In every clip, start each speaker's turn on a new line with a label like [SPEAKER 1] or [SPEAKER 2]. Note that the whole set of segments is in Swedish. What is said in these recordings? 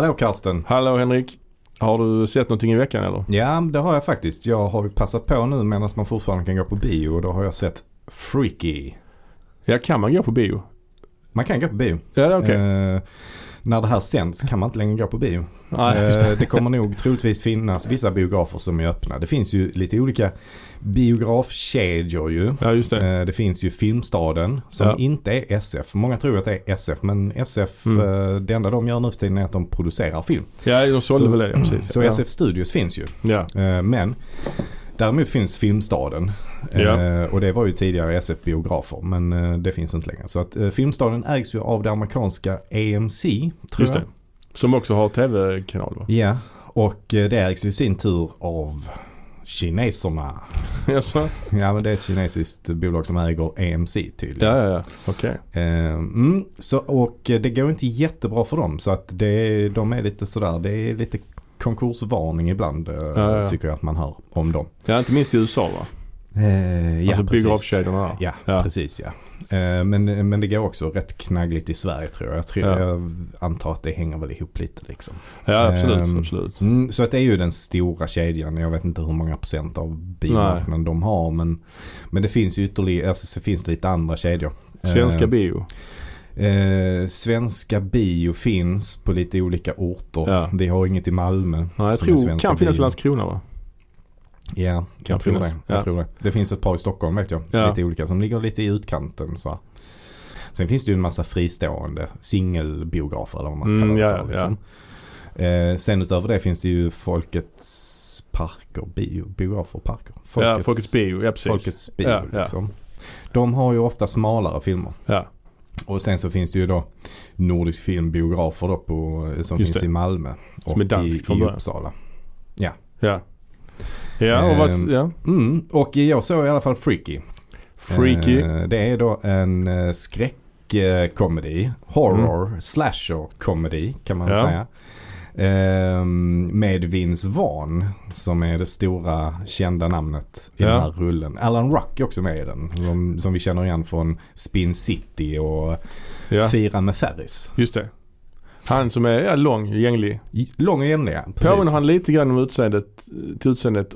[SPEAKER 1] Hallå Karsten.
[SPEAKER 2] Hallå Henrik. Har du sett någonting i veckan eller?
[SPEAKER 1] Ja, det har jag faktiskt. Jag har passat på nu medan man fortfarande kan gå på bio och då har jag sett Freaky.
[SPEAKER 2] Ja, kan man gå på bio?
[SPEAKER 1] Man kan gå på bio.
[SPEAKER 2] Ja, okej.
[SPEAKER 1] Eh, när det här sänds kan man inte längre gå på bio.
[SPEAKER 2] Nej, just
[SPEAKER 1] Eh, det kommer nog troligtvis finnas vissa biografer som är öppna. Det finns ju lite olika biografkedjor ju.
[SPEAKER 2] Ja, just det.
[SPEAKER 1] Eh, Det finns ju Filmstaden som
[SPEAKER 2] Ja.
[SPEAKER 1] inte är SF. Många tror att det är SF men SF,
[SPEAKER 2] Mm.
[SPEAKER 1] eh, det enda de gör nu för tiden är att de producerar film.
[SPEAKER 2] Ja, de sålde
[SPEAKER 1] Så-
[SPEAKER 2] väl det, ja, precis.
[SPEAKER 1] Så
[SPEAKER 2] ja.
[SPEAKER 1] SF Studios finns ju.
[SPEAKER 2] Ja,
[SPEAKER 1] Men däremot finns Filmstaden. Eh,
[SPEAKER 2] Ja.
[SPEAKER 1] Och det var ju tidigare SF biografer men eh, det finns inte längre. Så att eh, Filmstaden ägs ju av det amerikanska AMC tror
[SPEAKER 2] just
[SPEAKER 1] jag.
[SPEAKER 2] det. Som också har tv-kanal va?
[SPEAKER 1] Ja, och eh, det ägs ju i sin tur av kineserna.
[SPEAKER 2] Jaså?
[SPEAKER 1] Ja men det är ett kinesiskt bolag som äger AMC tydligen.
[SPEAKER 2] Ja, ja, ja. Okej.
[SPEAKER 1] Eh, mm, så, och eh, det går inte jättebra för dem så att det, de är lite sådär, det är lite konkursvarning ibland eh,
[SPEAKER 2] Ja, ja.
[SPEAKER 1] tycker jag att man hör om dem.
[SPEAKER 2] Ja, inte minst i USA va?
[SPEAKER 1] Eh,
[SPEAKER 2] alltså biografkedjorna där.
[SPEAKER 1] Ja,
[SPEAKER 2] Ja.
[SPEAKER 1] precis ja. Eh, men, men det går också rätt knaggligt i Sverige tror jag. Jag, tror,
[SPEAKER 2] Ja.
[SPEAKER 1] jag antar att det hänger väl ihop lite liksom.
[SPEAKER 2] Ja, absolut.
[SPEAKER 1] Ehm,
[SPEAKER 2] absolut.
[SPEAKER 1] Mm, så att det är ju den stora kedjan. Jag vet inte hur många procent av bilmarknaden de har. Men, men det finns ju ytterligare, alltså så finns det lite andra kedjor.
[SPEAKER 2] Svenska
[SPEAKER 1] Eh,
[SPEAKER 2] bio.
[SPEAKER 1] Eh, svenska bio finns på lite olika orter.
[SPEAKER 2] Ja.
[SPEAKER 1] Vi har inget i Malmö.
[SPEAKER 2] Nej, jag tror
[SPEAKER 1] svenska
[SPEAKER 2] kan finnas i. Landskrona va?
[SPEAKER 1] Ja,
[SPEAKER 2] Kan
[SPEAKER 1] jag tror, det. jag
[SPEAKER 2] Ja.
[SPEAKER 1] tror det. Det finns ett par i Stockholm vet jag.
[SPEAKER 2] Ja.
[SPEAKER 1] Lite olika som ligger lite i utkanten. Så. Sen finns det ju en massa fristående singelbiografer eller vad man ska
[SPEAKER 2] Mm,
[SPEAKER 1] kalla det
[SPEAKER 2] ja,
[SPEAKER 1] för. Liksom. Eh, sen utöver det finns det ju Folkets parker, bio, biografer och parker.
[SPEAKER 2] ja, Folkets bio. Ja, precis.
[SPEAKER 1] Folkets bio
[SPEAKER 2] Ja, ja.
[SPEAKER 1] liksom. De har ju ofta smalare filmer.
[SPEAKER 2] Ja.
[SPEAKER 1] Och sen så finns det ju då Nordisk filmbiografer då på, som
[SPEAKER 2] Just
[SPEAKER 1] finns
[SPEAKER 2] det.
[SPEAKER 1] i Malmö.
[SPEAKER 2] Som
[SPEAKER 1] och
[SPEAKER 2] är danskt
[SPEAKER 1] i, i. Uppsala.
[SPEAKER 2] Ja. Ja, och vad,
[SPEAKER 1] Ehm,
[SPEAKER 2] ja.
[SPEAKER 1] Mm, och jag såg i alla fall Freaky.
[SPEAKER 2] Freaky.
[SPEAKER 1] Eh, det är då en eh, skräckkomedi. Horror slasher comedy kan man
[SPEAKER 2] Ja.
[SPEAKER 1] säga. Ehm, med Vince Vaughn som är det stora kända namnet i
[SPEAKER 2] Ja.
[SPEAKER 1] den här rullen. Alan Ruck är också med i den. Som, som vi känner igen från Spin City och
[SPEAKER 2] ja.
[SPEAKER 1] Fira med Ferris.
[SPEAKER 2] Just det. Han som är ja, lång, gänglig.
[SPEAKER 1] Lång och jämn ja. precis.
[SPEAKER 2] Påminner han lite grann om utseendet, till utseendet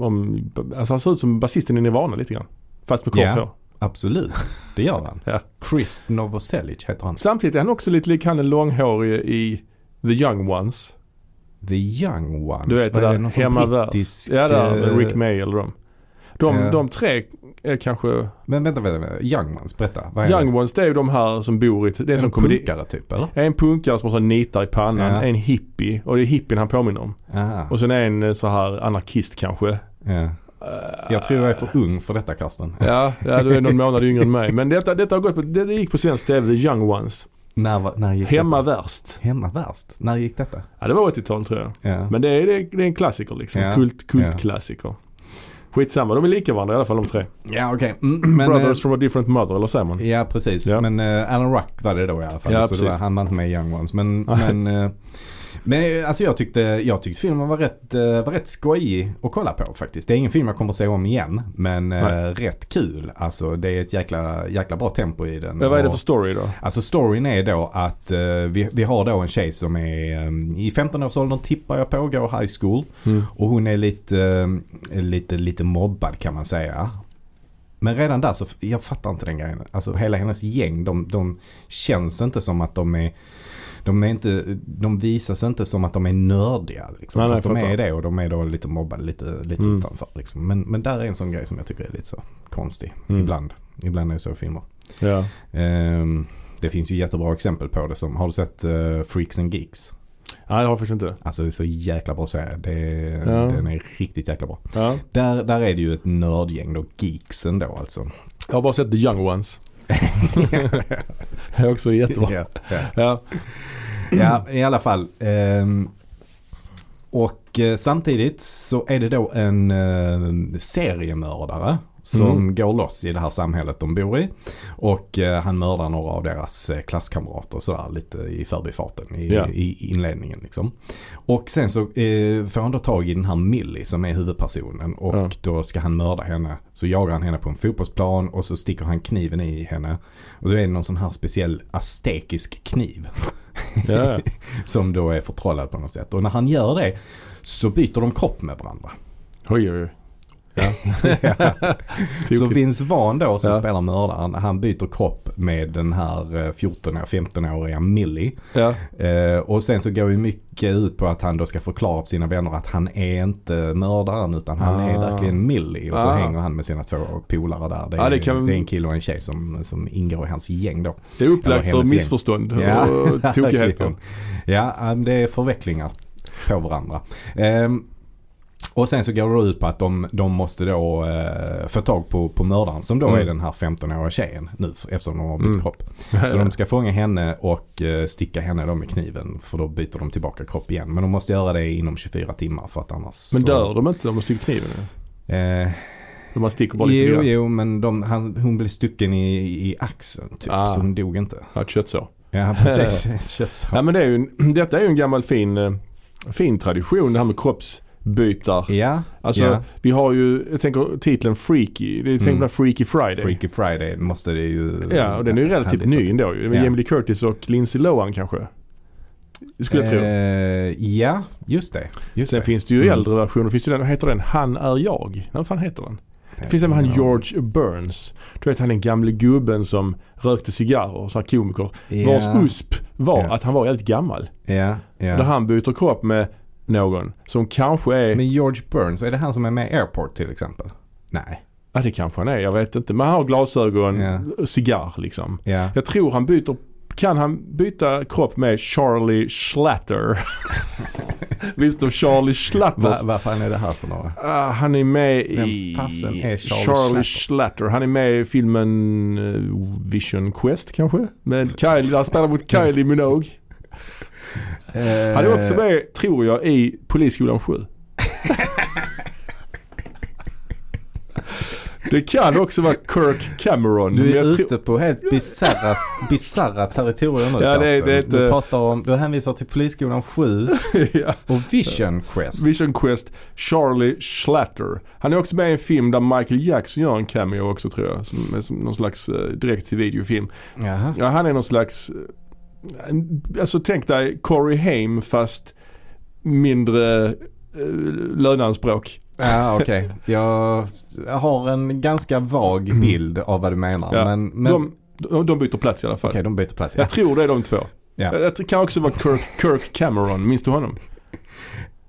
[SPEAKER 2] om, alltså han ser ut som basisten i Nirvana lite grann. Fast med kort
[SPEAKER 1] Ja.
[SPEAKER 2] hår.
[SPEAKER 1] Absolut, det gör han.
[SPEAKER 2] Ja.
[SPEAKER 1] Chris Novoselic heter han.
[SPEAKER 2] Samtidigt är han också lite lik han den långhårige i The Young Ones.
[SPEAKER 1] The Young Ones.
[SPEAKER 2] Du vet det
[SPEAKER 1] är
[SPEAKER 2] där hemmavärs.
[SPEAKER 1] brittisk,
[SPEAKER 2] Ja där
[SPEAKER 1] eh,
[SPEAKER 2] Rick May eller dem. De,
[SPEAKER 1] Ja.
[SPEAKER 2] de tre är kanske,
[SPEAKER 1] Men vänta, vänta, vänta. Young Ones, berätta. Vad är
[SPEAKER 2] Young
[SPEAKER 1] det?
[SPEAKER 2] Ones det är ju de här som bor i, det är
[SPEAKER 1] En
[SPEAKER 2] som komedi.
[SPEAKER 1] punkare typ eller?
[SPEAKER 2] En punkare som har sån nitar i pannan,
[SPEAKER 1] Ja.
[SPEAKER 2] en hippie och det är hippien han påminner om.
[SPEAKER 1] Aha.
[SPEAKER 2] Och sen en eh, så här anarkist kanske.
[SPEAKER 1] Ja. Jag tror jag är för ung för detta Karsten.
[SPEAKER 2] Ja, ja du är någon månad yngre än mig. Men detta, detta har gått på, det, det gick på svensk TV, The Young Ones.
[SPEAKER 1] När, när gick
[SPEAKER 2] Hemma
[SPEAKER 1] detta?
[SPEAKER 2] värst.
[SPEAKER 1] Hemma värst? När gick detta?
[SPEAKER 2] Ja det var 80-tal tror jag.
[SPEAKER 1] Ja.
[SPEAKER 2] Men det är, det är, en klassiker liksom.
[SPEAKER 1] Ja.
[SPEAKER 2] Kult, kultklassiker. Skitsamma, de är lika varandra i alla fall de tre.
[SPEAKER 1] Ja okej. Mm, men,
[SPEAKER 2] Brothers
[SPEAKER 1] eh,
[SPEAKER 2] from a different mother, eller säger man?
[SPEAKER 1] Ja precis.
[SPEAKER 2] Ja.
[SPEAKER 1] Men eh, Alan Ruck var det då i alla fall.
[SPEAKER 2] Ja,
[SPEAKER 1] så det var,
[SPEAKER 2] precis.
[SPEAKER 1] han var inte med i Young Ones. Men, men, eh, men eh, alltså jag tyckte, jag tyckte filmen var rätt, eh, var rätt skojig att kolla på faktiskt. Det är ingen film jag kommer att se om igen. Men eh, rätt kul. Alltså det är ett jäkla, jäkla bra tempo i den.
[SPEAKER 2] Ja, vad är det för story då?
[SPEAKER 1] Alltså storyn är då att eh, vi, vi har då en tjej som är eh, i 15-årsåldern tippar jag på, går high school.
[SPEAKER 2] Mm.
[SPEAKER 1] Och hon är lite, lite, lite mobbad kan man säga. Men redan där så, jag fattar inte den grejen. Alltså hela hennes gäng, de, de känns inte som att de är de, är inte, de visas inte som att de är nördiga. Liksom.
[SPEAKER 2] Nej, nej,
[SPEAKER 1] Fast de
[SPEAKER 2] fattar.
[SPEAKER 1] är det och de är då lite mobbade lite, lite
[SPEAKER 2] Mm.
[SPEAKER 1] utanför. Liksom. Men, men där är en sån grej som jag tycker är lite så konstig.
[SPEAKER 2] Mm.
[SPEAKER 1] Ibland. Ibland är det så i filmer.
[SPEAKER 2] Ja.
[SPEAKER 1] Ehm, det finns ju jättebra exempel på det. Som, har du sett eh, Freaks and Geeks?
[SPEAKER 2] Nej det har jag faktiskt inte.
[SPEAKER 1] Alltså det är så jäkla bra serie. Det,
[SPEAKER 2] Ja.
[SPEAKER 1] Den är riktigt jäkla bra.
[SPEAKER 2] Ja.
[SPEAKER 1] Där, där är det ju ett nördgäng då, geeksen då alltså.
[SPEAKER 2] Jag har bara sett The Young Ones. Det är också jättebra.
[SPEAKER 1] ja, ja.
[SPEAKER 2] Ja.
[SPEAKER 1] ja, i alla fall. Ehm, och eh, samtidigt så är det då en eh, seriemördare som
[SPEAKER 2] Mm.
[SPEAKER 1] går loss i det här samhället de bor i. Och eh, han mördar några av deras eh, klasskamrater sådär lite i förbifarten i,
[SPEAKER 2] Ja.
[SPEAKER 1] i inledningen liksom. Och sen så eh, får han då tag i den här Millie som är huvudpersonen och
[SPEAKER 2] Ja.
[SPEAKER 1] då ska han mörda henne. Så jagar han henne på en fotbollsplan och så sticker han kniven i henne. Och då är det någon sån här speciell aztekisk kniv.
[SPEAKER 2] Ja.
[SPEAKER 1] som då är förtrollad på något sätt. Och när han gör det så byter de kropp med varandra.
[SPEAKER 2] Oj, oj, oj. Ja.
[SPEAKER 1] Så. Vince Vaughn då som
[SPEAKER 2] Ja.
[SPEAKER 1] spelar mördaren, han byter kropp med den här eh, 14-15-åriga Millie.
[SPEAKER 2] ja.
[SPEAKER 1] Eh, och sen så går ju mycket ut på att han då ska förklara för sina vänner att han är inte mördaren utan han är
[SPEAKER 2] Ah.
[SPEAKER 1] verkligen Millie. Och så
[SPEAKER 2] Ah.
[SPEAKER 1] hänger han med sina två polare där. Det är,
[SPEAKER 2] Ja, det kan-
[SPEAKER 1] det är en kille och en tjej som, som ingår i hans gäng då.
[SPEAKER 2] Det är upplagt för
[SPEAKER 1] gäng.
[SPEAKER 2] missförstånd
[SPEAKER 1] Ja.
[SPEAKER 2] och tokigheter.
[SPEAKER 1] Ja, eh, det är förvecklingar på varandra. Ehm, och sen så går det ut på att de, de måste då eh, få tag på, på mördaren som då
[SPEAKER 2] Mm.
[SPEAKER 1] är den här 15-åriga tjejen nu eftersom de har bytt
[SPEAKER 2] Mm.
[SPEAKER 1] kropp. Så de ska fånga henne och eh, sticka henne då med kniven för då byter de tillbaka kropp igen. Men de måste göra det inom 24 timmar för att annars
[SPEAKER 2] Men
[SPEAKER 1] så,
[SPEAKER 2] dör de inte om de sticker kniven?
[SPEAKER 1] Eh,
[SPEAKER 2] Man sticker bara lite
[SPEAKER 1] jo,
[SPEAKER 2] grann.
[SPEAKER 1] jo, men de, han, hon blev stucken i, i axeln typ.
[SPEAKER 2] Ah.
[SPEAKER 1] Så hon dog inte.
[SPEAKER 2] Ja, ett köttsår.
[SPEAKER 1] Ja, precis. Köttsår.
[SPEAKER 2] Ja men det är ju, detta är ju en gammal fin, eh, fin tradition det här med kroppsbytar.
[SPEAKER 1] Ja,
[SPEAKER 2] Alltså
[SPEAKER 1] ja.
[SPEAKER 2] vi har ju, jag tänker titeln Freaky, det är tänker
[SPEAKER 1] Mm.
[SPEAKER 2] på Freaky Friday.
[SPEAKER 1] Freaky Friday måste det ju...
[SPEAKER 2] Ja och den är ju relativt ny ändå ju. Med
[SPEAKER 1] Ja.
[SPEAKER 2] Jamie Lee Curtis och Lindsay Lohan kanske. Det skulle jag tro.
[SPEAKER 1] Eh, ja, just det. Just
[SPEAKER 2] Sen
[SPEAKER 1] det.
[SPEAKER 2] finns det ju
[SPEAKER 1] Mm.
[SPEAKER 2] äldre versioner. Finns det den, vad heter den? Han är jag. Vad fan heter den? Det finns även han. George Burns. Du vet han den gamle gubben som rökte cigarrer, så här komiker.
[SPEAKER 1] Ja,
[SPEAKER 2] Vars USP var
[SPEAKER 1] Ja.
[SPEAKER 2] att han var jävligt gammal.
[SPEAKER 1] Ja, ja.
[SPEAKER 2] Där han byter kropp med någon som kanske är,
[SPEAKER 1] Men George Burns, är det han som är med i Airport till exempel? Nej.
[SPEAKER 2] ja det kanske han är, jag vet inte. Men han har glasögon,
[SPEAKER 1] Ja.
[SPEAKER 2] cigarr liksom.
[SPEAKER 1] Ja.
[SPEAKER 2] Jag tror han byter, kan han byta kropp med Charlie Schlatter? Visst då Charlie Schlatter?
[SPEAKER 1] Va, vad fan är det här för några?
[SPEAKER 2] Ah, han är med i
[SPEAKER 1] fasen är Charlie
[SPEAKER 2] Charlie
[SPEAKER 1] Schlatter?
[SPEAKER 2] Schlatter. Han är med i filmen eh, Vision Quest kanske? Med Kylie, han spelar mot Kylie Minogue. Han är också med, tror jag, i Polisskolan 7. Det kan också vara Kirk Cameron.
[SPEAKER 1] Du är ute på helt bisarra, bisarra territorier nu
[SPEAKER 2] Ja, det det inte-
[SPEAKER 1] Du pratar om, du hänvisar till Polisskolan 7
[SPEAKER 2] ja.
[SPEAKER 1] och Vision Quest.
[SPEAKER 2] Vision Quest, Charlie Schlatter. Han är också med i en film där Michael Jackson gör en cameo också tror jag. Som, som någon slags eh, direkt till videofilm.
[SPEAKER 1] Jaha.
[SPEAKER 2] Ja, han är någon slags, eh, alltså tänk dig Corey Haim fast mindre eh, löneanspråk.
[SPEAKER 1] Ja okej. Jag har en ganska vag bild av vad du menar.
[SPEAKER 2] Ja.
[SPEAKER 1] Men, men
[SPEAKER 2] De, de, de byter plats i alla fall.
[SPEAKER 1] okej de byter plats. Ja.
[SPEAKER 2] Jag tror det är de två.
[SPEAKER 1] Ja.
[SPEAKER 2] Jag- Det kan också vara Kirk, Kirk Cameron, minns du honom?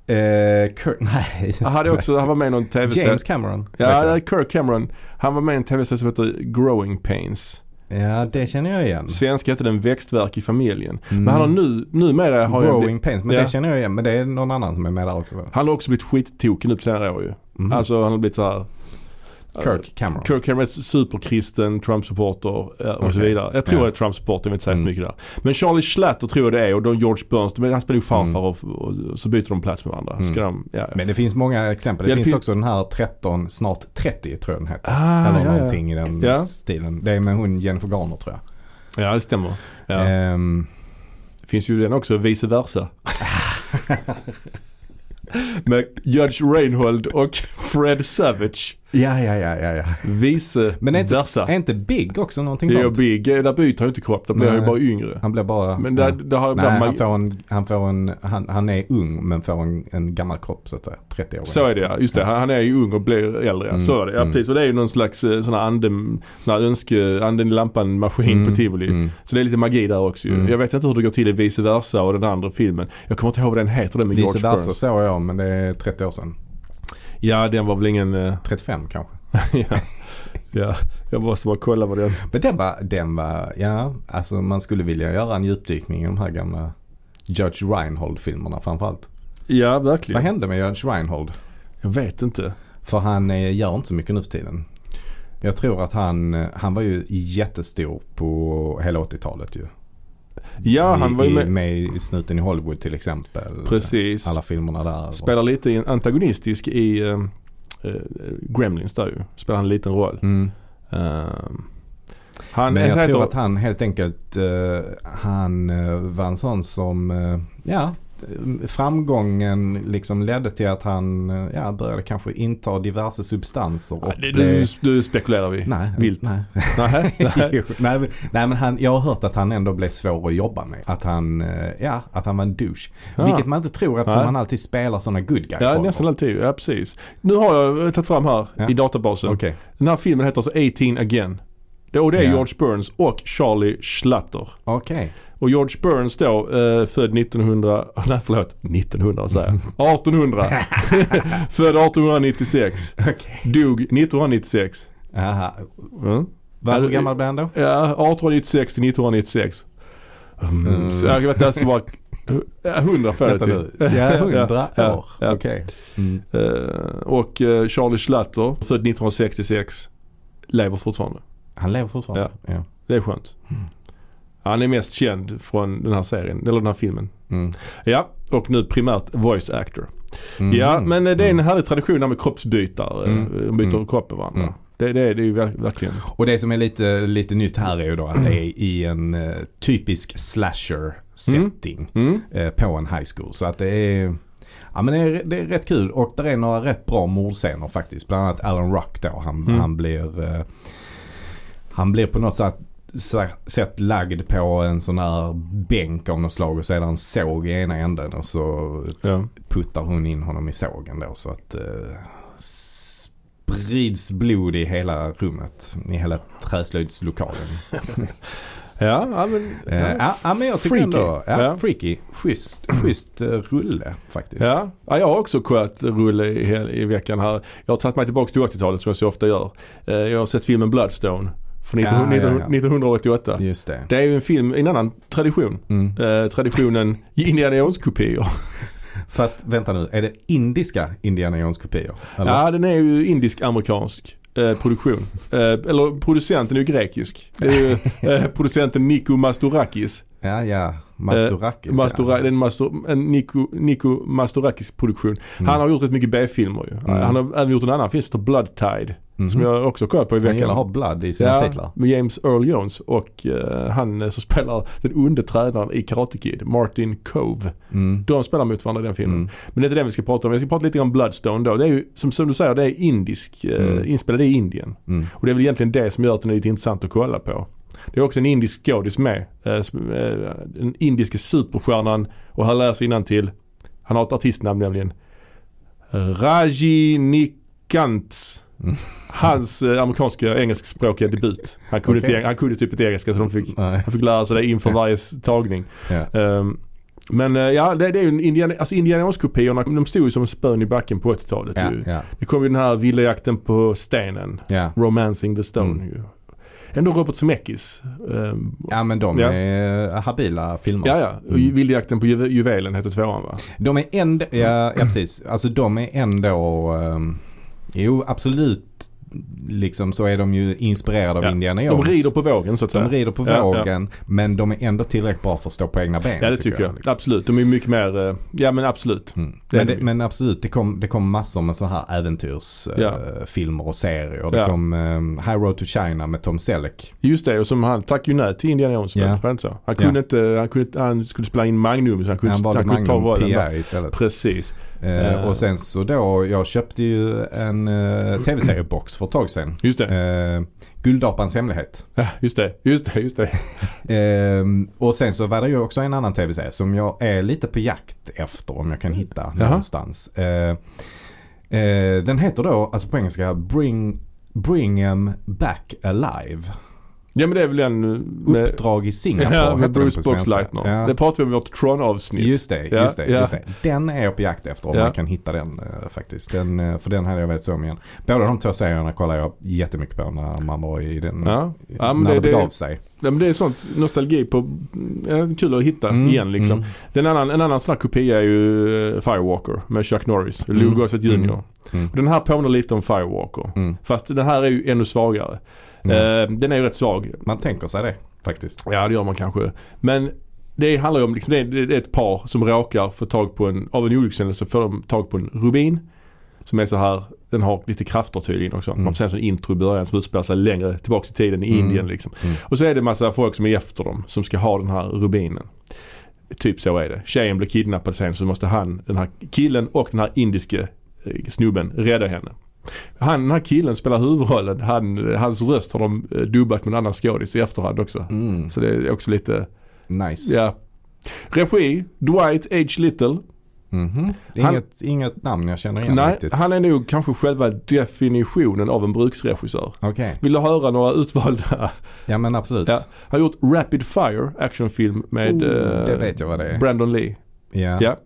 [SPEAKER 1] Eh, Kurt, nej.
[SPEAKER 2] Han, hade också, han var med i någon tv-serie.
[SPEAKER 1] James Cameron.
[SPEAKER 2] Ja, Kirk Cameron. Han var med i en tv-serie som heter Growing Pains.
[SPEAKER 1] Ja, det känner jag igen.
[SPEAKER 2] Svenska heter den Växtverk i familjen.
[SPEAKER 1] Mm.
[SPEAKER 2] Men han har nu, numera har jag blivit,
[SPEAKER 1] Growing Pains, men
[SPEAKER 2] Ja.
[SPEAKER 1] det känner jag igen. Men det är någon annan som är med där också.
[SPEAKER 2] han har också blivit skittokig nu på senare år ju.
[SPEAKER 1] Mhm.
[SPEAKER 2] Alltså han har blivit så här.
[SPEAKER 1] Kirk Cameron.
[SPEAKER 2] Kirk Cameron är superkristen, Trump-supporter eh, och så
[SPEAKER 1] Okej.
[SPEAKER 2] vidare. Jag tror det är Trump-supporter, jag vill inte säga
[SPEAKER 1] Mm.
[SPEAKER 2] för mycket där. Men Charlie Schlatter tror jag det är och då George Burns, de- han spelar ju farfar
[SPEAKER 1] Mm.
[SPEAKER 2] och, och, så byter de plats med varandra.
[SPEAKER 1] Mm.
[SPEAKER 2] De, ja.
[SPEAKER 1] Men det finns många exempel. Det
[SPEAKER 2] Ja, det
[SPEAKER 1] finns
[SPEAKER 2] fin-
[SPEAKER 1] också den här 13, snart 30 tror jag den heter.
[SPEAKER 2] Ah,
[SPEAKER 1] Eller
[SPEAKER 2] ja,
[SPEAKER 1] någonting i den stilen. Det är med hon Jennifer Garner tror jag.
[SPEAKER 2] ja, det stämmer. Ja.
[SPEAKER 1] Ehm,
[SPEAKER 2] Det finns ju den också, vice versa. med Judge Reinhold och Fred Savage.
[SPEAKER 1] Ja, ja, ja, ja, ja.
[SPEAKER 2] Vice
[SPEAKER 1] Men är inte,
[SPEAKER 2] versa.
[SPEAKER 1] är inte Big också någonting
[SPEAKER 2] Det är
[SPEAKER 1] sånt?
[SPEAKER 2] Big, där byter han ju inte kropp, där blir han ju bara yngre.
[SPEAKER 1] Han blir bara...
[SPEAKER 2] Men där, där har
[SPEAKER 1] Nej, han får en, han får en, han, han är ung men får en, en gammal kropp så att säga. 30 år.
[SPEAKER 2] Så är det ja, just det. Han han är ju ung och blir äldre.
[SPEAKER 1] Mm,
[SPEAKER 2] Så är det. Ja,
[SPEAKER 1] mm.
[SPEAKER 2] precis. Och det är ju någon slags eh, sån här ande, sån här önske, anden i lampan maskin
[SPEAKER 1] Mm,
[SPEAKER 2] på tivoli.
[SPEAKER 1] mm.
[SPEAKER 2] Så det är lite magi där också ju.
[SPEAKER 1] Mm.
[SPEAKER 2] Jag vet inte hur det går till i vice versa och den andra filmen. Jag kommer inte ihåg vad den heter den med
[SPEAKER 1] Vice
[SPEAKER 2] George
[SPEAKER 1] versa
[SPEAKER 2] Burns.
[SPEAKER 1] såg jag men det är 30 år sedan.
[SPEAKER 2] Ja, den var väl ingen... eh,
[SPEAKER 1] 35 kanske.
[SPEAKER 2] ja. ja, jag måste bara kolla vad den...
[SPEAKER 1] Men den var, den var, ja, alltså man skulle vilja göra en djupdykning i de här gamla Judge Reinhold-filmerna framförallt.
[SPEAKER 2] Ja, verkligen.
[SPEAKER 1] Vad hände med Judge Reinhold?
[SPEAKER 2] Jag vet inte.
[SPEAKER 1] För han eh, gör inte så mycket nu för tiden. Jag tror att han, eh, han var ju jättestor på hela 80-talet ju.
[SPEAKER 2] Ja, han var ju med.
[SPEAKER 1] med i Snuten i Hollywood till exempel.
[SPEAKER 2] Precis.
[SPEAKER 1] Alla filmerna där.
[SPEAKER 2] Spelar lite antagonistisk i eh, Gremlins där ju. Spelar en liten roll.
[SPEAKER 1] Mm.
[SPEAKER 2] Ehm, han
[SPEAKER 1] Men jag
[SPEAKER 2] heter,
[SPEAKER 1] tror att han helt enkelt, eh, han eh, var en sån som, ja, framgången liksom ledde till att han eh, ja, började kanske inta diverse substanser. Och
[SPEAKER 2] det,
[SPEAKER 1] blev-
[SPEAKER 2] nu, nu spekulerar vi.
[SPEAKER 1] Nej,
[SPEAKER 2] Vilt.
[SPEAKER 1] nej.
[SPEAKER 2] Nej, nej.
[SPEAKER 1] Nej, men- nej han, jag har hört att han ändå blev svår att jobba med. Att han, eh, ja, att han var en douche.
[SPEAKER 2] Ja.
[SPEAKER 1] Vilket man inte tror eftersom
[SPEAKER 2] Nej.
[SPEAKER 1] han alltid spelar sådana good guy
[SPEAKER 2] Ja, nästan alltid. Ja, precis. Nu har jag tagit fram här
[SPEAKER 1] Ja.
[SPEAKER 2] i databasen.
[SPEAKER 1] Okej.
[SPEAKER 2] Den här filmen heter alltså 18 again. Det, och det är
[SPEAKER 1] Ja.
[SPEAKER 2] George Burns och Charlie Schlatter.
[SPEAKER 1] Okej.
[SPEAKER 2] Och George Burns då, eh, född 1900, nej förlåt, 1900 säger jag. 1800. född 1896.
[SPEAKER 1] Okej.
[SPEAKER 2] Dog 1996.
[SPEAKER 1] Aha.
[SPEAKER 2] Mm.
[SPEAKER 1] Vad, hur
[SPEAKER 2] Ja,
[SPEAKER 1] gammal blev han då?
[SPEAKER 2] Ja, 1896 till 1996. Mm.
[SPEAKER 1] Mm.
[SPEAKER 2] Så jag vet inte, det ja, 100 för det till.
[SPEAKER 1] Ja, hundra
[SPEAKER 2] ja,
[SPEAKER 1] år.
[SPEAKER 2] ja.
[SPEAKER 1] Okej. Mm.
[SPEAKER 2] Eh, och eh, Charlie Schlatter, född 1966, lever fortfarande.
[SPEAKER 1] Han lever fortfarande? Ja.
[SPEAKER 2] Det är skönt.
[SPEAKER 1] Mm.
[SPEAKER 2] Han är mest känd från den här serien, eller den här filmen.
[SPEAKER 1] Mm.
[SPEAKER 2] Ja, och nu primärt voice actor.
[SPEAKER 1] Mm.
[SPEAKER 2] Ja, men eh, det är en
[SPEAKER 1] Mm.
[SPEAKER 2] härlig tradition där med kroppsbytare.
[SPEAKER 1] Mm.
[SPEAKER 2] Mm. De byter
[SPEAKER 1] Mm.
[SPEAKER 2] kropp med varandra. Det, det, det är ju ver- verkligen.
[SPEAKER 1] Och det som är lite, lite nytt här är ju då att det är i en eh, typisk slasher setting eh, på en high school. Så att det är, ja, men det, är, det är rätt kul och det är några rätt bra mordscener faktiskt. Bland annat Alan Rock då. Han, han blir eh, han blir på något sätt, sätt lagd på en sån här bänk av något slag och sedan såg i ena änden och så
[SPEAKER 2] Ja.
[SPEAKER 1] puttar hon in honom i sågen då så att eh, sprids blod i hela rummet. I hela träslöjdslokalen.
[SPEAKER 2] Ja, ja, men...
[SPEAKER 1] Eh, ja, ja, men jag tycker
[SPEAKER 2] Freaky.
[SPEAKER 1] ändå, ja,
[SPEAKER 2] Ja.
[SPEAKER 1] freaky. Schysst, schysst eh, rulle faktiskt.
[SPEAKER 2] Ja. ja, jag har också kollat rulle i, i veckan här. Jag har tagit mig tillbaka till 80-talet som jag så ofta gör. Eh, Jag har sett filmen Bloodstone från
[SPEAKER 1] Ja,
[SPEAKER 2] 1900,
[SPEAKER 1] ja, ja.
[SPEAKER 2] 1988.
[SPEAKER 1] Just det.
[SPEAKER 2] Det är ju en film, en annan tradition.
[SPEAKER 1] Mm.
[SPEAKER 2] Eh, traditionen Indiana Jones-kopior.
[SPEAKER 1] Fast vänta nu, är det indiska Indiana Jones-kopior?
[SPEAKER 2] Ja, den är ju indisk-amerikansk eh, produktion. Eh, eller producenten är ju grekisk. Det är ju eh, producenten Niko Mastorakis.
[SPEAKER 1] ja, ja. Mastorakis.
[SPEAKER 2] Mastora, det är
[SPEAKER 1] ja.
[SPEAKER 2] en, Mastor, en Niko, Niko Mastorakis produktion.
[SPEAKER 1] Mm.
[SPEAKER 2] Han har gjort rätt mycket B-filmer ju.
[SPEAKER 1] Mm.
[SPEAKER 2] Han har även gjort en annan film som heter Blood Tide.
[SPEAKER 1] Mhm.
[SPEAKER 2] Som jag också kollat på i
[SPEAKER 1] Han gillar att
[SPEAKER 2] veckan.
[SPEAKER 1] ha blood i sina titlar.
[SPEAKER 2] med James Earl Jones och eh, han eh, som spelar den onde tränaren i Karate Kid, Martin Cove.
[SPEAKER 1] Mm.
[SPEAKER 2] De spelar mot varandra i den filmen.
[SPEAKER 1] Mm.
[SPEAKER 2] Men det är inte det vi ska prata om. Vi ska prata lite om Bloodstone då. Det är ju som, som du säger, det är indisk,
[SPEAKER 1] Mm.
[SPEAKER 2] inspelad i Indien.
[SPEAKER 1] Mm.
[SPEAKER 2] Och det är väl egentligen det som gör att den är lite intressant att kolla på. Det är också en indisk skådis med. Eh, den indiske superstjärnan och här läser till. Han har ett artistnamn nämligen. Rajinikanth.
[SPEAKER 1] Mm.
[SPEAKER 2] Hans eh, amerikanska engelskspråkiga debut. Han kunde,
[SPEAKER 1] Okej.
[SPEAKER 2] inte, han kunde typ inte engelska så de fick, han fick lära sig det inför varje tagning.
[SPEAKER 1] Ja.
[SPEAKER 2] Ehm, men eh, ja, det, det är ju Indiana, alltså Indiana Jones-kopiorna, de stod ju som en spön i backen på 80-talet
[SPEAKER 1] Ja,
[SPEAKER 2] ju.
[SPEAKER 1] ja,
[SPEAKER 2] Det kom ju den här villajakten på stenen.
[SPEAKER 1] ja.
[SPEAKER 2] Romancing the Stone
[SPEAKER 1] Mm.
[SPEAKER 2] ju. Ändå Robert Zemeckis. ehm,
[SPEAKER 1] ja, men de
[SPEAKER 2] Ja.
[SPEAKER 1] är habila filmer.
[SPEAKER 2] ja, ja.
[SPEAKER 1] Mm.
[SPEAKER 2] Vildjakten på juve- juvelen heter tvåan va?
[SPEAKER 1] De är ändå, ja, ja precis. Alltså de är ändå, um, jo absolut liksom så är de ju inspirerade av
[SPEAKER 2] Ja.
[SPEAKER 1] Indiana
[SPEAKER 2] De
[SPEAKER 1] Jones.
[SPEAKER 2] rider på vågen så att säga.
[SPEAKER 1] De rider på
[SPEAKER 2] Ja,
[SPEAKER 1] vågen men de är ändå tillräckligt bra för att stå på egna ben.
[SPEAKER 2] Ja det tycker jag.
[SPEAKER 1] liksom.
[SPEAKER 2] Absolut. De är mycket mer, eh, ja men absolut.
[SPEAKER 1] Mm. Men,
[SPEAKER 2] de
[SPEAKER 1] det, men absolut, det kom, det kom massor med så här äventyrsfilmer
[SPEAKER 2] Ja.
[SPEAKER 1] filmer och serier. Det
[SPEAKER 2] Ja.
[SPEAKER 1] kom um, High Road to China med Tom Selleck.
[SPEAKER 2] Just det och som han tack ju nej till Indiana Jones
[SPEAKER 1] Ja.
[SPEAKER 2] så? Han kunde inte, han, kunde, inte- han skulle spela in Magnum så han kunde,
[SPEAKER 1] Han valde
[SPEAKER 2] han kunde ta
[SPEAKER 1] istället.
[SPEAKER 2] Precis.
[SPEAKER 1] Eh,
[SPEAKER 2] Eh.
[SPEAKER 1] och sen så då, jag köpte ju en uh, tv-seriebox för ett tag sedan.
[SPEAKER 2] Just det.
[SPEAKER 1] Uh, Guldapans hemlighet.
[SPEAKER 2] Ja, just det. Just det. Just det.
[SPEAKER 1] Ehm, och sen så var det ju också en annan tv-serie som jag är lite på jakt efter om jag kan hitta
[SPEAKER 2] Jaha.
[SPEAKER 1] någonstans. Eh, eh, den heter då, alltså på engelska, Bring, Bring 'em back alive.
[SPEAKER 2] Ja men det är väl en med,
[SPEAKER 1] Uppdrag i Singapore
[SPEAKER 2] ja, med
[SPEAKER 1] den
[SPEAKER 2] Bruce. Boxleitner.
[SPEAKER 1] Ja.
[SPEAKER 2] Det pratade vi om i vårt Tron-avsnitt.
[SPEAKER 1] Just det,
[SPEAKER 2] Ja,
[SPEAKER 1] just det,
[SPEAKER 2] ja.
[SPEAKER 1] just det. Den är jag på jakt efter om man kan hitta den eh, faktiskt. Den, eh, för den hade jag velat se om igen. Båda de två serierna kollar jag jättemycket på när man var i den,
[SPEAKER 2] Ja. Ja,
[SPEAKER 1] när
[SPEAKER 2] det-
[SPEAKER 1] det, begav sig.
[SPEAKER 2] Ja, men det är sånt nostalgi på, ja, kul att hitta
[SPEAKER 1] Mm,
[SPEAKER 2] igen liksom.
[SPEAKER 1] mm.
[SPEAKER 2] Den annan, en annan sån här kopia är ju eh, Firewalker med Chuck Norris.
[SPEAKER 1] Mm,
[SPEAKER 2] Lou Gossett Jr.
[SPEAKER 1] mm, mm.
[SPEAKER 2] Och Den här påminner lite om Firewalker.
[SPEAKER 1] Mm.
[SPEAKER 2] Fast den här är ju ännu svagare.
[SPEAKER 1] Mm.
[SPEAKER 2] Eh, den är ju rätt svag.
[SPEAKER 1] Man tänker sig det faktiskt.
[SPEAKER 2] Ja det gör man kanske. Men det handlar ju om, liksom, det, är, ett par som råkar få tag på en, av en olyckshändelse får de tag på en rubin. Som är så här, den har lite krafter tydligen också.
[SPEAKER 1] Mm.
[SPEAKER 2] Man får se en sån intro i början som utspelar sig längre tillbaks i tiden i
[SPEAKER 1] Mm.
[SPEAKER 2] Indien liksom.
[SPEAKER 1] Mm.
[SPEAKER 2] Och så är det massa folk som är efter dem som ska ha den här rubinen. Typ så är det. Tjejen blir kidnappad sen så måste han, den här killen och den här indiske eh, snubben rädda henne. Han, den här killen spelar huvudrollen. Han, hans röst har de eh, dubbat med en annan skådis i efterhand också.
[SPEAKER 1] Mm.
[SPEAKER 2] Så det är också lite,
[SPEAKER 1] Nice.
[SPEAKER 2] ja. Regi, Dwight H. Little.
[SPEAKER 1] Mhm.
[SPEAKER 2] Han-
[SPEAKER 1] Inget, inget namn jag känner igen
[SPEAKER 2] Nej,
[SPEAKER 1] riktigt.
[SPEAKER 2] han är nog kanske själva definitionen av en bruksregissör.
[SPEAKER 1] Okej,
[SPEAKER 2] Vill du höra några utvalda?
[SPEAKER 1] ja men absolut.
[SPEAKER 2] Ja. Han har gjort Rapid Fire actionfilm med
[SPEAKER 1] Oh,
[SPEAKER 2] eh. Brandon Lee.
[SPEAKER 1] Ja.
[SPEAKER 2] Ja.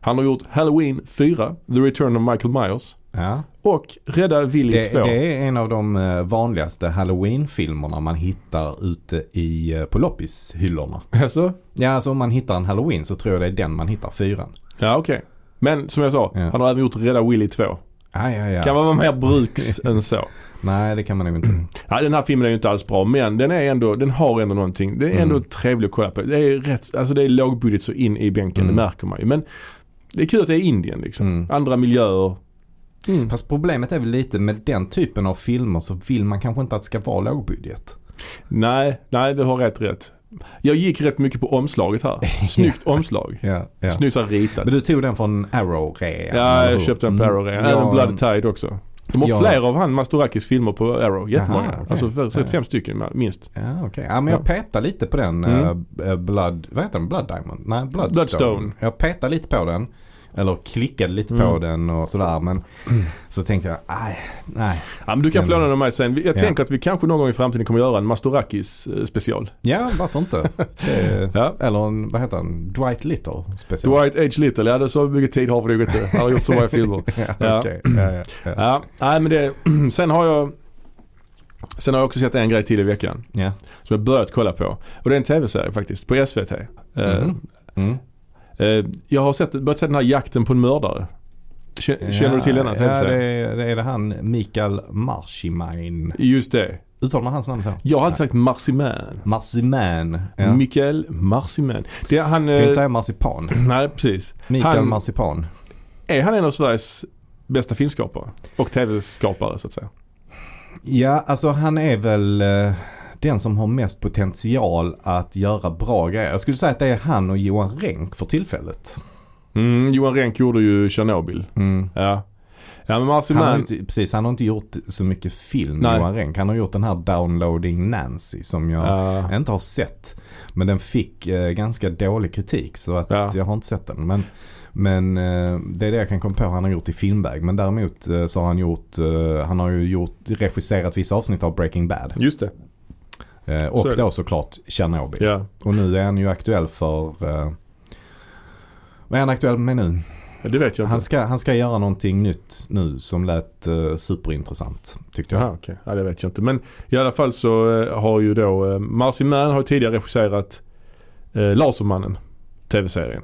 [SPEAKER 2] Han har gjort Halloween 4, The Return of Michael Myers
[SPEAKER 1] Ja.
[SPEAKER 2] och Rädda Willy
[SPEAKER 1] Det,
[SPEAKER 2] 2.
[SPEAKER 1] det är en av de eh, vanligaste halloween-filmerna man hittar ute i, eh, på loppishyllorna.
[SPEAKER 2] Alltså?
[SPEAKER 1] Ja, alltså om man hittar en halloween så tror jag det är den man hittar, fyran.
[SPEAKER 2] Ja okej. Men som jag sa,
[SPEAKER 1] Ja.
[SPEAKER 2] han har även gjort Rädda Willy 2.
[SPEAKER 1] Ja, ja, ja.
[SPEAKER 2] Kan man vara mer bruks än så.
[SPEAKER 1] Nej, det kan man nog inte.
[SPEAKER 2] Ja, den här filmen är ju inte alls bra men den är ändå, den har ändå någonting. Det är ändå
[SPEAKER 1] Mm.
[SPEAKER 2] trevligt att kolla på. Det är rätt, alltså det är lågbudget så in i bänken,
[SPEAKER 1] Mm.
[SPEAKER 2] det märker man ju. Men det är kul att det är Indien liksom.
[SPEAKER 1] Mm.
[SPEAKER 2] Andra miljöer. Mm.
[SPEAKER 1] Fast problemet är väl lite med den typen av filmer så vill man kanske inte att det ska vara lågbudget.
[SPEAKER 2] Nej, nej du har rätt rätt. Jag gick rätt mycket på omslaget här. Snyggt omslag.
[SPEAKER 1] Ja, ja.
[SPEAKER 2] Snyggt ritat.
[SPEAKER 1] Men du tog den från Arrow-rea?
[SPEAKER 2] Ja, jag köpte en på
[SPEAKER 1] Mm.
[SPEAKER 2] Arrow redan.
[SPEAKER 1] Ja,
[SPEAKER 2] Även Blood Tide också. De har
[SPEAKER 1] Ja.
[SPEAKER 2] flera av han Mastorakis filmer på Arrow. Jättemånga.
[SPEAKER 1] Jaha, okej.
[SPEAKER 2] Alltså för,
[SPEAKER 1] Ja.
[SPEAKER 2] fem stycken minst.
[SPEAKER 1] Ja, okej. Ja, men jag
[SPEAKER 2] Ja.
[SPEAKER 1] petade lite på den.
[SPEAKER 2] Mm.
[SPEAKER 1] eh, Blood, vad heter den? Blood Diamond? Nej, Bloodstone.
[SPEAKER 2] Bloodstone.
[SPEAKER 1] Jag petade lite på den. Eller klickade lite
[SPEAKER 2] Mm.
[SPEAKER 1] på den och sådär. Men så tänkte jag, nej, nej.
[SPEAKER 2] Ja, men du kan få låna den av mig sen. Jag
[SPEAKER 1] Ja.
[SPEAKER 2] tänker att vi kanske någon gång i framtiden kommer göra en Mastorakis eh, special.
[SPEAKER 1] Ja, varför inte?
[SPEAKER 2] Ja.
[SPEAKER 1] Eller en, vad heter han? Dwight Little special.
[SPEAKER 2] Dwight H. Little, ja det så mycket tid har vi nog inte. Han har gjort så många filmer.
[SPEAKER 1] ja, okej. Ja, ja,
[SPEAKER 2] nej men det, sen har jag Sen har jag också sett en grej till i veckan.
[SPEAKER 1] ja.
[SPEAKER 2] Som jag börjat kolla på. Och det är en tv-serie faktiskt. På SVT. Eh,
[SPEAKER 1] Mhm. Mm.
[SPEAKER 2] Eh, jag har sett, börjat se den här Jakten på en mördare. Kä- Känner du till denna
[SPEAKER 1] Ja, det är, det är det han Mikael Marshimain.
[SPEAKER 2] Just det.
[SPEAKER 1] Uttalar man hans namn så?
[SPEAKER 2] Jag har alltid sagt Marsiman.
[SPEAKER 1] Marsiman. Ja.
[SPEAKER 2] Mikael Marsiman. Det är han...
[SPEAKER 1] Kan inte
[SPEAKER 2] Eh,
[SPEAKER 1] säga marsipan.
[SPEAKER 2] nej precis.
[SPEAKER 1] Mikael
[SPEAKER 2] Han-
[SPEAKER 1] Marsipan.
[SPEAKER 2] Är han en av Sveriges bästa filmskapare? Och tv-skapare så att säga.
[SPEAKER 1] Ja, alltså han är väl eh, den som har mest potential att göra bra grejer. Jag skulle säga att det är han och Johan Renck för tillfället.
[SPEAKER 2] Mm, Johan Renck gjorde ju Tjernobyl.
[SPEAKER 1] Mm.
[SPEAKER 2] Ja. Ja men
[SPEAKER 1] Han har, inte, precis, han har inte gjort så mycket film,
[SPEAKER 2] Nej.
[SPEAKER 1] Johan Renck. Han har gjort den här Downloading Nancy som jag
[SPEAKER 2] Ja.
[SPEAKER 1] inte har sett. Men den fick eh, ganska dålig kritik så att
[SPEAKER 2] Ja.
[SPEAKER 1] jag har inte sett den. Men, men eh, det är det jag kan komma på han har gjort i filmväg. Men däremot eh, så har han gjort, eh, han har ju gjort, regisserat vissa avsnitt av Breaking Bad.
[SPEAKER 2] Just det.
[SPEAKER 1] Eh,
[SPEAKER 2] Så
[SPEAKER 1] och
[SPEAKER 2] det.
[SPEAKER 1] då såklart Tjernobyl.
[SPEAKER 2] Ja.
[SPEAKER 1] Och nu är han ju aktuell för, eh, vad är han aktuell med nu?
[SPEAKER 2] Det vet jag
[SPEAKER 1] Han
[SPEAKER 2] inte.
[SPEAKER 1] ska, han ska göra någonting nytt nu som lät eh, superintressant tyckte jag.
[SPEAKER 2] Jaha, okej. Ja, det vet jag inte. Men i alla fall så eh, har ju då eh, Marsiman har ju tidigare regisserat eh, Lasermannen, tv-serien.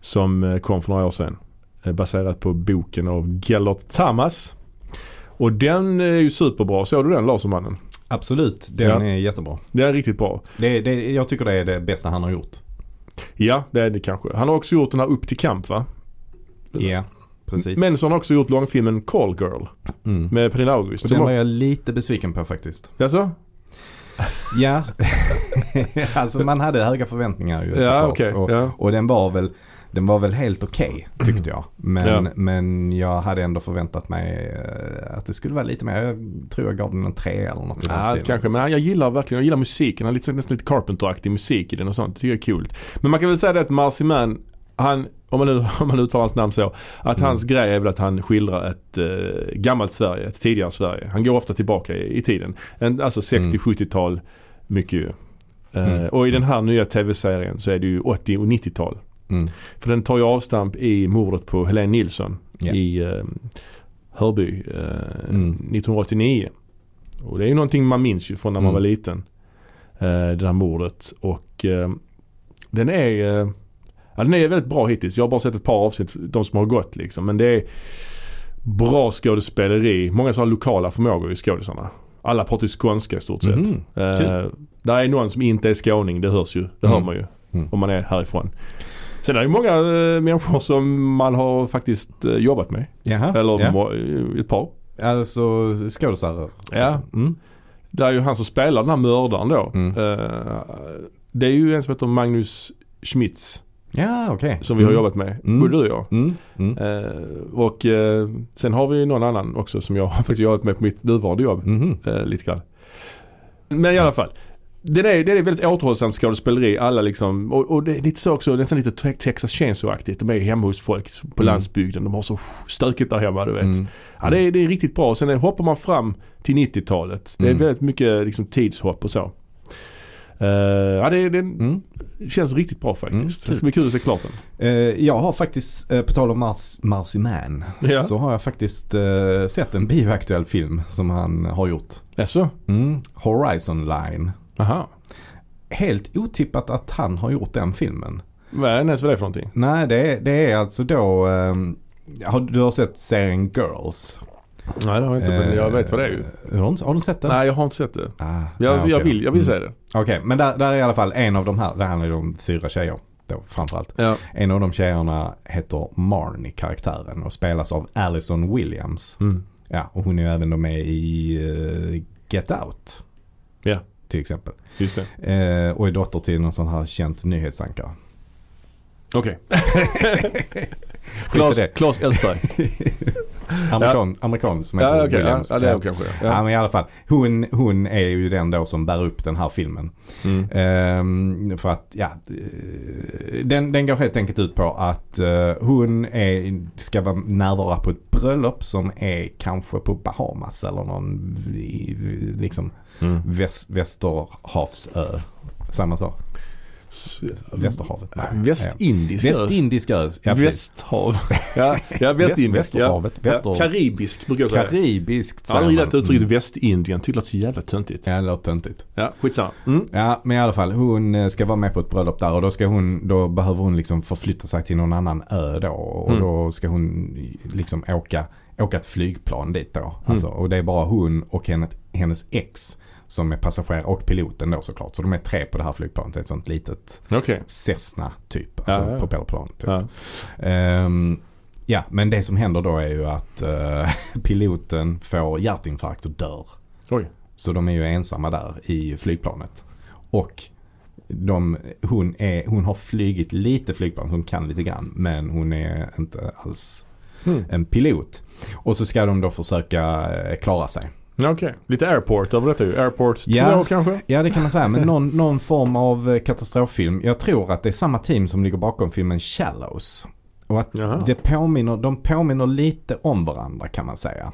[SPEAKER 2] Som eh, kom för några år sedan. Eh, baserat på boken av Gellert Tamas. Och den är ju superbra. Såg du den Lasermannen?
[SPEAKER 1] Absolut, den
[SPEAKER 2] Ja.
[SPEAKER 1] är jättebra.
[SPEAKER 2] Den är riktigt bra.
[SPEAKER 1] Det, det, jag tycker det är det bästa han har gjort.
[SPEAKER 2] Ja, det är det kanske. Han har också gjort den här Upp till kamp va?
[SPEAKER 1] Ja, precis.
[SPEAKER 2] Men så har han också gjort långfilmen Call Girl
[SPEAKER 1] mm.
[SPEAKER 2] med Pernilla August.
[SPEAKER 1] Den var jag lite besviken på faktiskt.
[SPEAKER 2] Jaså?
[SPEAKER 1] Ja, alltså man hade höga förväntningar ju
[SPEAKER 2] Ja,
[SPEAKER 1] såklart.
[SPEAKER 2] okej.
[SPEAKER 1] Och,
[SPEAKER 2] Ja.
[SPEAKER 1] och den var väl den var väl helt okej tyckte jag. Men,
[SPEAKER 2] Ja.
[SPEAKER 1] men jag hade ändå förväntat mig eh, att det skulle vara lite mer. Jag tror jag gav den en tre eller något i den
[SPEAKER 2] Ja, kanske. Men jag gillar verkligen, jag gillar musiken. Han lite, nästan lite Carpenter-aktig musik i den och sånt. Det tycker jag är kul. Men man kan väl säga det att Marciman, han, om man nu om man uttalar hans namn så, att
[SPEAKER 1] Mm.
[SPEAKER 2] hans grej är väl att han skildrar ett eh, gammalt Sverige, ett tidigare Sverige. Han går ofta tillbaka i, i tiden. En, alltså 60-70-tal, mycket ju. Eh,
[SPEAKER 1] Mm.
[SPEAKER 2] Och i den här nya tv-serien så är det ju 80 och 90-tal.
[SPEAKER 1] Mm.
[SPEAKER 2] För den tar ju avstamp i mordet på Helene Nilsson
[SPEAKER 1] Ja.
[SPEAKER 2] i eh, Hörby eh,
[SPEAKER 1] Mm.
[SPEAKER 2] 1989. Och det är ju någonting man minns ju från när man
[SPEAKER 1] Mm.
[SPEAKER 2] var liten. Eh, det här mordet. Och eh, den är eh, ja, den är väldigt bra hittills. Jag har bara sett ett par avsnitt, de som har gått liksom. Men det är bra skådespeleri. Många som har lokala förmågor i skådisarna. Alla pratar ju skånska i stort sett.
[SPEAKER 1] Mhm.
[SPEAKER 2] Eh, där är någon som inte är skåning, det hörs ju. Det hör
[SPEAKER 1] Mm.
[SPEAKER 2] man ju.
[SPEAKER 1] Mm.
[SPEAKER 2] Om man är härifrån. Sen är det många eh, människor som man har faktiskt eh, jobbat med.
[SPEAKER 1] Jaha,
[SPEAKER 2] Eller
[SPEAKER 1] ja.
[SPEAKER 2] må, ett par.
[SPEAKER 1] Alltså skådisar.
[SPEAKER 2] Ja.
[SPEAKER 1] Mm.
[SPEAKER 2] Det är ju han som spelar den här mördaren då.
[SPEAKER 1] Mm.
[SPEAKER 2] Eh, det är ju en som heter Magnus Schmitz
[SPEAKER 1] Ja, okej.
[SPEAKER 2] som vi har
[SPEAKER 1] Mm.
[SPEAKER 2] jobbat med.
[SPEAKER 1] Mm.
[SPEAKER 2] Både du och jag.
[SPEAKER 1] Mm. Mm.
[SPEAKER 2] Eh, och eh, sen har vi någon annan också som jag har faktiskt jobbat med på mitt nuvarande jobb.
[SPEAKER 1] Mhm.
[SPEAKER 2] Eh, lite grann. Men i alla fall. Det är, det är väldigt återhållsamt skådespeleri. Alla liksom, och, och det är lite så också, nästan lite Te- Texas Chainsaw-aktigt. De är hemma hos folk på
[SPEAKER 1] Mm.
[SPEAKER 2] landsbygden. De har så stökigt där hemma du vet.
[SPEAKER 1] Mm.
[SPEAKER 2] Ja, det, är, det är riktigt bra. Sen hoppar man fram till 90-talet. Det är
[SPEAKER 1] Mm.
[SPEAKER 2] väldigt mycket liksom, tidshopp och så. Eh, ja, det, det
[SPEAKER 1] Mm.
[SPEAKER 2] känns riktigt bra faktiskt.
[SPEAKER 1] Mm,
[SPEAKER 2] det ska bli kul att se klart den.
[SPEAKER 1] Eh, jag har faktiskt, eh, på tal om Mars, Marcy Man,
[SPEAKER 2] Ja.
[SPEAKER 1] så har jag faktiskt eh, sett en bioaktuell film som han har gjort.
[SPEAKER 2] Jaså?
[SPEAKER 1] Mm. Horizon Line.
[SPEAKER 2] Aha.
[SPEAKER 1] Helt otippat att han har gjort den filmen.
[SPEAKER 2] Vad är det för någonting?
[SPEAKER 1] Nej, det är, det är alltså då, eh, har, du har sett serien Girls?
[SPEAKER 2] Nej det har jag inte men jag vet vad det är ju.
[SPEAKER 1] Eh, Har du, sett den?
[SPEAKER 2] Nej jag har inte sett det.
[SPEAKER 1] Ah,
[SPEAKER 2] Jag,
[SPEAKER 1] ah,
[SPEAKER 2] jag,
[SPEAKER 1] okej
[SPEAKER 2] vill, jag vill
[SPEAKER 1] Mm.
[SPEAKER 2] se det.
[SPEAKER 1] Okej, men där, där är i alla fall en av de här, det handlar ju om fyra tjejer då framförallt.
[SPEAKER 2] Ja.
[SPEAKER 1] En av de tjejerna heter Marnie karaktären och spelas av Allison Williams.
[SPEAKER 2] Mm.
[SPEAKER 1] Ja, och hon är ju även med i eh, Get Out.
[SPEAKER 2] Ja.
[SPEAKER 1] Till exempel.
[SPEAKER 2] Just det.
[SPEAKER 1] Eh, och är dotter till någon sån här känt nyhetsankare.
[SPEAKER 2] Okej. Klas,
[SPEAKER 1] det.
[SPEAKER 2] Klas Elfsberg.
[SPEAKER 1] Amerikan, amerikan som heter
[SPEAKER 2] ja. Ja,
[SPEAKER 1] Williams.
[SPEAKER 2] ja, det är
[SPEAKER 1] Ja.
[SPEAKER 2] hon kanske.
[SPEAKER 1] Ja.
[SPEAKER 2] Ja.
[SPEAKER 1] men i alla fall. Hon, hon är ju den då som bär upp den här filmen.
[SPEAKER 2] Mm.
[SPEAKER 1] Ehm, för att, ja. Den, den går helt enkelt ut på att eh, hon är, ska vara närvara på ett bröllop som är kanske på Bahamas eller någon liksom
[SPEAKER 2] Mm.
[SPEAKER 1] väst, västerhavsö. Samma sak. Västerhavet. Nej.
[SPEAKER 2] Västindisk
[SPEAKER 1] Ja. Västindisk ö. Ja.
[SPEAKER 2] Västhav. ja, ja västindisk.
[SPEAKER 1] Västerhavet.
[SPEAKER 2] Ja.
[SPEAKER 1] Väster-
[SPEAKER 2] Ja, karibiskt brukar jag säga.
[SPEAKER 1] Karibiskt
[SPEAKER 2] har aldrig
[SPEAKER 1] man.
[SPEAKER 2] uttrycket
[SPEAKER 1] Mm.
[SPEAKER 2] Västindien. Tycker det låter så jävla töntigt.
[SPEAKER 1] Ja, det låter töntigt.
[SPEAKER 2] Ja, skitsamma. Mm.
[SPEAKER 1] Ja, men i alla fall. Hon eh, ska vara med på ett bröllop där och då ska hon, då behöver hon liksom förflytta sig till någon annan ö då. Och
[SPEAKER 2] Mm.
[SPEAKER 1] då ska hon liksom åka, åka ett flygplan dit då.
[SPEAKER 2] Mm.
[SPEAKER 1] Alltså, och det är bara hon och hennes, hennes ex som är passagerare och piloten då såklart. Så de är tre på det här flygplanet. Ett sånt litet
[SPEAKER 2] Okej.
[SPEAKER 1] Cessna typ. Alltså
[SPEAKER 2] Ja, ja.
[SPEAKER 1] propellerplan. Typ.
[SPEAKER 2] Ja.
[SPEAKER 1] Ehm, ja, men det som händer då är ju att eh, piloten får hjärtinfarkt och dör.
[SPEAKER 2] Oj.
[SPEAKER 1] Så de är ju ensamma där i flygplanet. Och de, hon, är, hon har flygit lite flygplan, hon kan lite grann. Men hon är inte alls
[SPEAKER 2] Mm.
[SPEAKER 1] en pilot. Och så ska de då försöka eh, klara sig.
[SPEAKER 2] Okej. Lite airport över detta ju. Airport 2
[SPEAKER 1] Ja.
[SPEAKER 2] kanske?
[SPEAKER 1] Ja det kan man säga, men någon, någon form av eh, katastroffilm. Jag tror att det är samma team som ligger bakom filmen Shallows. Och att
[SPEAKER 2] Jaha.
[SPEAKER 1] det påminner, de påminner lite om varandra kan man säga.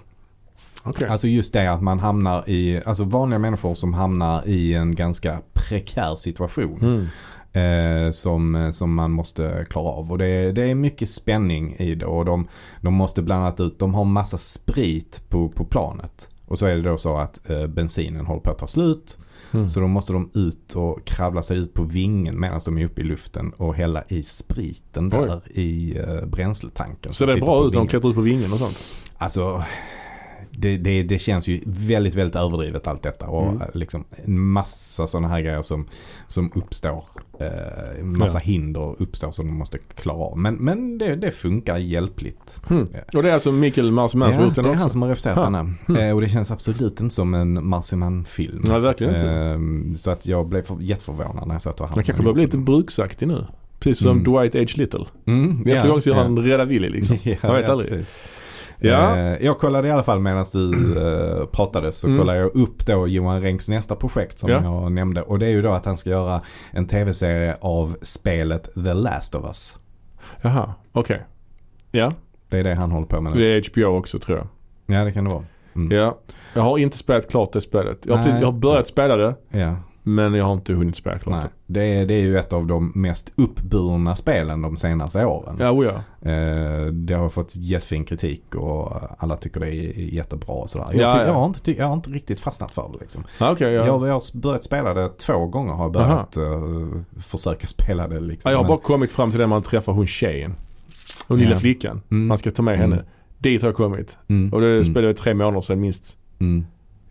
[SPEAKER 2] Okej.
[SPEAKER 1] Alltså just det att man hamnar i, alltså vanliga människor som hamnar i en ganska prekär situation.
[SPEAKER 2] Mm.
[SPEAKER 1] Eh, som, som man måste klara av. Och det, är- det är mycket spänning i det. Och de, de måste bland annat ut, de har massa sprit på, på planet. Och så är det då så att eh, bensinen håller på att ta slut.
[SPEAKER 2] Mm.
[SPEAKER 1] Så då måste de ut och kravla sig ut på vingen medan de är uppe i luften och hälla i spriten där i eh, bränsletanken.
[SPEAKER 2] Så
[SPEAKER 1] som
[SPEAKER 2] det bra ut när de klättrar ut på vingen och sånt?
[SPEAKER 1] Alltså det, det, det känns ju väldigt, väldigt överdrivet allt detta. Och
[SPEAKER 2] Mm.
[SPEAKER 1] eh, liksom en massa sådana här grejer som, som uppstår. Eh, massa
[SPEAKER 2] Ja.
[SPEAKER 1] hinder uppstår som de måste klara av. Men, men det, det funkar hjälpligt.
[SPEAKER 2] Mm. Och det är alltså Mikael Marsman som
[SPEAKER 1] Ja,
[SPEAKER 2] gjort den
[SPEAKER 1] det är
[SPEAKER 2] också?
[SPEAKER 1] han som har regisserat den.
[SPEAKER 2] Mm.
[SPEAKER 1] Eh, och det känns absolut inte som en Marciman-film.
[SPEAKER 2] Nej, verkligen inte.
[SPEAKER 1] Eh, så att jag blev för, jätteförvånad när jag satt och
[SPEAKER 2] Han kanske börjar bli lite bruksaktig nu. Precis som
[SPEAKER 1] Mm.
[SPEAKER 2] Dwight H. Little.
[SPEAKER 1] Mm,
[SPEAKER 2] Nästa
[SPEAKER 1] ja,
[SPEAKER 2] gång så gör
[SPEAKER 1] ja.
[SPEAKER 2] han Rädda Willy liksom.
[SPEAKER 1] Ja,
[SPEAKER 2] Man vet
[SPEAKER 1] ja,
[SPEAKER 2] aldrig.
[SPEAKER 1] precis.
[SPEAKER 2] Ja.
[SPEAKER 1] Eh, Jag kollade i alla fall medan du eh, pratade så
[SPEAKER 2] Mm.
[SPEAKER 1] kollade jag upp då Johan Renks nästa projekt som
[SPEAKER 2] Ja.
[SPEAKER 1] jag nämnde. Och det är ju då att han ska göra en tv-serie av spelet The Last of Us.
[SPEAKER 2] Jaha, okej. Ja,
[SPEAKER 1] Det är det han håller på med
[SPEAKER 2] det
[SPEAKER 1] nu.
[SPEAKER 2] är HBO också tror jag.
[SPEAKER 1] Ja det kan det vara. Mm.
[SPEAKER 2] Ja. Jag har inte spelat klart det spelet. Jag har, precis, jag har börjat spela det
[SPEAKER 1] Ja.
[SPEAKER 2] Men jag har inte hunnit spela klart
[SPEAKER 1] Nej. Det, är, det är ju ett av de mest uppburna spelen de senaste åren.
[SPEAKER 2] Ja, oh ja.
[SPEAKER 1] Eh, det har fått jättefin kritik och alla tycker det är jättebra och sådär. Jag,
[SPEAKER 2] Ja,
[SPEAKER 1] ty-
[SPEAKER 2] ja.
[SPEAKER 1] jag, har inte, jag har inte riktigt fastnat för det liksom.
[SPEAKER 2] ja okej. ja.
[SPEAKER 1] Jag, jag har börjat spela det två gånger har jag börjat eh, försöka spela det liksom.
[SPEAKER 2] ja, jag har bara kommit fram till det man träffar hon tjejen. Hon lilla flickan.
[SPEAKER 1] Mm.
[SPEAKER 2] Man ska ta med
[SPEAKER 1] Mm.
[SPEAKER 2] henne. Dit har jag kommit.
[SPEAKER 1] Mm.
[SPEAKER 2] Och det
[SPEAKER 1] Mm.
[SPEAKER 2] spelade jag tre månader sedan minst
[SPEAKER 1] Mm.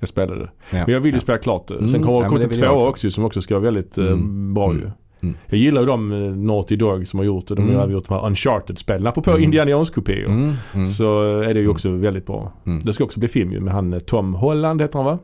[SPEAKER 2] Jag spelade det.
[SPEAKER 1] Ja.
[SPEAKER 2] Men jag vill ju
[SPEAKER 1] ja.
[SPEAKER 2] spela klart det.
[SPEAKER 1] Mm,
[SPEAKER 2] Sen kommer
[SPEAKER 1] ja,
[SPEAKER 2] det
[SPEAKER 1] men
[SPEAKER 2] komma
[SPEAKER 1] det
[SPEAKER 2] till två
[SPEAKER 1] också.
[SPEAKER 2] också som också ska vara väldigt eh,
[SPEAKER 1] Mm.
[SPEAKER 2] bra
[SPEAKER 1] Mm.
[SPEAKER 2] ju.
[SPEAKER 1] Mm.
[SPEAKER 2] Jag gillar ju de eh, Naughty Dog som har gjort det. De
[SPEAKER 1] Mm.
[SPEAKER 2] har gjort de här Uncharted-spelen. Apropå
[SPEAKER 1] Mm.
[SPEAKER 2] Indiana Jones-kopior.
[SPEAKER 1] Mm. Mm.
[SPEAKER 2] Så är det ju också väldigt bra.
[SPEAKER 1] Mm.
[SPEAKER 2] Det ska också bli film ju med han eh, Tom Holland heter han va?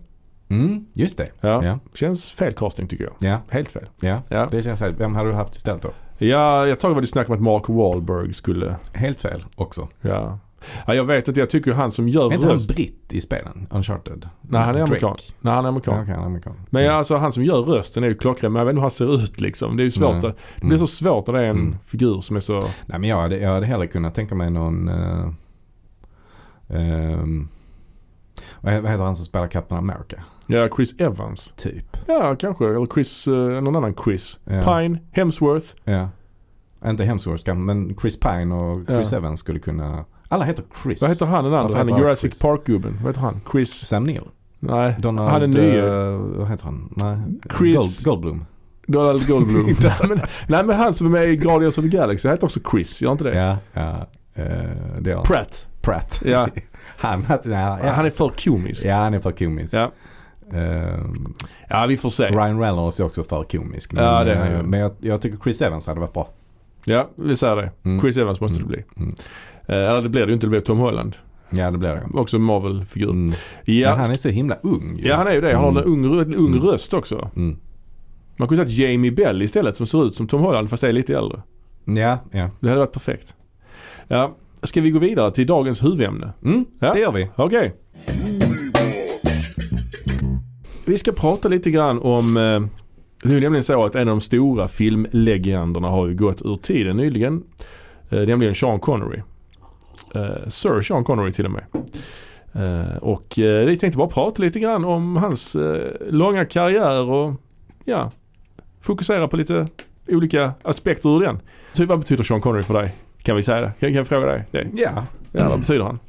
[SPEAKER 1] Mm, just det.
[SPEAKER 2] Ja.
[SPEAKER 1] Ja.
[SPEAKER 2] Känns fel casting tycker jag.
[SPEAKER 1] Ja,
[SPEAKER 2] Helt fel.
[SPEAKER 1] ja.
[SPEAKER 2] Ja,
[SPEAKER 1] det känns helt. Vem hade du haft istället då?
[SPEAKER 2] ja jag tror det var det snack om att Mark Wahlberg skulle,
[SPEAKER 1] Helt fel också.
[SPEAKER 2] ja. Ja jag vet att jag tycker han som gör
[SPEAKER 1] Är inte han britt i spelen? Uncharted?
[SPEAKER 2] Nej han är
[SPEAKER 1] Drake.
[SPEAKER 2] amerikan. Nej han är amerikan.
[SPEAKER 1] Ja, okej, han är amerikan.
[SPEAKER 2] Men ja, alltså han som gör rösten är ju klockren men jag vet inte hur han ser ut liksom. Det är ju svårt. Att, det blir så svårt när det är en
[SPEAKER 1] Mm.
[SPEAKER 2] figur som är så...
[SPEAKER 1] Nej men jag hade, jag hade hellre kunnat tänka mig någon... Uh, um, vad he- vad heter han som spelar Captain America?
[SPEAKER 2] Ja, Chris Evans.
[SPEAKER 1] Typ.
[SPEAKER 2] Ja, kanske. Eller Chris, eh, någon annan Chris.
[SPEAKER 1] Ja.
[SPEAKER 2] Pine, Hemsworth.
[SPEAKER 1] Ja. Inte Hemsworth men Chris Pine och Chris
[SPEAKER 2] Ja.
[SPEAKER 1] Evans skulle kunna... Alla heter Chris.
[SPEAKER 2] Vad heter han den andra? Han är Jurassic? Park-gubben. Vad heter han? Chris?
[SPEAKER 1] Sam Neill.
[SPEAKER 2] Nej,
[SPEAKER 1] Donald...
[SPEAKER 2] han är nye.
[SPEAKER 1] eh, vad heter han? Nej.
[SPEAKER 2] Chris-
[SPEAKER 1] Gold, Goldblum.
[SPEAKER 2] Donald Goldblum. nej, men, nej men han som är med i Guardians of the Galaxy heter också Chris, gör inte det?
[SPEAKER 1] Ja, ja. eh, det är
[SPEAKER 2] Pratt.
[SPEAKER 1] Pratt.
[SPEAKER 2] Ja.
[SPEAKER 1] han, ja, ja.
[SPEAKER 2] Han är för komisk.
[SPEAKER 1] Ja, han är för komisk.
[SPEAKER 2] Ja.
[SPEAKER 1] Ehm,
[SPEAKER 2] ja, vi får se.
[SPEAKER 1] Ryan Reynolds är också för komisk. Men,
[SPEAKER 2] Ja, det är
[SPEAKER 1] men jag, jag tycker Chris Evans hade varit bra.
[SPEAKER 2] Ja, vi säger det.
[SPEAKER 1] Mm.
[SPEAKER 2] Chris Evans måste
[SPEAKER 1] Mm.
[SPEAKER 2] det bli.
[SPEAKER 1] Mm.
[SPEAKER 2] Eh, Eller det blir det ju inte, det blir Tom Holland.
[SPEAKER 1] Ja, det blir det.
[SPEAKER 2] Också en Marvel-figur.
[SPEAKER 1] Mm.
[SPEAKER 2] Ja,
[SPEAKER 1] Men han är så himla ung. ju.
[SPEAKER 2] ja, han är ju det. Han har
[SPEAKER 1] Mm.
[SPEAKER 2] en ung, rö- ung
[SPEAKER 1] Mm.
[SPEAKER 2] röst också.
[SPEAKER 1] Mm.
[SPEAKER 2] Man kunde sagt Jamie Bell istället som ser ut som Tom Holland fast är lite äldre.
[SPEAKER 1] Ja, ja.
[SPEAKER 2] Det hade varit perfekt. Ja, ska vi gå vidare till dagens huvudämne?
[SPEAKER 1] Mm,
[SPEAKER 2] Ja.
[SPEAKER 1] det gör vi.
[SPEAKER 2] Okej. Vi ska prata lite grann om eh, det är nämligen så att en av de stora filmlegenderna har ju gått ur tiden nyligen. Eh, nämligen Sean Connery. Eh, Sir Sean Connery till och med. Eh, och eh, vi tänkte bara prata lite grann om hans långa karriär och ja, fokusera på lite olika aspekter ur den. Så vad betyder Sean Connery för dig? Kan vi säga det? Kan kan jag fråga dig det?
[SPEAKER 1] Ja.
[SPEAKER 2] Ja, vad betyder han?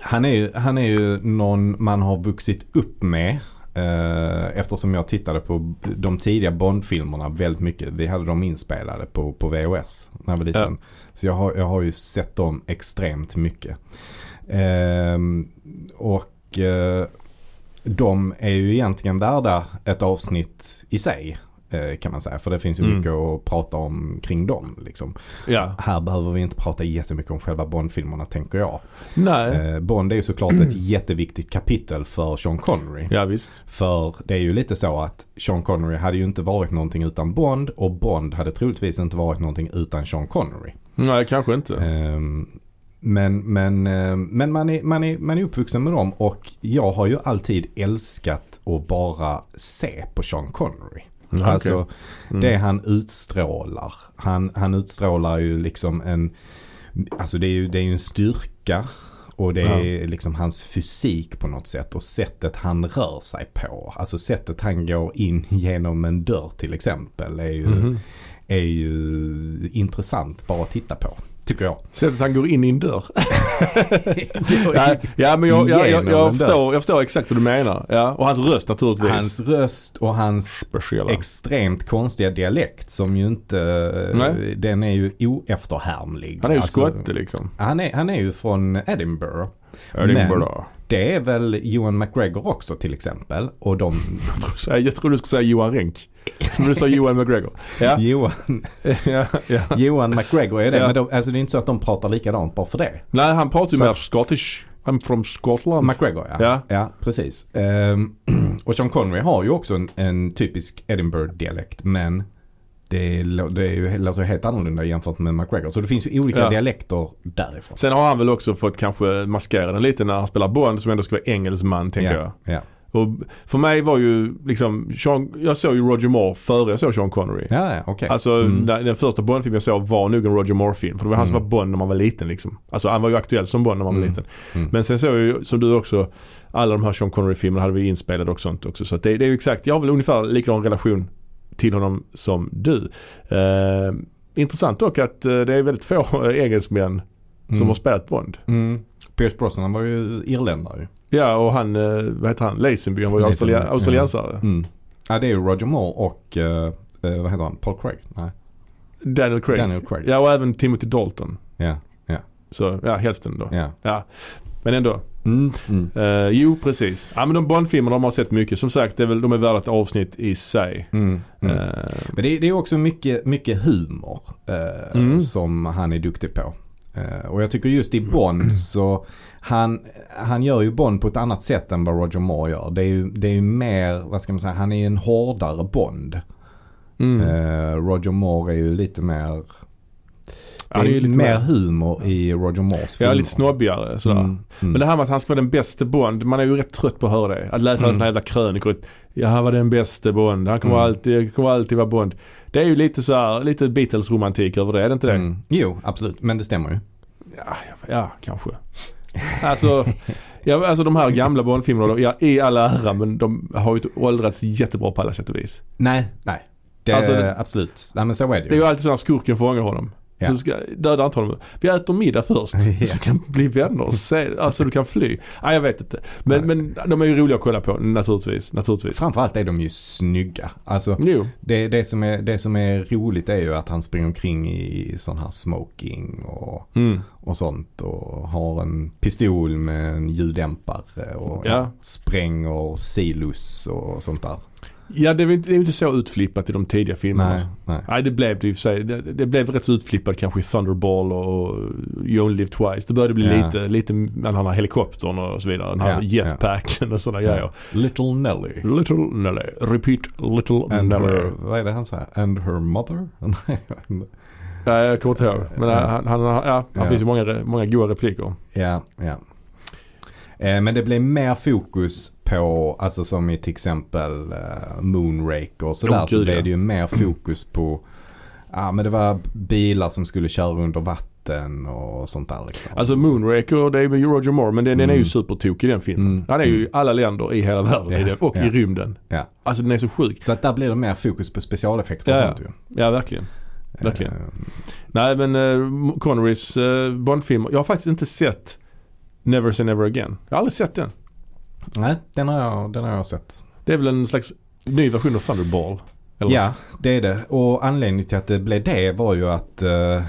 [SPEAKER 1] Han är, ju, han är ju någon man har vuxit upp med. Eh, eftersom jag tittade på de tidiga Bond-filmerna väldigt mycket. Vi hade dem inspelade på, på VHS när jag var liten. Så jag har, jag har ju sett dem extremt mycket. Ehm, och eh, de är ju egentligen värda ett avsnitt i sig. Eh, Kan man säga. För det finns ju
[SPEAKER 2] Mm.
[SPEAKER 1] mycket att prata om kring dem. Liksom.
[SPEAKER 2] Ja.
[SPEAKER 1] Här behöver vi inte prata jättemycket om själva Bond-filmerna tänker jag.
[SPEAKER 2] Nej.
[SPEAKER 1] Eh, Bond är ju såklart ett jätteviktigt kapitel för Sean Connery.
[SPEAKER 2] Ja visst.
[SPEAKER 1] För det är ju lite så att Sean Connery hade ju inte varit någonting utan Bond och Bond hade troligtvis inte varit någonting utan Sean Connery.
[SPEAKER 2] Nej kanske inte.
[SPEAKER 1] Ehm, men men, eh, men man, är, man, är, man är uppvuxen med dem och jag har ju alltid älskat att bara se på Sean Connery.
[SPEAKER 2] Ja,
[SPEAKER 1] Alltså
[SPEAKER 2] okej. Mm.
[SPEAKER 1] det han utstrålar. Han, han utstrålar ju liksom en, alltså det är ju, det är ju en styrka och det är liksom hans fysik på något sätt och sättet han rör sig på. Alltså sättet han går in genom en dörr till exempel är ju,
[SPEAKER 2] Mhm.
[SPEAKER 1] är ju intressant bara att titta på. Tycker jag.
[SPEAKER 2] Sättet han går in i en dörr. ja, ja men jag, jag, jag, jag, förstår, jag förstår exakt vad du menar. Ja, och hans röst naturligtvis.
[SPEAKER 1] Hans röst och hans
[SPEAKER 2] speciella.
[SPEAKER 1] extremt konstiga dialekt som ju inte,
[SPEAKER 2] Nej.
[SPEAKER 1] den är ju oefterhärmlig.
[SPEAKER 2] han är ju
[SPEAKER 1] Alltså,
[SPEAKER 2] skotte liksom.
[SPEAKER 1] Han är, han är ju från Edinburgh.
[SPEAKER 2] Edinburgh.
[SPEAKER 1] Det är väl Johan McGregor också till exempel. Och de,
[SPEAKER 2] Jag tror du skulle- Jag tror du skulle säga Johan Renck. Men du sa Johan McGregor. Ja,
[SPEAKER 1] Johan,
[SPEAKER 2] ja, ja.
[SPEAKER 1] Johan McGregor är det. Men de, alltså det är inte så att de pratar likadant bara för det.
[SPEAKER 2] Nej han pratar ju mer Scottish. I'm from Scotland.
[SPEAKER 1] McGregor ja.
[SPEAKER 2] Ja.
[SPEAKER 1] Ja, precis. Ehm, och Sean Connery har ju också en, en typisk Edinburgh-dialekt. Men det, det är ju, låter helt annorlunda jämfört med McGregor. Så det finns ju olika
[SPEAKER 2] Ja.
[SPEAKER 1] dialekter därifrån.
[SPEAKER 2] Sen har han väl också fått kanske maskera den lite när han spelar Bond som ändå ska vara engelsman tänker jag.
[SPEAKER 1] ja, ja.
[SPEAKER 2] Och för mig var ju liksom, Sean, jag såg ju Roger Moore före jag såg Sean Connery.
[SPEAKER 1] Ja, ja, okej.
[SPEAKER 2] Alltså
[SPEAKER 1] Mm.
[SPEAKER 2] den, den första Bond-film jag såg var nog en Roger Moore-film. För det var han som
[SPEAKER 1] Mm.
[SPEAKER 2] var Bond när man var liten liksom. Alltså han var ju aktuell som Bond när man var
[SPEAKER 1] Mm.
[SPEAKER 2] liten.
[SPEAKER 1] Mm.
[SPEAKER 2] Men sen såg jag ju, som du också, alla de här Sean Connery-filmerna hade vi inspelade och sånt också. Så det, det är ju exakt, jag har väl ungefär likadan relation till honom som du. Eh, intressant dock att eh, det är väldigt få eh, engelsmän som
[SPEAKER 1] Mm.
[SPEAKER 2] har spelat Bond.
[SPEAKER 1] Mm. Pierce Brosnan var ju irländare.
[SPEAKER 2] Ja och han, eh, vad heter han, Lazenby, han var ju australia-
[SPEAKER 1] ja.
[SPEAKER 2] australiensare.
[SPEAKER 1] Mm. Ja, det är ju Roger Moore och, eh, vad heter han, Paul Craig? Nej,
[SPEAKER 2] Daniel Craig.
[SPEAKER 1] Daniel Craig.
[SPEAKER 2] Ja och även Timothy Dalton.
[SPEAKER 1] Ja,
[SPEAKER 2] Så ja, hälften då.
[SPEAKER 1] ja.
[SPEAKER 2] Ja. Men ändå.
[SPEAKER 1] Mm. Mm.
[SPEAKER 2] Eh, jo, precis. Ja men de Bond-filmerna de har sett mycket. Som sagt, det är väl, de är värda ett avsnitt i sig.
[SPEAKER 1] Mm. Mm.
[SPEAKER 2] Eh,
[SPEAKER 1] Men det, det är också mycket, mycket humor
[SPEAKER 2] Mm.
[SPEAKER 1] som han är duktig på. Och jag tycker just i Bond så han, han gör ju Bond på ett annat sätt än vad Roger Moore gör. Det är ju, det är ju mer, vad ska man säga, han är en hårdare Bond.
[SPEAKER 2] Mm.
[SPEAKER 1] Roger Moore är ju lite mer, det är
[SPEAKER 2] är ju lite
[SPEAKER 1] mer humor i Roger Moores filmer.
[SPEAKER 2] ja, lite snobbigare sådär.
[SPEAKER 1] Mm, mm.
[SPEAKER 2] Men det här med att han ska vara den bästa Bond, man är ju rätt trött på att höra det. Att läsa
[SPEAKER 1] Mm.
[SPEAKER 2] sådana jävla krönikor. Ja, han var den bästa Bond. Han kommer,
[SPEAKER 1] Mm.
[SPEAKER 2] alltid, kommer alltid vara Bond. Det är ju lite så här, lite Beatles-romantik över det, är det inte det?
[SPEAKER 1] Mm. Jo, absolut. Men det stämmer ju.
[SPEAKER 2] Ja, ja, kanske. Alltså, ja, alltså de här gamla Bond-filmerna, ja, i all ära men de har ju åldrats jättebra på alla sätt och vis.
[SPEAKER 1] Nej, nej. Det,
[SPEAKER 2] Alltså, det-
[SPEAKER 1] absolut. Nej men så är det ju.
[SPEAKER 2] Det är ju alltid så att skurken fångar honom.
[SPEAKER 1] Ja.
[SPEAKER 2] Så ska, döda inte honom. Vi äter middag först.
[SPEAKER 1] Ja.
[SPEAKER 2] Så kan vi bli vänner. Se, alltså du kan fly. Nej jag vet inte. Men, men de är ju roliga att kolla på naturligtvis. naturligtvis.
[SPEAKER 1] Framförallt är de ju snygga. Alltså det, det, som är, det som är roligt är ju att han springer omkring i sån här smoking och,
[SPEAKER 2] Mm.
[SPEAKER 1] och sånt. Och har en pistol med en ljuddämpare och
[SPEAKER 2] Ja.
[SPEAKER 1] spränger silos och sånt där.
[SPEAKER 2] Ja det är ju inte så utflippat i de tidiga filmerna.
[SPEAKER 1] Nej, nej.
[SPEAKER 2] Nej det blev det i och för sig. Det, det blev rätt så utflippat kanske i Thunderball och You Only Live Twice. Det började bli
[SPEAKER 1] Ja.
[SPEAKER 2] lite, lite med den här helikoptern och så vidare. Den här
[SPEAKER 1] Ja,
[SPEAKER 2] jetpacken och sådana grejer.
[SPEAKER 1] Little Nelly.
[SPEAKER 2] Little Nelly. Repeat Little
[SPEAKER 1] And
[SPEAKER 2] Nelly.
[SPEAKER 1] her, vad är det han säger? And her mother? Nej, jag
[SPEAKER 2] kommer inte ihåg. Men
[SPEAKER 1] Ja.
[SPEAKER 2] han, han, ja, han
[SPEAKER 1] Ja.
[SPEAKER 2] finns ju många, många goda repliker.
[SPEAKER 1] Ja, ja. Eh, men det blev mer fokus på, alltså som i till exempel eh, Moonraker och sådär.
[SPEAKER 2] Åh,
[SPEAKER 1] så blev det ju mer fokus på, ja men det var bilar som skulle köra under vatten och sånt där liksom.
[SPEAKER 2] Alltså Moonraker det är med Roger Moore men den, den är ju
[SPEAKER 1] Mm.
[SPEAKER 2] supertokig den filmen.
[SPEAKER 1] Mm.
[SPEAKER 2] Han är ju i
[SPEAKER 1] Mm.
[SPEAKER 2] alla länder i hela världen
[SPEAKER 1] Ja,
[SPEAKER 2] i det, och
[SPEAKER 1] ja.
[SPEAKER 2] i rymden.
[SPEAKER 1] Ja.
[SPEAKER 2] Alltså den är så sjuk.
[SPEAKER 1] Så att där blir det mer fokus på specialeffekter och
[SPEAKER 2] Ja,
[SPEAKER 1] sånt ju.
[SPEAKER 2] Ja verkligen. Verkligen.
[SPEAKER 1] Eh,
[SPEAKER 2] Nej men uh, Connerys uh, Bondfilmer. Jag har faktiskt inte sett Never Say Never Again. Jag har aldrig sett den.
[SPEAKER 1] nej, den har, jag, den har jag sett.
[SPEAKER 2] Det är väl en slags ny version av Thunderball?
[SPEAKER 1] Ja, det är det. Och anledningen till att det blev det var ju att uh,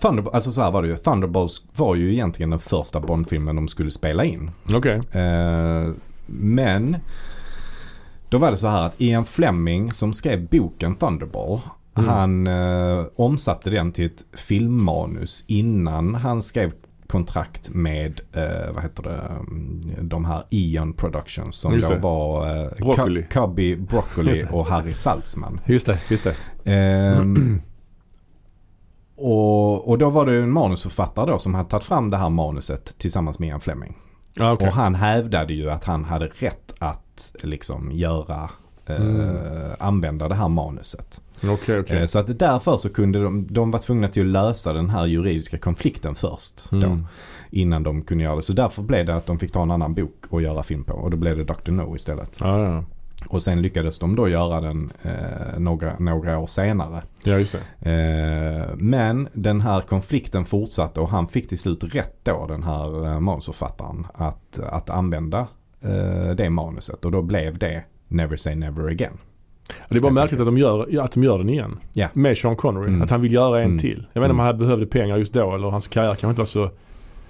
[SPEAKER 1] Thunderball, alltså så här var det ju. Thunderballs var ju egentligen den första Bondfilmen de skulle spela in.
[SPEAKER 2] något? Okej.
[SPEAKER 1] Eh, men då var det så här att Ian Fleming som skrev boken Thunderball.
[SPEAKER 2] Mm.
[SPEAKER 1] Han eh, omsatte den till ett filmmanus innan han skrev kontrakt med, eh, vad heter det, mm, de här Eon Productions som
[SPEAKER 2] Just
[SPEAKER 1] då
[SPEAKER 2] det.
[SPEAKER 1] var eh,
[SPEAKER 2] Broccoli.
[SPEAKER 1] Cu- Cubby Broccoli och Harry Saltzman.
[SPEAKER 2] Just det, just det.
[SPEAKER 1] Ehm, och, och då var det en manusförfattare då som hade tagit fram det här manuset tillsammans med Ian Fleming.
[SPEAKER 2] Ja, okej.
[SPEAKER 1] Och han hävdade ju att han hade rätt att liksom göra, eh,
[SPEAKER 2] Mm.
[SPEAKER 1] använda det här manuset.
[SPEAKER 2] Okej, okej.
[SPEAKER 1] Eh, så att därför så kunde de, de var tvungna till att lösa den här juridiska konflikten först. Då,
[SPEAKER 2] Mm.
[SPEAKER 1] innan de kunde göra det. Så därför blev det att de fick ta en annan bok och göra film på. Och då blev det Dr. No istället.
[SPEAKER 2] Ja, ja.
[SPEAKER 1] Och sen lyckades de då göra den eh, några, några år senare.
[SPEAKER 2] ja, just det.
[SPEAKER 1] Eh, men den här konflikten fortsatte och han fick till slut rätt då den här eh, manusförfattaren att, att använda eh, det manuset och då blev det Never Say Never Again.
[SPEAKER 2] Det är bara märkligt att de, gör, att de gör den igen.
[SPEAKER 1] Ja.
[SPEAKER 2] Med Sean Connery.
[SPEAKER 1] Mm.
[SPEAKER 2] Att han vill göra en
[SPEAKER 1] Mm.
[SPEAKER 2] till. Jag vet inte om
[SPEAKER 1] Mm.
[SPEAKER 2] han behövde pengar just då eller hans karriär kanske inte var så...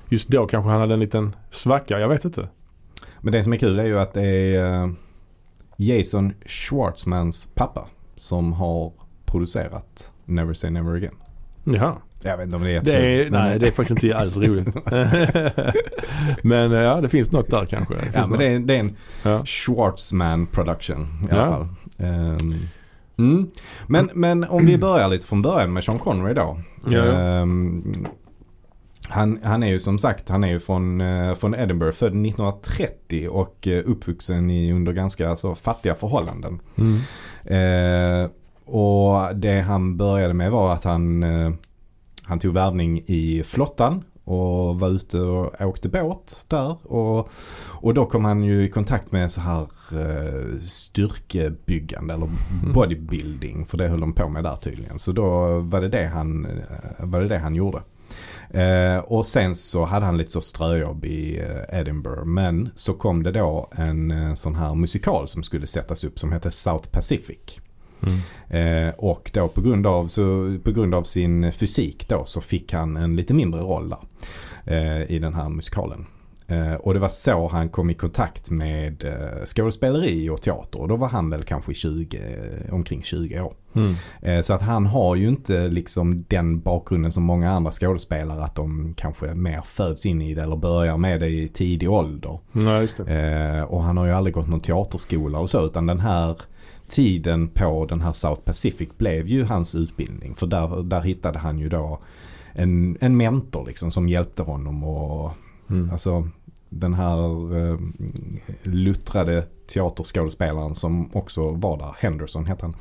[SPEAKER 2] Just då kanske han hade en liten svacka. Jag vet inte.
[SPEAKER 1] Men det som är kul är ju att det är eh, Jason Schwartzmans pappa som har producerat Never Say Never Again.
[SPEAKER 2] Jaha.
[SPEAKER 1] Jag vet inte om det är
[SPEAKER 2] Det
[SPEAKER 1] jättekul.
[SPEAKER 2] är, nej, det är faktiskt inte alls roligt. men eh, ja, det finns något där kanske. Det
[SPEAKER 1] Ja, men det är, det är en
[SPEAKER 2] Ja.
[SPEAKER 1] Schwartzman production i
[SPEAKER 2] Ja.
[SPEAKER 1] alla fall. Ehm, mm. men, men om vi börjar lite från början med Sean Connery då. Ehm, han, han är ju som sagt, han är ju från, eh, från Edinburgh, född 1930 och eh, uppvuxen i, under ganska alltså, fattiga förhållanden.
[SPEAKER 2] Mm.
[SPEAKER 1] Eh, och det han började med var att han, eh, han tog värvning i flottan och var ute och åkte båt där. Och, och då kom han ju i kontakt med så här eh, styrkebyggande eller bodybuilding. För det höll de på med där tydligen. Så då var det det han, eh, var det det han gjorde. Eh, och sen så hade han lite så ströjobb i eh, Edinburgh. Men så kom det då en eh, sån här musikal som skulle sättas upp som hette South Pacific.
[SPEAKER 2] Mm.
[SPEAKER 1] Eh, och då på grund, av, så, på grund av sin fysik då så fick han en lite mindre roll där. Eh, I den här musikalen. Eh, och det var så han kom i kontakt med eh, skådespeleri och teater. Och då var han väl kanske 20, eh, omkring 20 år.
[SPEAKER 2] Mm.
[SPEAKER 1] Eh, så att han har ju inte liksom den bakgrunden som många andra skådespelare. Att de kanske mer föds in i det eller börjar med det i tidig ålder.
[SPEAKER 2] Nej.
[SPEAKER 1] Eh, och han har ju aldrig gått någon teaterskola och så. Utan den här tiden på den här South Pacific blev ju hans utbildning. För där, där hittade han ju då en, en mentor liksom som hjälpte honom. Och
[SPEAKER 2] Mm.
[SPEAKER 1] alltså den här eh, luttrade teaterskådespelaren som också var där. Henderson hette han.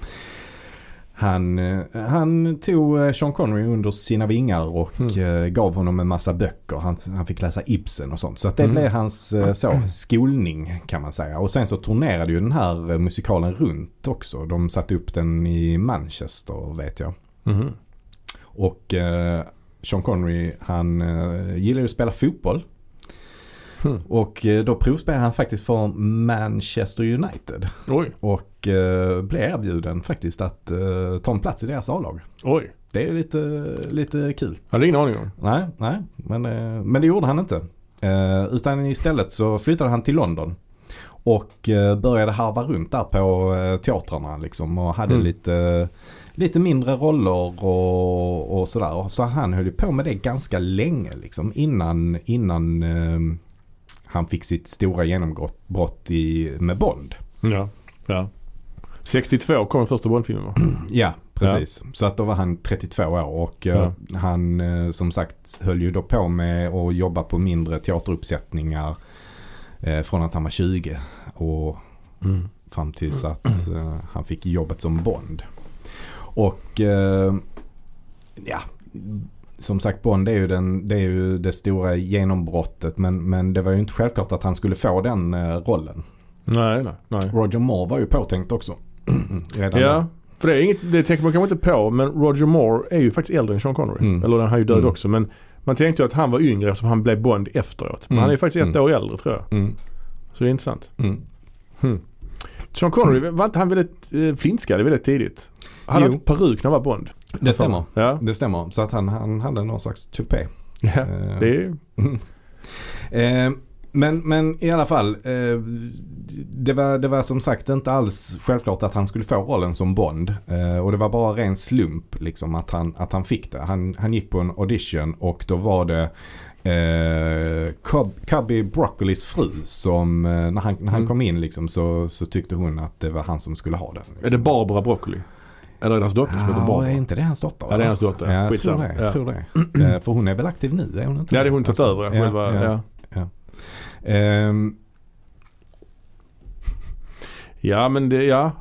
[SPEAKER 1] Han, eh, han tog eh, Sean Connery under sina vingar och
[SPEAKER 2] Mm.
[SPEAKER 1] eh, gav honom en massa böcker. Han, han fick läsa Ibsen och sånt. Så att det
[SPEAKER 2] Mm.
[SPEAKER 1] blev hans så, skolning kan man säga. Och sen så turnerade ju den här musikalen runt också. De satte upp den i Manchester vet jag.
[SPEAKER 2] Mhm.
[SPEAKER 1] Och eh, Sean Connery han eh, gillar ju att spela fotboll.
[SPEAKER 2] Hmm.
[SPEAKER 1] Och eh, då provspelade han faktiskt för Manchester United.
[SPEAKER 2] Oj,
[SPEAKER 1] Och eh, blev erbjuden faktiskt att eh, ta en plats i deras A-lag.
[SPEAKER 2] oj.
[SPEAKER 1] Det är lite, lite kul.
[SPEAKER 2] Jag hade ingen aning om.
[SPEAKER 1] Nej, nej. Men, eh, men det gjorde han inte. Eh, utan istället så flyttade han till London. Och eh, började harva runt där på teatrarna liksom. Och hade
[SPEAKER 2] Mm.
[SPEAKER 1] lite, lite mindre roller och, och sådär. Så han höll på med det ganska länge liksom. Innan, innan eh, han fick sitt stora genombrott i, med Bond.
[SPEAKER 2] Ja, ja. 62 kom första Bondfilmen va?
[SPEAKER 1] Ja, precis. Så att då var han 32 år och eh, han eh, som sagt höll ju då på med att jobba på mindre teateruppsättningar eh, från att han var 20 och
[SPEAKER 2] Mm.
[SPEAKER 1] fram tills att eh, han fick jobbet som Bond. Och ja, som sagt Bond är ju, den, det, är ju det stora genombrottet men, men det var ju inte självklart att han skulle få den eh, rollen.
[SPEAKER 2] Nej, nej, nej.
[SPEAKER 1] Roger Moore var ju påtänkt också. Redan
[SPEAKER 2] Ja,
[SPEAKER 1] där.
[SPEAKER 2] för det är inget, det tänker man kanske inte på men Roger Moore är ju faktiskt äldre än Sean Connery.
[SPEAKER 1] Mm.
[SPEAKER 2] Eller han är ju död
[SPEAKER 1] Mm.
[SPEAKER 2] också men man tänkte ju att han var yngre eftersom han blev Bond efteråt. Men
[SPEAKER 1] Mm.
[SPEAKER 2] han är ju faktiskt ett
[SPEAKER 1] Mm.
[SPEAKER 2] år äldre tror jag.
[SPEAKER 1] Mm,
[SPEAKER 2] Så det är intressant.
[SPEAKER 1] mm.
[SPEAKER 2] Hmm. Sean Connery, var inte han väldigt eh, flinskad väldigt tidigt? Han hade peruk när han var Bond.
[SPEAKER 1] Det stämmer.
[SPEAKER 2] Ja,
[SPEAKER 1] Det stämmer. Så att han, han hade någon slags tupé.
[SPEAKER 2] ja.
[SPEAKER 1] Eh,
[SPEAKER 2] det är.
[SPEAKER 1] Eh, men, men i alla fall. Eh, det, var, det var som sagt inte alls självklart att han skulle få rollen som Bond. Och det var bara ren slump liksom att han, att han fick det. Han, han gick på en audition och då var det eh, Cub- Cubby Broccolis fru som eh, när han, när han
[SPEAKER 2] Mm.
[SPEAKER 1] kom in liksom så, så tyckte hon att det var han som skulle ha den.
[SPEAKER 2] Är
[SPEAKER 1] Liksom.
[SPEAKER 2] det Barbara Broccoli? Eller är det hans dotter som heter Barbara?
[SPEAKER 1] är inte det hans dotter?
[SPEAKER 2] Ja, det är hans dotter.
[SPEAKER 1] Ja, jag tror det. Jag
[SPEAKER 2] Ja.
[SPEAKER 1] tror det. Eh, för hon är väl aktiv nu? Är hon inte
[SPEAKER 2] Ja, det är hon tagit
[SPEAKER 1] Alltså,
[SPEAKER 2] över. Själva, ja,
[SPEAKER 1] ja. Ehm,
[SPEAKER 2] Ja men det, ja.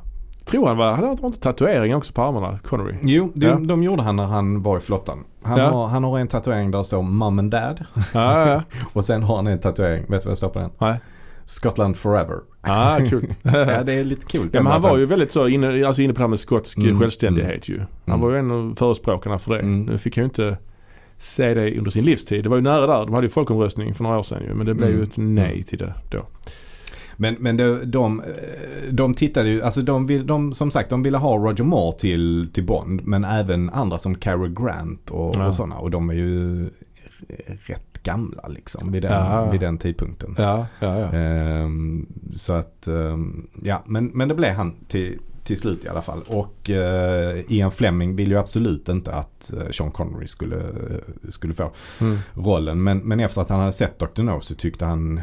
[SPEAKER 2] Tror han var, hade han inte tatueringar också på armarna, Connery?
[SPEAKER 1] jo, de,
[SPEAKER 2] Ja.
[SPEAKER 1] de gjorde han när han var i flottan. Han,
[SPEAKER 2] Ja.
[SPEAKER 1] har, han har en tatuering där det står Mom and Dad.
[SPEAKER 2] Ja, ja,
[SPEAKER 1] Och sen har han en tatuering, vet du vad det står på den?
[SPEAKER 2] Nej.
[SPEAKER 1] Scotland Forever.
[SPEAKER 2] Ja. Ah, kul.
[SPEAKER 1] ja, det är lite kul.
[SPEAKER 2] Ja, men han var ju väldigt så inne, alltså inne på det här med skotsk
[SPEAKER 1] Mm,
[SPEAKER 2] självständighet ju. Han
[SPEAKER 1] Mm.
[SPEAKER 2] var ju en av förespråkarna för det.
[SPEAKER 1] Mm.
[SPEAKER 2] Nu fick han ju inte se det under sin livstid. Det var ju nära där. De hade ju folkomröstning för några år sedan ju. Men det blev
[SPEAKER 1] Mm.
[SPEAKER 2] ju ett nej till det då.
[SPEAKER 1] Men, men de, de, de tittade ju, alltså de, vill, de som sagt de ville ha Roger Moore till, till Bond. Men även andra som Cary Grant och,
[SPEAKER 2] Ja.
[SPEAKER 1] och sådana. Och de är ju rätt gamla liksom vid den,
[SPEAKER 2] Ja.
[SPEAKER 1] vid den tidpunkten.
[SPEAKER 2] Ja, ja, ja.
[SPEAKER 1] Ehm, så att, ehm, ja men, men det blev han till, till slut i alla fall. Och uh, Ian Fleming vill ju absolut inte att eh, Sean Connery skulle, skulle få
[SPEAKER 2] Mm.
[SPEAKER 1] rollen. Men, men efter att han hade sett Dr. No så tyckte han,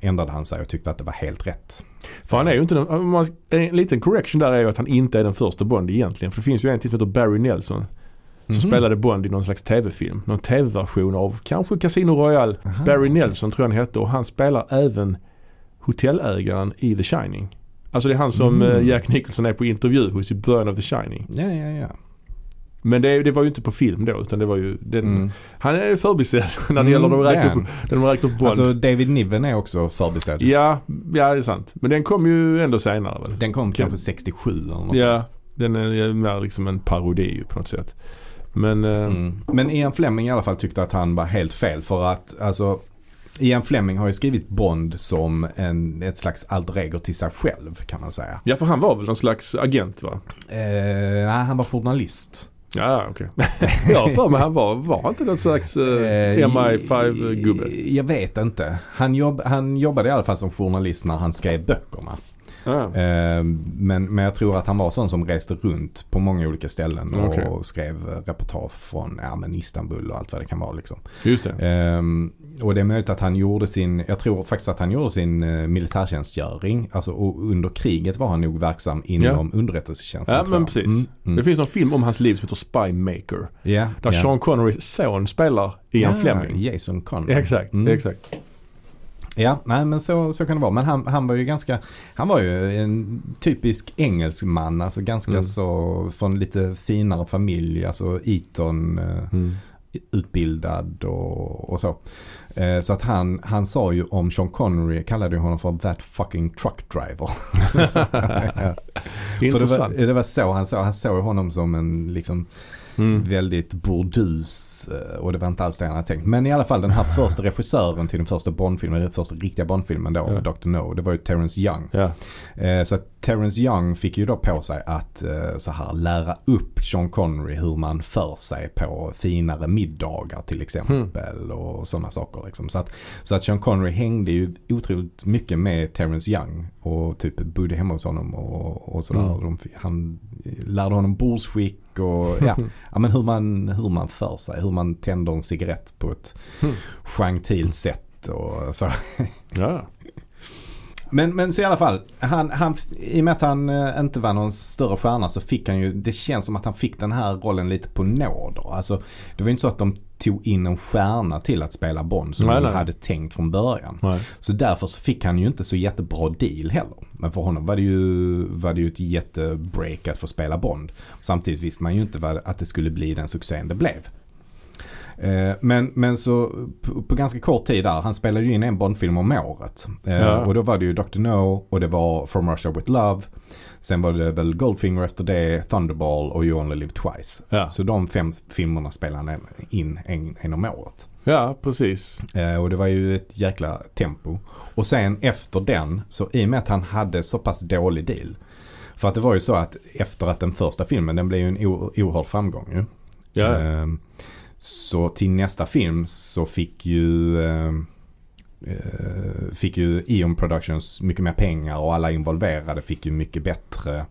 [SPEAKER 1] ändrade han sig och tyckte att det var helt rätt.
[SPEAKER 2] För han är ju inte den, en liten correction där är ju att han inte är den första Bond egentligen. För det finns ju en till som heter Barry Nelson. Som
[SPEAKER 1] Mhm.
[SPEAKER 2] spelade Bond i någon slags tv-film. Någon tv-version av kanske Casino Royale.
[SPEAKER 1] Aha,
[SPEAKER 2] Barry. Nelson tror jag han hette och han spelar även hotellägaren i The Shining. Alltså det är han som
[SPEAKER 1] Mm.
[SPEAKER 2] eh, Jack Nicholson är på intervju hos i början av The Shining.
[SPEAKER 1] Ja, ja, ja.
[SPEAKER 2] Men det, det var ju inte på film då utan det var ju den,
[SPEAKER 1] Mm.
[SPEAKER 2] Han är ju förbisedd när det
[SPEAKER 1] Mm,
[SPEAKER 2] gäller att
[SPEAKER 1] det är
[SPEAKER 2] räkna
[SPEAKER 1] han.
[SPEAKER 2] upp, när de räknar Bond.
[SPEAKER 1] Alltså David Niven är också förbisedd.
[SPEAKER 2] ja, ja, det är sant. Men den kom ju ändå senare väl?
[SPEAKER 1] Den kom kanske 67 eller något
[SPEAKER 2] Ja,
[SPEAKER 1] sånt.
[SPEAKER 2] den är mer liksom en parodi på något sätt. Men eh,
[SPEAKER 1] Mm. Men Ian Fleming i alla fall tyckte att han var helt fel för att alltså Ian Fleming har ju skrivit Bond som en, ett slags alter ego till sig själv kan man säga.
[SPEAKER 2] ja, för han var väl någon slags agent va?
[SPEAKER 1] Eh, nej, han var journalist.
[SPEAKER 2] Ja, okej. jag har för mig han var, var inte någon slags eh, MI5-gubbe?
[SPEAKER 1] Jag vet inte. Han, jobb, han jobbade i alla fall som journalist när han skrev böckerna. Eh, Men, men jag tror att han var sån som reste runt på många olika ställen och
[SPEAKER 2] Okej.
[SPEAKER 1] skrev reportage från ja, men Istanbul och allt vad det kan vara. Liksom.
[SPEAKER 2] Just det.
[SPEAKER 1] Ehm, och det är möjligt att han gjorde sin, jag tror faktiskt att han gjorde sin uh, militärtjänstgöring. Alltså och under kriget var han nog verksam inom underrättelsetjänsten.
[SPEAKER 2] Ja men precis.
[SPEAKER 1] Mm,
[SPEAKER 2] Det
[SPEAKER 1] mm.
[SPEAKER 2] finns någon film om hans liv som heter Spy Maker.
[SPEAKER 1] Ja,
[SPEAKER 2] Där
[SPEAKER 1] ja.
[SPEAKER 2] Sean Connerys son spelar Ian
[SPEAKER 1] Ja,
[SPEAKER 2] Fleming.
[SPEAKER 1] Jason Connery.
[SPEAKER 2] Ja, exakt,
[SPEAKER 1] Mm.
[SPEAKER 2] exakt.
[SPEAKER 1] Ja, nej men så, så kan det vara. Men han, han var ju ganska, han var ju en typisk engelsman. Alltså ganska
[SPEAKER 2] Mm.
[SPEAKER 1] så, från lite finare familj. Alltså Eton eh,
[SPEAKER 2] Mm.
[SPEAKER 1] utbildad och, och så. Eh, så att han, han sa ju om Sean Connery, kallade ju honom för that fucking truck driver. Så, ja.
[SPEAKER 2] Intressant.
[SPEAKER 1] Det var, det var så han såg, han såg honom som en liksom
[SPEAKER 2] Mm.
[SPEAKER 1] väldigt burdus eh, och det var inte alls det han hade tänkt. Men i alla fall den här första regissören till den första Bondfilmen, den första riktiga Bondfilmen då,
[SPEAKER 2] Ja.
[SPEAKER 1] Dr. No, det var ju Terrence Young.
[SPEAKER 2] Ja.
[SPEAKER 1] Eh, Så att Terrence Young fick ju då på sig att eh, så här lära upp Sean Connery hur man för sig på finare middagar till exempel och sådana saker. Liksom. Så, att, så att Sean Connery hängde ju otroligt mycket med Terrence Young och typ bodde hemma hos honom och, och sådär.
[SPEAKER 2] Mm.
[SPEAKER 1] De, han lärde honom bordsskick och ja, ja men hur man, hur man för sig, hur man tänder en cigarett på ett
[SPEAKER 2] Mm.
[SPEAKER 1] gentilt sätt och så.
[SPEAKER 2] ja.
[SPEAKER 1] Men, men så i alla fall, han, han, i och med att han eh, inte var någon större stjärna så fick han ju, det känns som att han fick den här rollen lite på nåder. Alltså, det var ju inte så att de tog in en stjärna till att spela Bond som
[SPEAKER 2] Nej,
[SPEAKER 1] de hade tänkt från början.
[SPEAKER 2] Nej.
[SPEAKER 1] Så därför så fick han ju inte så jättebra deal heller. Men för honom var det ju, var det ju ett jättebreak att få spela Bond. Samtidigt visste man ju inte vad, att det skulle bli den succén det blev. Eh, Men, men så på, på ganska kort tid där, han spelade ju in en Bondfilm om året. Eh,
[SPEAKER 2] Ja.
[SPEAKER 1] Och då var det ju Dr. No och det var From Russia With Love. Sen var det väl Goldfinger efter det, Thunderball och You Only Live Twice.
[SPEAKER 2] Ja.
[SPEAKER 1] Så de fem filmerna spelade han in en, en om året.
[SPEAKER 2] ja, precis.
[SPEAKER 1] Eh, och det var ju ett jäkla tempo. Och sen efter den, så i och med att han hade så pass dålig deal. För att det var ju så att efter att den första filmen, den blev ju en oerhörd framgång ju.
[SPEAKER 2] Ja.
[SPEAKER 1] Ehm, så till nästa film så fick ju ehm, eh, fick ju Eon Productions mycket mer pengar och alla involverade fick ju mycket bättre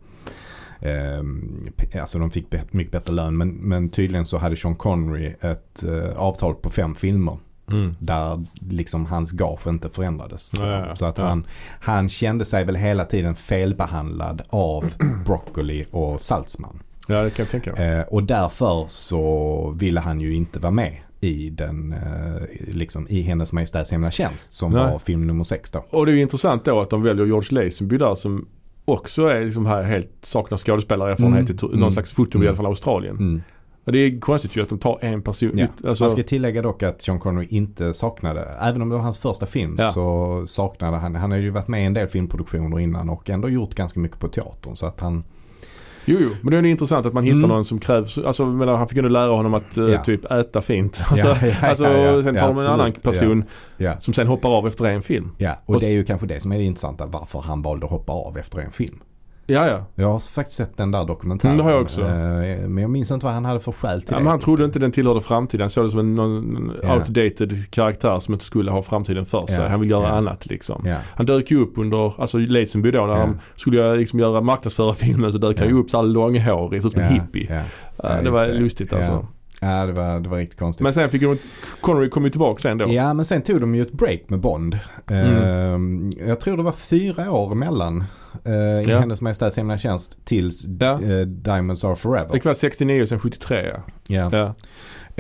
[SPEAKER 1] pe- Alltså de fick mycket bättre lön men, men tydligen så hade Sean Connery ett eh, avtal på fem filmer
[SPEAKER 2] Mm.
[SPEAKER 1] där liksom hans gage inte förändrades.
[SPEAKER 2] Ja, ja, ja.
[SPEAKER 1] Så att han, han kände sig väl hela tiden felbehandlad av Broccoli och Saltzman.
[SPEAKER 2] Ja, det kan jag tänka mig.
[SPEAKER 1] Eh, och därför så ville han ju inte vara med i den, eh, liksom i Hennes Majestäts Hemliga Tjänst som
[SPEAKER 2] Nej.
[SPEAKER 1] var film nummer sex då.
[SPEAKER 2] Och det är ju intressant då att de väljer George Lazenby där som också är liksom här helt saknar skådespelarerfarenhet
[SPEAKER 1] Mm.
[SPEAKER 2] i to-
[SPEAKER 1] Mm.
[SPEAKER 2] någon slags foto i
[SPEAKER 1] Mm.
[SPEAKER 2] fall Australien.
[SPEAKER 1] Mm.
[SPEAKER 2] Och det är konstigt ju att de tar en person.
[SPEAKER 1] Ja.
[SPEAKER 2] Alltså,
[SPEAKER 1] Man ska tillägga dock att Sean Connery inte saknade, även om det var hans första film
[SPEAKER 2] Ja.
[SPEAKER 1] så saknade han, han har ju varit med i en del filmproduktioner innan och ändå gjort ganska mycket på teatern. Så att han,
[SPEAKER 2] Jo, jo, men det är intressant att man hittar
[SPEAKER 1] Mm.
[SPEAKER 2] någon som krävs. Alltså, menar, han fick ju lära honom att eh,
[SPEAKER 1] Ja.
[SPEAKER 2] typ äta fint. Alltså,
[SPEAKER 1] Ja, ja,
[SPEAKER 2] alltså, sen tar de en annan person som sen hoppar av efter en film.
[SPEAKER 1] ja. och
[SPEAKER 2] Och
[SPEAKER 1] det är ju kanske det som är det intressanta varför han valde att hoppa av efter en film.
[SPEAKER 2] Ja, ja.
[SPEAKER 1] Jag har faktiskt sett den där dokumentären.
[SPEAKER 2] Mm, det har jag också.
[SPEAKER 1] Eh, Men jag minns inte vad han hade för skäl till
[SPEAKER 2] ja
[SPEAKER 1] det.
[SPEAKER 2] men han trodde inte den tillhörde framtiden. Han såg det som en någon
[SPEAKER 1] Ja.
[SPEAKER 2] outdated karaktär som inte skulle ha framtiden för sig.
[SPEAKER 1] Ja,
[SPEAKER 2] Han vill göra annat liksom. Han dök ju upp under, alltså Lazenby då, när de skulle liksom göra marknadsföra filmen så dök han ju upp så här långhårig, så ut som en hippie. Det var
[SPEAKER 1] det.
[SPEAKER 2] lustigt alltså.
[SPEAKER 1] ja det, var, det var riktigt konstigt.
[SPEAKER 2] Men sen fick de, Connery kom ju tillbaka sen då.
[SPEAKER 1] Ja men sen tog de ju ett break med Bond. Eh, Jag tror det var fyra år emellan eh, i
[SPEAKER 2] Ja.
[SPEAKER 1] Hennes Majestäts Hemliga Tjänst tills
[SPEAKER 2] Ja.
[SPEAKER 1] eh, Diamonds Are Forever.
[SPEAKER 2] Det var 69 och sen 73 ja.
[SPEAKER 1] Ja.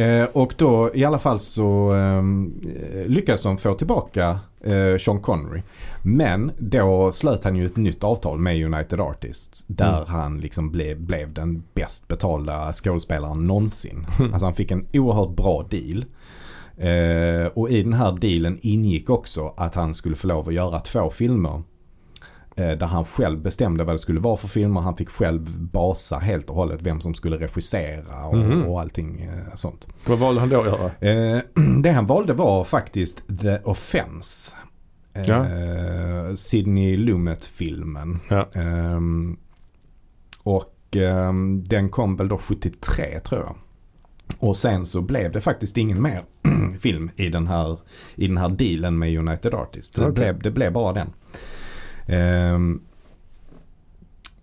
[SPEAKER 1] Eh, och då i alla fall så ehm, eh, lyckades de få tillbaka eh, Sean Connery. Men då slöt han ju ett nytt avtal med United Artists. Där
[SPEAKER 2] Mm.
[SPEAKER 1] han liksom blev, blev den bäst betalda skådespelaren någonsin. Alltså han fick en oerhört bra deal. Eh, och i den här dealen ingick också att han skulle få lov att göra två filmer. Eh, där han själv bestämde vad det skulle vara för filmer. Han fick själv basa helt och hållet vem som skulle regissera och,
[SPEAKER 2] Mhm.
[SPEAKER 1] och allting eh, sånt.
[SPEAKER 2] Vad valde han då att göra?
[SPEAKER 1] Eh, det han valde var faktiskt The Offense.
[SPEAKER 2] Ja.
[SPEAKER 1] Sidney Lumet-filmen.
[SPEAKER 2] Ja.
[SPEAKER 1] Ehm, och ehm, den kom väl då 73 tror jag. Och sen så blev det faktiskt ingen mer film i den här, i den här dealen med United Artists. Det, blev, det blev bara den. Ehm,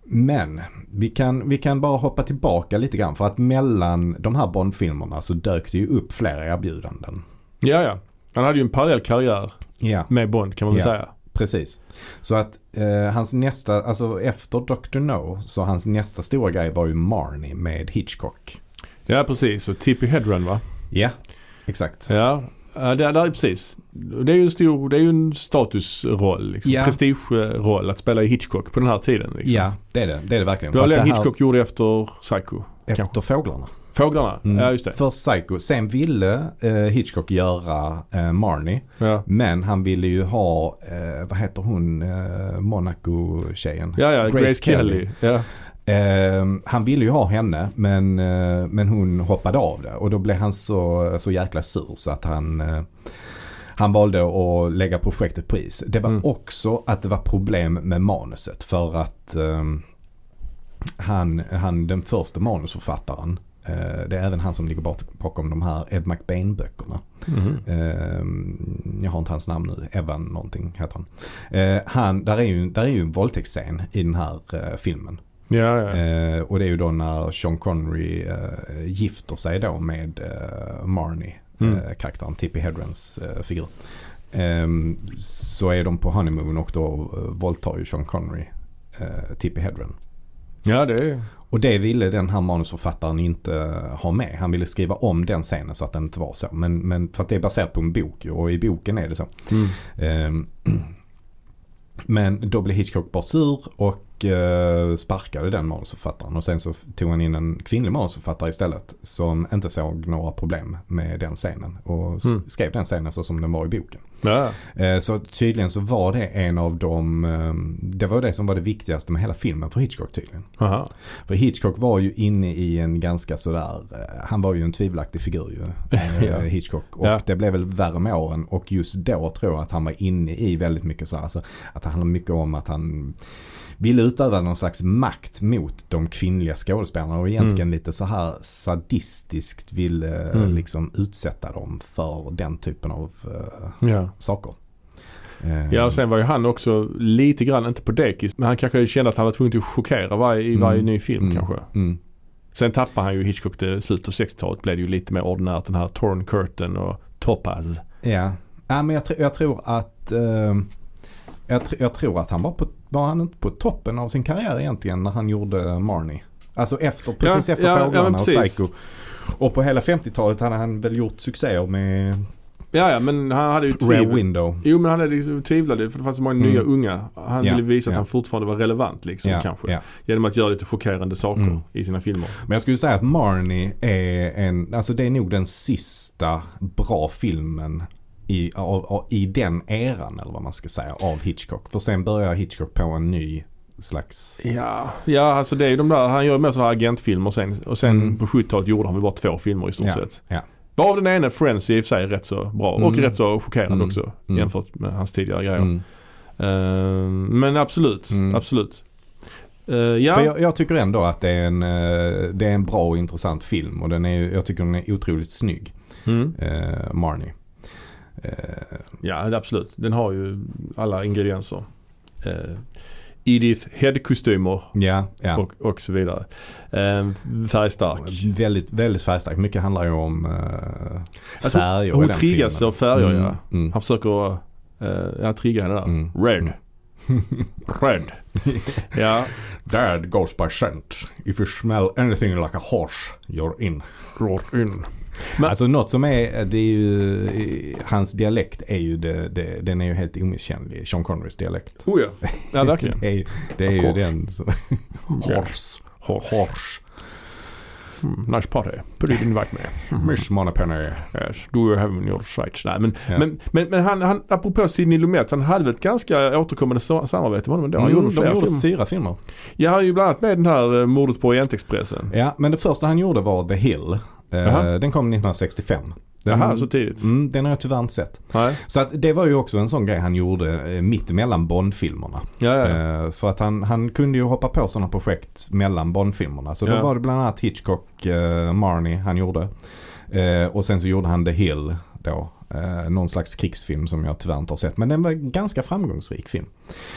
[SPEAKER 1] men vi kan, vi kan bara hoppa tillbaka lite grann för att mellan de här Bond-filmerna så dök det ju upp flera erbjudanden.
[SPEAKER 2] Ja, ja. Han hade ju en parallell karriär
[SPEAKER 1] Ja,
[SPEAKER 2] med Bond kan man väl
[SPEAKER 1] Ja.
[SPEAKER 2] säga.
[SPEAKER 1] precis. Så att eh, hans nästa, alltså efter Dr. No, så hans nästa stora grej var ju Marnie med Hitchcock.
[SPEAKER 2] Ja, precis. Och Tippi Hedren va?
[SPEAKER 1] Ja, exakt.
[SPEAKER 2] Ja, ja det, det är precis. Det är ju en stor, det är en statusroll. Liksom.
[SPEAKER 1] Ja.
[SPEAKER 2] Prestigeroll att spela i Hitchcock på den här tiden. Liksom.
[SPEAKER 1] Ja, det är det. Det är det verkligen.
[SPEAKER 2] Det var det
[SPEAKER 1] här-
[SPEAKER 2] Hitchcock gjorde efter Psycho.
[SPEAKER 1] efter Fåglarna.
[SPEAKER 2] Fåglarna,
[SPEAKER 1] Mm.
[SPEAKER 2] ja just det.
[SPEAKER 1] Först Psycho. Sen ville eh, Hitchcock göra eh, Marnie.
[SPEAKER 2] Ja,
[SPEAKER 1] Men han ville ju ha, eh, vad heter hon, eh, Monaco-tjejen?
[SPEAKER 2] ja, ja Grace, Kelly. Ja.
[SPEAKER 1] Eh, han ville ju ha henne men, eh, men hon hoppade av det och då blev han så, så jäkla sur så att han eh, han valde att lägga projektet på is. Det var
[SPEAKER 2] Mm.
[SPEAKER 1] också att det var problem med manuset för att eh, han, han, den första manusförfattaren, eh, det är även han som ligger bak- bakom de här Ed McBain-böckerna.
[SPEAKER 2] Mhm.
[SPEAKER 1] Eh, jag har inte hans namn nu, Evan någonting heter han. Eh, han där, är ju, där är ju en våldtäktsscen i den här eh, filmen.
[SPEAKER 2] Ja, ja.
[SPEAKER 1] Eh, och det är ju då när Sean Connery eh, gifter sig då med eh, Marnie,
[SPEAKER 2] Mm.
[SPEAKER 1] eh, karaktären, Tippi Hedrens eh, figur. Ehm, så är de på honeymoon och då eh, våldtar ju Sean Connery eh, Tippi Hedren.
[SPEAKER 2] ja, det är...
[SPEAKER 1] Och det ville den här manusförfattaren inte ha med. Han ville skriva om den scenen så att den inte var så. Men, men för att det är baserat på en bok och i boken är det så.
[SPEAKER 2] Mm.
[SPEAKER 1] Ehm, Men då blev Hitchcock bara sur och eh, sparkade den manusförfattaren. Och sen så tog han in en kvinnlig manusförfattare istället. Som inte såg några problem med den scenen. Och
[SPEAKER 2] Mm.
[SPEAKER 1] skrev den scenen så som den var i boken.
[SPEAKER 2] Ja,
[SPEAKER 1] Eh, Så tydligen så var det en av de, eh, det var det som var det viktigaste med hela filmen för Hitchcock tydligen.
[SPEAKER 2] aha.
[SPEAKER 1] För Hitchcock var ju inne i en ganska sådär, han var ju en tvivelaktig figur ju.
[SPEAKER 2] Ja.
[SPEAKER 1] Hitchcock. Och
[SPEAKER 2] Ja.
[SPEAKER 1] det blev väl värre med åren. Och just då tror jag att han var inne i väldigt mycket så här, alltså, att det handlar mycket om att han ville utöva någon slags makt mot de kvinnliga skådespelarna och egentligen lite så här sadistiskt ville eh,
[SPEAKER 2] Mm.
[SPEAKER 1] liksom utsätta dem för den typen av eh,
[SPEAKER 2] Ja.
[SPEAKER 1] saker. Eh,
[SPEAKER 2] ja, och sen var ju han också lite grann, inte på dekis, men han kanske kände att han var tvungen att chockera varje, i varje
[SPEAKER 1] Mm.
[SPEAKER 2] ny film
[SPEAKER 1] Mm.
[SPEAKER 2] kanske.
[SPEAKER 1] mm.
[SPEAKER 2] Sen tappade han ju Hitchcock till slutet av 60-talet. Blev det ju lite mer ordinärt den här Torn Curtain och Topaz.
[SPEAKER 1] Ja, ja men jag, tr- jag tror att eh, jag, jag tror att han var på, var han inte på toppen av sin karriär egentligen när han gjorde Marnie? Alltså efter, precis
[SPEAKER 2] Ja,
[SPEAKER 1] efter
[SPEAKER 2] ja, ja,
[SPEAKER 1] Fåglarna
[SPEAKER 2] men
[SPEAKER 1] och. Psycho. Och på hela 50-talet hade han väl gjort succéer med
[SPEAKER 2] Ja, ja, men han hade ju tvivel.
[SPEAKER 1] Window.
[SPEAKER 2] Jo, men han hade liksom tvivlade för det fanns så många
[SPEAKER 1] Mm.
[SPEAKER 2] nya unga. Han
[SPEAKER 1] Ja,
[SPEAKER 2] ville visa att
[SPEAKER 1] ja.
[SPEAKER 2] han fortfarande var relevant liksom
[SPEAKER 1] Ja,
[SPEAKER 2] kanske.
[SPEAKER 1] ja.
[SPEAKER 2] Genom att göra lite chockerande saker
[SPEAKER 1] Mm.
[SPEAKER 2] i sina filmer.
[SPEAKER 1] Men jag skulle säga att Marnie är en, alltså det är nog den sista bra filmen i, av, av, i den eran eller vad man ska säga av Hitchcock. För sen börjar Hitchcock på en ny slags
[SPEAKER 2] Ja, ja alltså det är ju de där, han gör mer sådana här agentfilmer sen. Och sen
[SPEAKER 1] Mm.
[SPEAKER 2] på 70-talet gjorde han väl bara två filmer i stort
[SPEAKER 1] Ja,
[SPEAKER 2] sett.
[SPEAKER 1] ja.
[SPEAKER 2] Varav den ena, Friends, i och för sig rätt så bra. Och
[SPEAKER 1] Mm.
[SPEAKER 2] rätt så chockerande
[SPEAKER 1] Mm.
[SPEAKER 2] också.
[SPEAKER 1] Mm.
[SPEAKER 2] Jämfört med hans tidigare grejer. Ehm, men absolut,
[SPEAKER 1] Mm.
[SPEAKER 2] absolut. Eh, ja,
[SPEAKER 1] För jag, jag tycker ändå att det är, en, eh, det är en bra och intressant film och den är, jag tycker den är otroligt snygg. Eh, Marnie. Eh,
[SPEAKER 2] ja absolut. Den har ju alla ingredienser. Uh, Edith Head-kostymer
[SPEAKER 1] ja, ja.
[SPEAKER 2] och, och så vidare. Uh, färgstark.
[SPEAKER 1] Väldigt, väldigt färgstark. Mycket handlar ju om
[SPEAKER 2] tror
[SPEAKER 1] färger
[SPEAKER 2] Hon
[SPEAKER 1] den
[SPEAKER 2] triggas av färger
[SPEAKER 1] Mm,
[SPEAKER 2] ja.
[SPEAKER 1] mm.
[SPEAKER 2] Han försöker uh, ja, trigga henne där.
[SPEAKER 1] Mm.
[SPEAKER 2] Red. Red. ja.
[SPEAKER 1] Dad goes by scent. If you smell anything like a horse, you're in.
[SPEAKER 2] Rår in. Men-
[SPEAKER 1] alltså något som är, det är ju, hans dialekt är ju, det, det, den är ju helt omisskännlig. Sean Connerys dialekt.
[SPEAKER 2] Oh ja. Ja verkligen.
[SPEAKER 1] det är, det är ju den. Så. horse.
[SPEAKER 2] Horse.
[SPEAKER 1] Horse.
[SPEAKER 2] Mm, nice party. Didn't invite me.
[SPEAKER 1] Miss Moneypenny.
[SPEAKER 2] Yes, do you have in your sights? Nej men,
[SPEAKER 1] Ja.
[SPEAKER 2] men, men, men han, han, apropå Sidney Lumet, han hade ett ganska återkommande sa- samarbete med honom ändå. Han
[SPEAKER 1] Mm,
[SPEAKER 2] gjorde
[SPEAKER 1] de gjorde
[SPEAKER 2] filmer.
[SPEAKER 1] fyra filmer.
[SPEAKER 2] Jag har ju bland annat med den här eh, mordet på Orientexpressen.
[SPEAKER 1] Ja, men det första han gjorde var The Hill.
[SPEAKER 2] Jaha.
[SPEAKER 1] den kom 1965. Den,
[SPEAKER 2] Jaha, så tidigt?
[SPEAKER 1] mm, den har jag tyvärr inte sett.
[SPEAKER 2] Nej.
[SPEAKER 1] Så att det var ju också en sån grej han gjorde eh, mitt emellan Bond-filmerna.
[SPEAKER 2] Ja, ja, ja.
[SPEAKER 1] Eh, för att han, han kunde ju hoppa på sådana projekt mellan Bond-filmerna. Så då var det bland annat Hitchcock, eh, Marnie han gjorde. Eh, och sen så gjorde han The Hill då. Eh, någon slags krigsfilm som jag tyvärr inte har sett. Men den var en ganska framgångsrik film.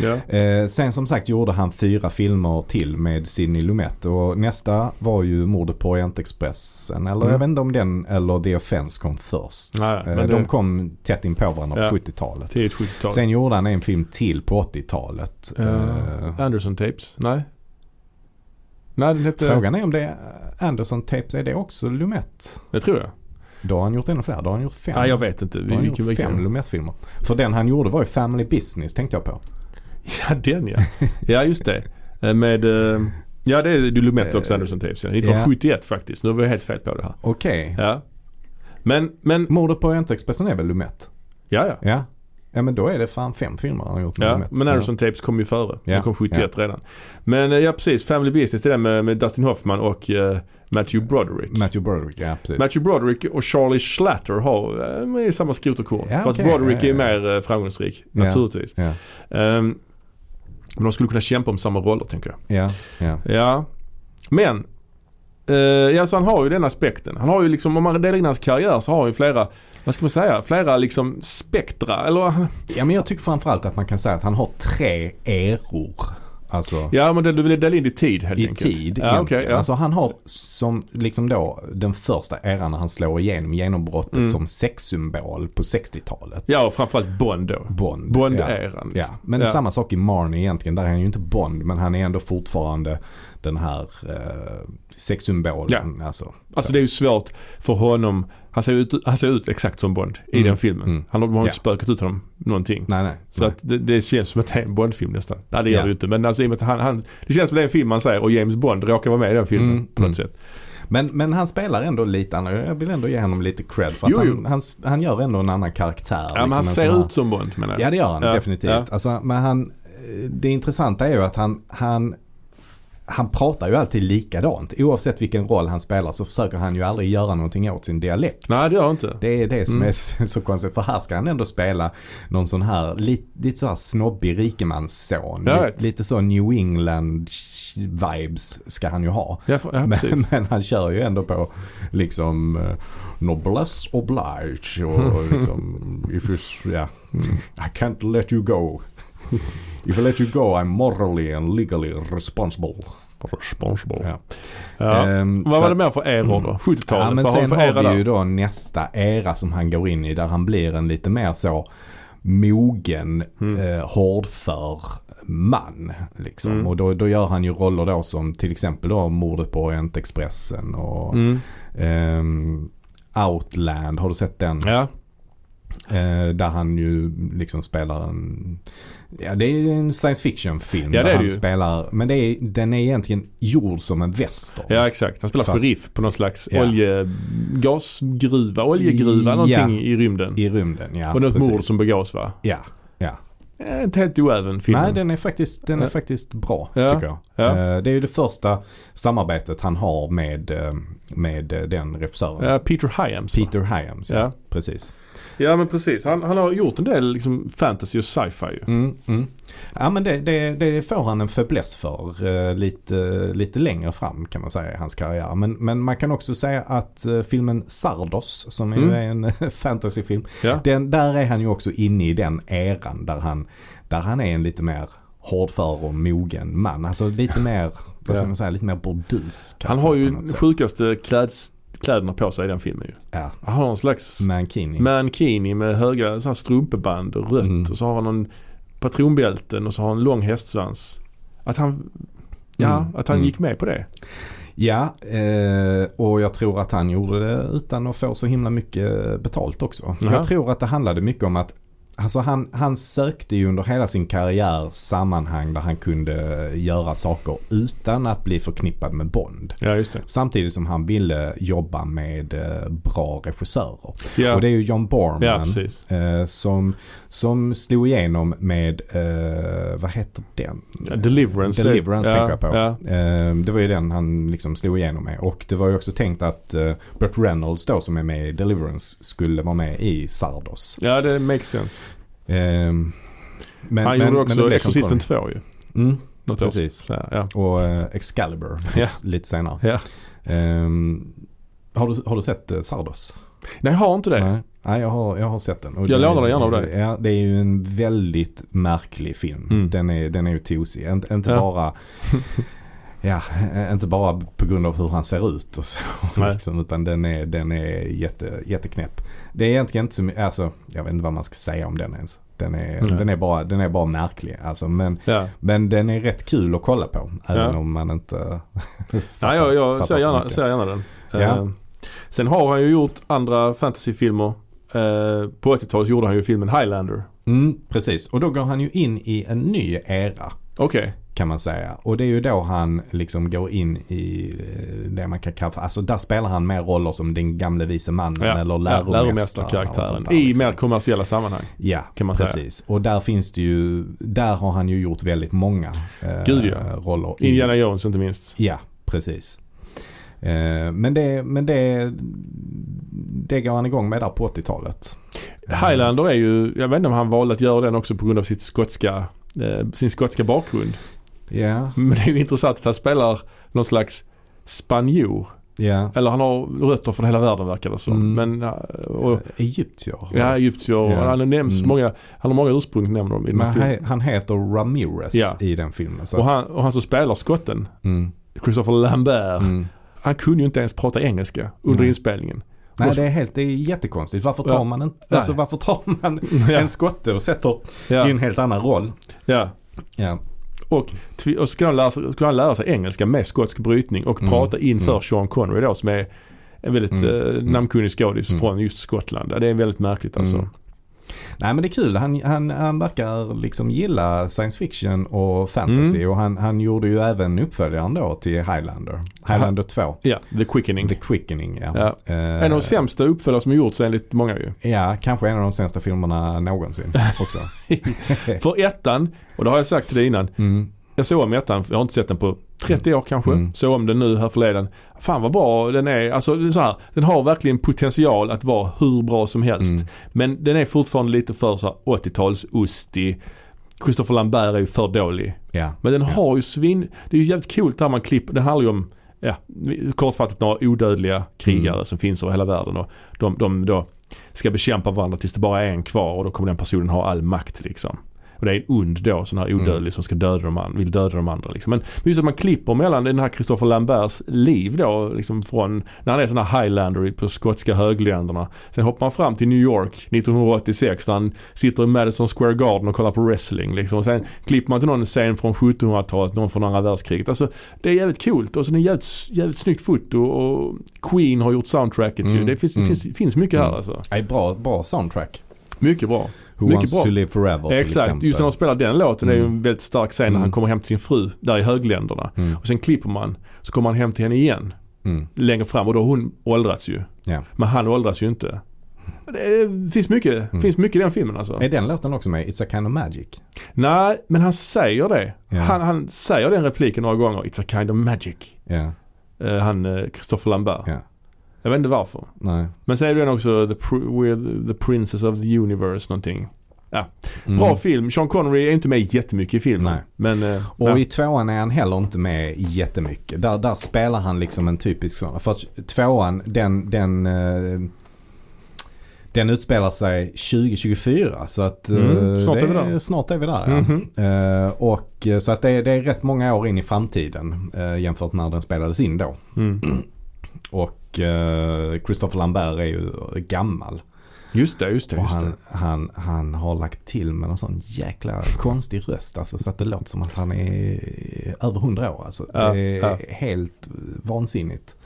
[SPEAKER 2] ja.
[SPEAKER 1] Eh, sen som sagt gjorde han fyra filmer till med Sidney Lumet. Och nästa var ju Mordet på Orientexpressen. Eller
[SPEAKER 2] Mm.
[SPEAKER 1] jag vet inte om den eller The Offense kom först.
[SPEAKER 2] Nej,
[SPEAKER 1] eh,
[SPEAKER 2] men
[SPEAKER 1] de
[SPEAKER 2] det-
[SPEAKER 1] kom tätt in på varandra
[SPEAKER 2] Ja.
[SPEAKER 1] på 70-talet.
[SPEAKER 2] Tidigt 70-tal.
[SPEAKER 1] Sen gjorde han en film till på 80-talet.
[SPEAKER 2] Ja.
[SPEAKER 1] Eh,
[SPEAKER 2] Anderson Tapes? Nej? Nej, hette...
[SPEAKER 1] Frågan är om det är Anderson Tapes, är det också Lumet?
[SPEAKER 2] Det tror jag.
[SPEAKER 1] Då har han gjort ännu fler. Då har han gjort fem.
[SPEAKER 2] Nej, jag vet inte.
[SPEAKER 1] Då har han gjort fem. Lumet-filmer. För den han gjorde var ju Family Business tänkte jag på.
[SPEAKER 2] Ja, den ja. Ja, just det. Eh, Med... eh, Ja, det är Lumet också,
[SPEAKER 1] Eh,
[SPEAKER 2] Anderson Tapes. Ja. 1971 faktiskt. Nu var jag helt fel på det här.
[SPEAKER 1] Okej.
[SPEAKER 2] Ja. Men, men...
[SPEAKER 1] Mordet på Orientexpressen är väl Lumet?
[SPEAKER 2] Ja, ja.
[SPEAKER 1] Ja. Ja men då är det fan fem filmer han har gjort
[SPEAKER 2] Ja, men Anderson Tapes kom ju före.
[SPEAKER 1] Ja,
[SPEAKER 2] Den kom 71 redan. Men eh, ja, precis. Family Business, det där med, med Dustin Hoffman och eh, Matthew Broderick.
[SPEAKER 1] Matthew Broderick, ja precis.
[SPEAKER 2] Matthew Broderick och Charlie Schlatter har, eh, är i samma skrot och korn.
[SPEAKER 1] Ja,
[SPEAKER 2] Fast
[SPEAKER 1] okej.
[SPEAKER 2] Broderick
[SPEAKER 1] Ja,
[SPEAKER 2] är
[SPEAKER 1] ja.
[SPEAKER 2] mer eh, framgångsrik,
[SPEAKER 1] Ja.
[SPEAKER 2] naturligtvis.
[SPEAKER 1] Ja,
[SPEAKER 2] Ehm, men de skulle kunna kämpa om samma roller, tänker jag.
[SPEAKER 1] ja, ja.
[SPEAKER 2] Ja, men eh, ja, så han har ju den aspekten. Han har ju liksom, om man delar in hans karriär så har han ju flera, vad ska man säga, flera liksom spektra. Eller
[SPEAKER 1] Ja men jag tycker framförallt att man kan säga att han har tre eror. Alltså
[SPEAKER 2] ja, men du vill dela in i tid helt
[SPEAKER 1] i
[SPEAKER 2] enkelt.
[SPEAKER 1] tid
[SPEAKER 2] Ja, okej. ja.
[SPEAKER 1] Alltså han har som liksom då den första eran när han slår igenom genombrottet
[SPEAKER 2] Mm.
[SPEAKER 1] som sexsymbol på 60-talet.
[SPEAKER 2] ja, och framförallt Bond då.
[SPEAKER 1] Bond.
[SPEAKER 2] Bond-eran.
[SPEAKER 1] Ja.
[SPEAKER 2] liksom.
[SPEAKER 1] ja. Men samma sak i Marnie egentligen. Där är han ju inte Bond men han är ändå fortfarande den här eh, sexsymbolen. Alltså,
[SPEAKER 2] Alltså det är ju svårt för honom. Han ser ut, han ser ut exakt som Bond i
[SPEAKER 1] Mm,
[SPEAKER 2] den filmen.
[SPEAKER 1] mm.
[SPEAKER 2] Han har, har
[SPEAKER 1] Ja.
[SPEAKER 2] inte spökat ut honom någonting.
[SPEAKER 1] Nej nej.
[SPEAKER 2] Så
[SPEAKER 1] nej.
[SPEAKER 2] att det, det känns som att det är en Bond-film nästan. Nej det gör
[SPEAKER 1] Ja.
[SPEAKER 2] det ju inte. Men alltså i och han, han, det känns som att det är en film man säger och James Bond råkar vara med i den filmen
[SPEAKER 1] Mm,
[SPEAKER 2] på något
[SPEAKER 1] mm.
[SPEAKER 2] sätt.
[SPEAKER 1] Men, men han spelar ändå lite annorlunda. Jag vill ändå ge honom lite cred för att
[SPEAKER 2] Jo, jo.
[SPEAKER 1] han, han, han gör ändå en annan karaktär.
[SPEAKER 2] Ja men han
[SPEAKER 1] liksom
[SPEAKER 2] ser
[SPEAKER 1] här-
[SPEAKER 2] ut som Bond menar jag.
[SPEAKER 1] Ja det gör han
[SPEAKER 2] Ja,
[SPEAKER 1] definitivt.
[SPEAKER 2] ja.
[SPEAKER 1] Alltså, men han, det intressanta är ju att han, han, han pratar ju alltid likadant. Oavsett vilken roll han spelar så försöker han ju aldrig göra någonting åt sin dialekt.
[SPEAKER 2] Nej det gör han inte.
[SPEAKER 1] Det är det som
[SPEAKER 2] Mm.
[SPEAKER 1] är så- konstigt. För här ska han ändå spela någon sån här lite, lite så här snobbig rikemansson. Lite, lite så New England vibes ska han ju ha.
[SPEAKER 2] Ja, för, ja
[SPEAKER 1] Men, men han kör ju ändå på liksom uh, noblesse oblige och liksom if you, s- ja, I can't let you go. If I let you go I'm morally and legally responsible.
[SPEAKER 2] Responsible.
[SPEAKER 1] Ja.
[SPEAKER 2] Ja.
[SPEAKER 1] Ehm,
[SPEAKER 2] Vad var det mer för eror då? 70-talet?
[SPEAKER 1] Ja men
[SPEAKER 2] Vad
[SPEAKER 1] sen har vi
[SPEAKER 2] där?
[SPEAKER 1] ju då nästa era som han går in i där han blir en lite mer så mogen,
[SPEAKER 2] Mm.
[SPEAKER 1] eh, hårdför man. Liksom.
[SPEAKER 2] Mm.
[SPEAKER 1] Och då, då gör han ju roller då som till exempel då mordet på Orientexpressen och
[SPEAKER 2] Mm.
[SPEAKER 1] ehm, Outland, har du sett den?
[SPEAKER 2] Ja.
[SPEAKER 1] Eh, där han ju liksom spelar en, ja det är en science fiction film.
[SPEAKER 2] Ja,
[SPEAKER 1] där
[SPEAKER 2] är
[SPEAKER 1] han
[SPEAKER 2] ju.
[SPEAKER 1] spelar, men det är, den är egentligen gjord som en western.
[SPEAKER 2] ja exakt. Han spelar
[SPEAKER 1] Fast-
[SPEAKER 2] sheriff på någon slags
[SPEAKER 1] Ja.
[SPEAKER 2] olje, gasgruva, oljegruva,
[SPEAKER 1] Ja.
[SPEAKER 2] någonting i rymden.
[SPEAKER 1] I rymden, ja.
[SPEAKER 2] och något
[SPEAKER 1] precis.
[SPEAKER 2] mord som begås va?
[SPEAKER 1] Ja, ja.
[SPEAKER 2] Eh, Inte helt oäven film.
[SPEAKER 1] Nej, den är faktiskt, den är
[SPEAKER 2] Ja.
[SPEAKER 1] faktiskt bra
[SPEAKER 2] Ja.
[SPEAKER 1] tycker jag.
[SPEAKER 2] Ja.
[SPEAKER 1] Eh, Det är ju det första samarbetet han har med, eh, med eh, den regissören.
[SPEAKER 2] Ja, Peter Hyams?
[SPEAKER 1] Peter Hyams, ja.
[SPEAKER 2] Ja.
[SPEAKER 1] Precis.
[SPEAKER 2] Ja men precis. Han, han har gjort en del liksom fantasy och sci-fi ju.
[SPEAKER 1] Mm, mm. Ja men det, det, det får han en fäbless för eh, lite, lite längre fram kan man säga i hans karriär. Men, men man kan också säga att eh, filmen Sardos som är
[SPEAKER 2] Mm.
[SPEAKER 1] ju en fantasyfilm.
[SPEAKER 2] Ja.
[SPEAKER 1] Den, där är han ju också inne i den eran där han, där han är en lite mer hårdför och mogen man. Alltså lite mer, vad ska man säga, lite mer bordus.
[SPEAKER 2] Han har ju sjukaste kläds, kläderna på sig i den filmen ju.
[SPEAKER 1] Ja,
[SPEAKER 2] Han har någon slags
[SPEAKER 1] Mankini.
[SPEAKER 2] mankini med höga så här strumpeband och rött
[SPEAKER 1] Mm.
[SPEAKER 2] och så har han någon patronbälten och så har han lång hästsvans. Att han, ja,
[SPEAKER 1] Mm,
[SPEAKER 2] att han
[SPEAKER 1] mm.
[SPEAKER 2] gick med på det.
[SPEAKER 1] Ja, eh, och jag tror att han gjorde det utan att få så himla mycket betalt också.
[SPEAKER 2] Jaha.
[SPEAKER 1] Jag tror att det handlade mycket om att Alltså han, han sökte ju under hela sin karriär sammanhang där han kunde göra saker utan att bli förknippad med Bond.
[SPEAKER 2] Ja, just det.
[SPEAKER 1] Samtidigt som han ville jobba med eh, bra regissörer.
[SPEAKER 2] Ja,
[SPEAKER 1] Och det är ju John Borman.
[SPEAKER 2] ja
[SPEAKER 1] eh, som, som slog igenom med, eh, vad heter den?
[SPEAKER 2] Deliverance.
[SPEAKER 1] Deliverance
[SPEAKER 2] ja,
[SPEAKER 1] tänker jag på.
[SPEAKER 2] Ja,
[SPEAKER 1] Eh, det var ju den han liksom slog igenom med. Och det var ju också tänkt att eh, Burt Reynolds då som är med i Deliverance skulle vara med i Sardos.
[SPEAKER 2] ja, det makes sense.
[SPEAKER 1] Eh, men,
[SPEAKER 2] Han
[SPEAKER 1] men-
[SPEAKER 2] gjorde också Exorcisten
[SPEAKER 1] som
[SPEAKER 2] 2 ju.
[SPEAKER 1] Mm,
[SPEAKER 2] Något
[SPEAKER 1] precis.
[SPEAKER 2] Ja.
[SPEAKER 1] Och Excalibur lite, senare. Ehm, har, du, har du sett Sardos?
[SPEAKER 2] Nej, jag har inte det.
[SPEAKER 1] Nej, Nej jag, har, jag har sett den.
[SPEAKER 2] Jag lånar den gärna av dig.
[SPEAKER 1] Ja, det är ju en väldigt märklig film.
[SPEAKER 2] Mm.
[SPEAKER 1] Den, är, den är ju tosig. Inte, inte
[SPEAKER 2] Ja.
[SPEAKER 1] bara Ja, inte bara på grund av hur han ser ut och så. Liksom, utan den är, den är jätte, jätteknäpp. Det är egentligen inte så mycket, alltså jag vet inte vad man ska säga om den ens. Den är,
[SPEAKER 2] Nej.
[SPEAKER 1] den är, bara, den är bara märklig. Alltså, men,
[SPEAKER 2] Ja.
[SPEAKER 1] men den är rätt kul att kolla på. Även
[SPEAKER 2] Ja.
[SPEAKER 1] om man inte
[SPEAKER 2] Nej, jag, jag
[SPEAKER 1] fattar
[SPEAKER 2] ser, gärna, ser gärna den.
[SPEAKER 1] Ja.
[SPEAKER 2] Eh, sen har han ju gjort andra fantasyfilmer. Eh, på 80-talet gjorde han ju filmen Highlander.
[SPEAKER 1] Mm, precis, och då går han ju in i en ny era.
[SPEAKER 2] Okej.
[SPEAKER 1] kan man säga. Och det är ju då han liksom går in i eh, det man kan kalla för, alltså där spelar han mer roller som den gamle vise mannen
[SPEAKER 2] Ja.
[SPEAKER 1] eller läromästaren.
[SPEAKER 2] Läromästarkaraktären.
[SPEAKER 1] där,
[SPEAKER 2] I
[SPEAKER 1] liksom.
[SPEAKER 2] mer kommersiella sammanhang.
[SPEAKER 1] Ja,
[SPEAKER 2] kan man säga.
[SPEAKER 1] precis. Och där finns det ju, där har han ju gjort väldigt många eh,
[SPEAKER 2] Gud, ja.
[SPEAKER 1] roller. i-
[SPEAKER 2] Indiana Jones inte minst.
[SPEAKER 1] Ja, precis. Eh, men det, men det, det går han igång med där på 80-talet.
[SPEAKER 2] Highlander är ju, jag vet inte om han valde att göra den också på grund av sitt skotska, eh, sin skotska bakgrund.
[SPEAKER 1] Ja,
[SPEAKER 2] Men det är ju intressant att han spelar någon slags spanjor.
[SPEAKER 1] ja.
[SPEAKER 2] Eller han har rötter från hela världen verkar det som.
[SPEAKER 1] Mm.
[SPEAKER 2] Men, eh, och,
[SPEAKER 1] Egyptier.
[SPEAKER 2] ja, egyptier.
[SPEAKER 1] Ja.
[SPEAKER 2] Han nämns
[SPEAKER 1] Mm.
[SPEAKER 2] många, han har många ursprung nämner de i den
[SPEAKER 1] Men
[SPEAKER 2] filmen.
[SPEAKER 1] han, heter Ramirez
[SPEAKER 2] Ja.
[SPEAKER 1] i den filmen.
[SPEAKER 2] Och han, och han som spelar skotten,
[SPEAKER 1] mm,
[SPEAKER 2] Christopher Lambert,
[SPEAKER 1] mm.
[SPEAKER 2] Han kunde ju inte ens prata engelska under
[SPEAKER 1] Nej.
[SPEAKER 2] inspelningen.
[SPEAKER 1] Nej det är helt, det är jättekonstigt. Varför tar
[SPEAKER 2] Ja.
[SPEAKER 1] man
[SPEAKER 2] Nej.
[SPEAKER 1] alltså varför tar man
[SPEAKER 2] Ja,
[SPEAKER 1] en skotte och sätter i
[SPEAKER 2] ja,
[SPEAKER 1] en helt annan roll?
[SPEAKER 2] ja.
[SPEAKER 1] Ja.
[SPEAKER 2] Och, och skulle, han lära sig, skulle han lära sig engelska med skotsk brytning och
[SPEAKER 1] Mm.
[SPEAKER 2] prata inför
[SPEAKER 1] Mm.
[SPEAKER 2] Sean Connery då som är en väldigt
[SPEAKER 1] Mm.
[SPEAKER 2] eh,
[SPEAKER 1] Mm.
[SPEAKER 2] namnkunnig skådis
[SPEAKER 1] Mm.
[SPEAKER 2] från just Skottland. Det är väldigt märkligt alltså.
[SPEAKER 1] Nej men det är kul. Han, han, han verkar liksom gilla science fiction och fantasy.
[SPEAKER 2] Mm.
[SPEAKER 1] Och han, han gjorde ju även uppföljaren då till Highlander. Highlander 2.
[SPEAKER 2] Ja, The Quickening.
[SPEAKER 1] The Quickening ja.
[SPEAKER 2] Ja.
[SPEAKER 1] Eh,
[SPEAKER 2] En av de sämsta uppföljare som gjorts enligt många ju.
[SPEAKER 1] Ja, kanske en av de sämsta filmerna någonsin också.
[SPEAKER 2] För ettan, och det har jag sagt till dig innan.
[SPEAKER 1] Mm.
[SPEAKER 2] Jag såg om ettan, jag har inte sett den på 30 år kanske.
[SPEAKER 1] Mm.
[SPEAKER 2] Såg om den nu här förleden. Fan vad bra den är. Alltså det så här, den har verkligen potential att vara hur bra som helst.
[SPEAKER 1] Mm.
[SPEAKER 2] Men den är fortfarande lite för så här 80-tals-ostig. Christopher Lambert är ju för dålig.
[SPEAKER 1] Ja.
[SPEAKER 2] Men den
[SPEAKER 1] Ja.
[SPEAKER 2] har ju svin... Det är ju jävligt coolt där man klipper. Den handlar ju om, ja, kortfattat några odödliga krigare
[SPEAKER 1] Mm.
[SPEAKER 2] som finns över hela världen. Och de, de då ska bekämpa varandra tills det bara är en kvar och då kommer den personen ha all makt liksom. Och det är en ond då, sån här odödlig
[SPEAKER 1] Mm.
[SPEAKER 2] som ska döda de andra, vill döda de andra liksom. Men just att man klipper mellan den här Christopher Lamberts liv då, liksom från när han är sån här highlander på skotska högländerna. Sen hoppar man fram till New York 1986 där han sitter i Madison Square Garden och kollar på wrestling liksom. Och sen klipper man till någon scen från 1700-talet, någon från andra världskriget. Alltså det är jävligt coolt och så är det jävligt, jävligt snyggt foto och Queen har gjort soundtracket ju.
[SPEAKER 1] Mm,
[SPEAKER 2] Det finns,
[SPEAKER 1] mm.
[SPEAKER 2] finns, finns mycket här
[SPEAKER 1] Mm.
[SPEAKER 2] alltså.
[SPEAKER 1] Nej, bra, bra soundtrack.
[SPEAKER 2] Mycket bra.
[SPEAKER 1] Who
[SPEAKER 2] Mycket
[SPEAKER 1] wants
[SPEAKER 2] bra.
[SPEAKER 1] to live forever till
[SPEAKER 2] Exakt,
[SPEAKER 1] exempel.
[SPEAKER 2] just när de spelar den låten är ju en
[SPEAKER 1] Mm.
[SPEAKER 2] väldigt stark scen när
[SPEAKER 1] Mm.
[SPEAKER 2] han kommer hem till sin fru där i högländerna.
[SPEAKER 1] Mm.
[SPEAKER 2] Och sen klipper man, så kommer han hem till henne igen
[SPEAKER 1] Mm.
[SPEAKER 2] längre fram och då har hon åldrats ju.
[SPEAKER 1] Ja.
[SPEAKER 2] Men han åldras ju inte. Det finns mycket,
[SPEAKER 1] Mm.
[SPEAKER 2] finns mycket i den filmen alltså.
[SPEAKER 1] Är den låten också med? It's a kind of magic?
[SPEAKER 2] Nej, men han säger det.
[SPEAKER 1] Ja.
[SPEAKER 2] Han, han säger den repliken några gånger. It's a kind of magic.
[SPEAKER 1] Ja.
[SPEAKER 2] Eh, han, eh, Christopher Lambert.
[SPEAKER 1] Ja.
[SPEAKER 2] Jag vet inte varför.
[SPEAKER 1] Nej.
[SPEAKER 2] Men säger du den också, the, pr- we're the princess of the universe någonting.
[SPEAKER 1] Mm.
[SPEAKER 2] Bra film. Sean Connery är inte med jättemycket i filmen.
[SPEAKER 1] Nej.
[SPEAKER 2] Men, eh,
[SPEAKER 1] Och
[SPEAKER 2] ja.
[SPEAKER 1] i tvåan är han heller inte med jättemycket. Där, där spelar han liksom en typisk sån. För att tvåan, den, den, eh, den utspelar sig 2024. Så att eh,
[SPEAKER 2] Mm, snart
[SPEAKER 1] det
[SPEAKER 2] är vi där.
[SPEAKER 1] snart är vi där. Ja.
[SPEAKER 2] Mhm.
[SPEAKER 1] Eh, och eh, så att det, är- det är rätt många år in i framtiden eh, jämfört med när den spelades in då.
[SPEAKER 2] Mm.
[SPEAKER 1] Och eh, Christopher Lambert är ju gammal.
[SPEAKER 2] Just det, just det. Just
[SPEAKER 1] han,
[SPEAKER 2] det.
[SPEAKER 1] han, han har lagt till med en sån jäkla konstig röst. Alltså, så att det låter som att han är över hundra år. Alltså.
[SPEAKER 2] Ja,
[SPEAKER 1] det är
[SPEAKER 2] ja.
[SPEAKER 1] helt vansinnigt.